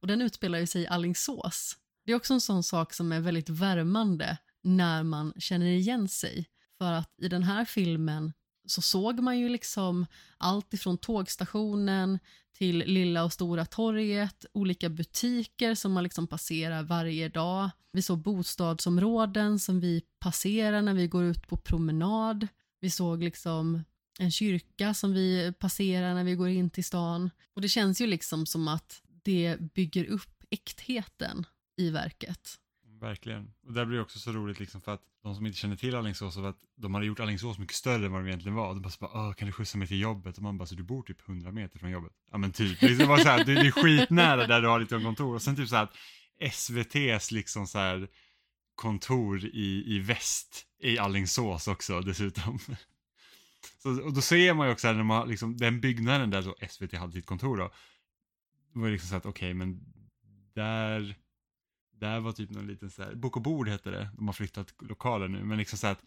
Och den utspelar ju sig i Allingsås. Det är också en sån sak som är väldigt värmande när man känner igen sig. För att i den här filmen så såg man ju liksom allt ifrån tågstationen till Lilla och Stora torget, olika butiker som man liksom passerar varje dag. Vi såg bostadsområden som vi passerar när vi går ut på promenad. Vi såg liksom en kyrka som vi passerar när vi går in till stan. Och det känns ju liksom som att det bygger upp äktheten i verket. Verkligen. Och där blir det också så roligt liksom för att de som inte känner till Alingsås, och att de hade gjort Alingsås mycket större än vad de egentligen var. De bara så bara, Åh, kan du skjutsa mig till jobbet? Och man bara, så du bor typ 100 meter från jobbet? Ja men typ, det liksom så här, det är skitnära där du har ditt kontor. Och sen typ så här att SVTs liksom så här kontor i, i väst i Alingsås också dessutom. Så, och då ser man ju också här, när man, liksom, den byggnaden där då SVT hade sitt kontor då. Det var ju liksom så att okej men där där var typ någon liten så här, Bok och bord hette det, de har flyttat lokaler nu, men liksom så att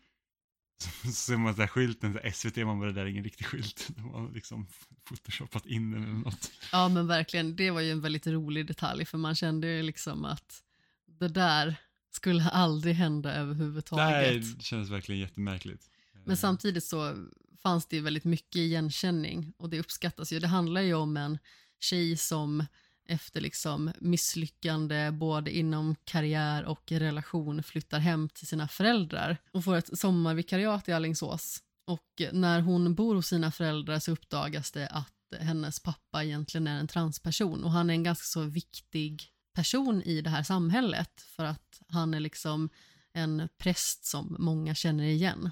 så ser man så här skylten, så SVT, man bara, det där är ingen riktig skylt. De har liksom photoshoppat in den eller något. Ja men verkligen, det var ju en väldigt rolig detalj för man kände ju liksom att det där skulle aldrig hända överhuvudtaget. Nej, det kändes verkligen jättemärkligt. Men samtidigt så fanns det ju väldigt mycket igenkänning och det uppskattas ju. Det handlar ju om en tjej som efter liksom misslyckande både inom karriär och relation flyttar hem till sina föräldrar och får ett sommarvikariat i Allingsås. Och när hon bor hos sina föräldrar så uppdagas det att hennes pappa egentligen är en transperson och han är en ganska så viktig person i det här samhället för att han är liksom en präst som många känner igen.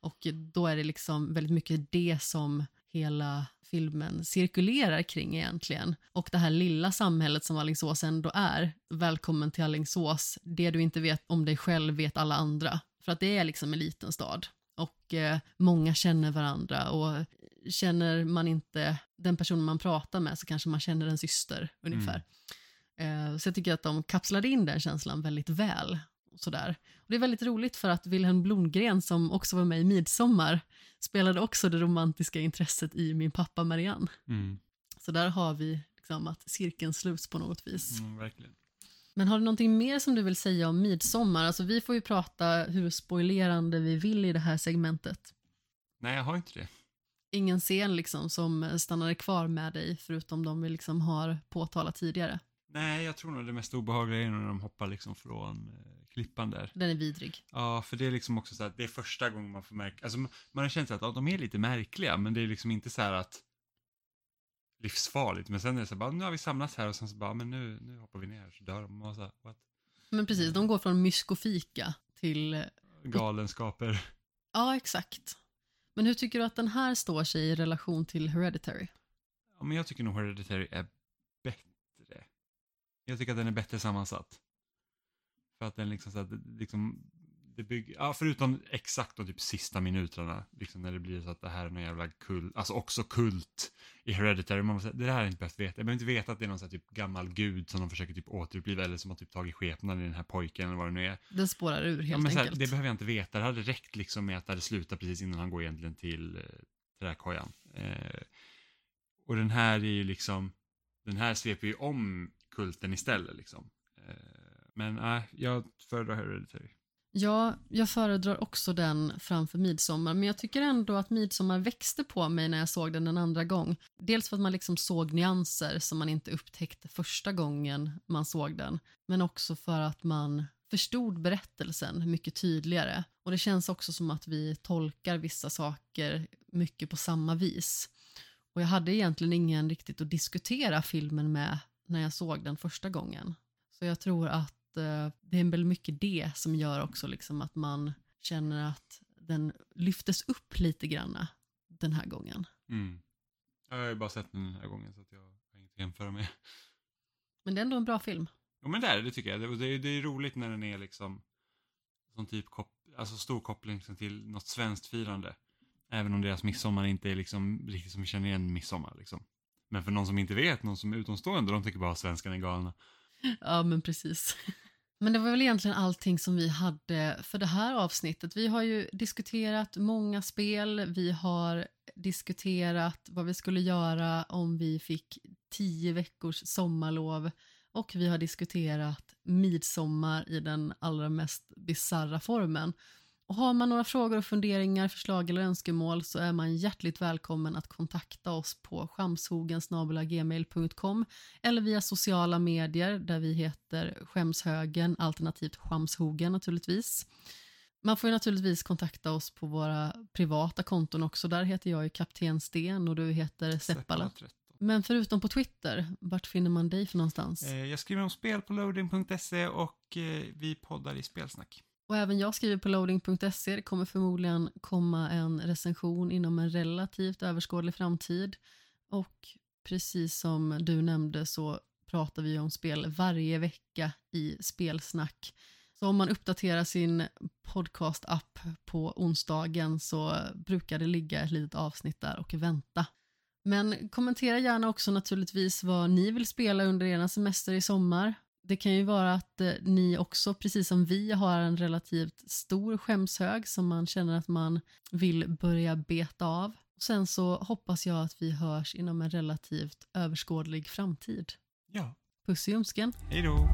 Och då är det liksom väldigt mycket det som hela filmen cirkulerar kring egentligen. Och det här lilla samhället som Allingsås ändå är, välkommen till Allingsås, det du inte vet om dig själv vet alla andra. För att det är liksom en liten stad. Och eh, många känner varandra och känner man inte den personen man pratar med så kanske man känner en syster ungefär. Mm. Eh, så jag tycker att de kapslade in den känslan väldigt väl. Och sådär. Och det är väldigt roligt för att Wilhelm Blomgren som också var med i Midsommar spelade också det romantiska intresset i Min pappa Marianne. Mm. Så där har vi liksom att cirkeln sluts på något vis. Mm. Men har du någonting mer som du vill säga om midsommar? Alltså vi får ju prata hur spoilerande vi vill i det här segmentet. Nej, jag har inte det. Ingen scen liksom som stannade kvar med dig förutom de vi liksom har påtalat tidigare. Nej, jag tror nog det mest obehagliga är när de hoppar liksom från eh, klippan där. Den är vidrig. Ja, för det är liksom också så att det är första gången man får märka, alltså man har känt att ja, de är lite märkliga, men det är liksom inte så här att livsfarligt, men sen är det så bara, nu har vi samlats här och sen så bara, men nu, nu hoppar vi ner så dör de. Och så, what? Men precis, de går från myskofika till... eh, Galenskaper. Ja, exakt. Men hur tycker du att den här står sig i relation till Hereditary? Ja, men jag tycker nog Hereditary är. Jag tycker att den är bättre sammansatt. För att den liksom så att, liksom, det bygger, ja förutom exakt de typ sista minuterna, liksom när det blir så att det här är någon jävla kult, alltså också kult i Hereditary. Man säga, det har jag inte behövt veta. Jag behöver inte veta att det är någon så här typ gammal gud som de försöker typ återuppliva eller som har typ tagit skepnaden i den här pojken eller vad det nu är. Den spårar ur Ja, helt men så här, enkelt. det behöver jag inte veta. Det hade räckt liksom med att det hade slutat precis innan han går egentligen till eh, träkojan. Eh, och den här är ju liksom, den här sveper ju om kulten istället liksom. Eh, men nej, jag föredrar Hereditary. Ja, jag föredrar också den framför Midsommar, men jag tycker ändå att Midsommar växte på mig när jag såg den en andra gång. Dels för att man liksom såg nyanser som man inte upptäckte första gången man såg den, men också för att man förstod berättelsen mycket tydligare. Och det känns också som att vi tolkar vissa saker mycket på samma vis. Och jag hade egentligen ingen riktigt att diskutera filmen med när jag såg den första gången. Så jag tror att eh, det är väl mycket det som gör också liksom att man känner att den lyftes upp lite granna den här gången. Mm. Jag har ju bara sett den den här gången så att jag har inget att jämföra med. Men det är ändå en bra film. Jo men det är det, tycker jag. Det, det, är- det är roligt när den är liksom som typ kop, alltså stor koppling liksom till något svenskt firande. Även om deras midsommar inte är liksom riktigt som vi känner igen midsommar liksom. Men för någon som inte vet, någon som är utomstående, de tycker bara att svenskarna är galna. Ja, men precis. Men det var väl egentligen allting som vi hade för det här avsnittet. Vi har ju diskuterat många spel, vi har diskuterat vad vi skulle göra om vi fick tio veckors sommarlov och vi har diskuterat midsommar i den allra mest bizarra formen. Och har man några frågor och funderingar, förslag eller önskemål så är man hjärtligt välkommen att kontakta oss på skamshogensgmail.com eller via sociala medier där vi heter Skämshögen alternativt Skamshogen naturligtvis. Man får ju naturligtvis kontakta oss på våra privata konton också. Där heter jag ju Kapten Sten och du heter Seppala. 13. Men förutom på Twitter, vart finner man dig för någonstans? Eh, jag skriver om spel på loading.se och eh, vi poddar i spelsnack. Och även jag skriver på loading.se. Det kommer förmodligen komma en recension inom en relativt överskådlig framtid. Och precis som du nämnde så pratar vi om spel varje vecka i spelsnack. Så om man uppdaterar sin podcast-app på onsdagen så brukar det ligga ett litet avsnitt där och vänta. Men kommentera gärna också naturligtvis vad ni vill spela under er semester i sommar. Det kan ju vara att eh, ni också, precis som vi, har en relativt stor skämshög som man känner att man vill börja beta av. Sen så hoppas jag att vi hörs inom en relativt överskådlig framtid. Ja, Puss i ljumsken! hej då!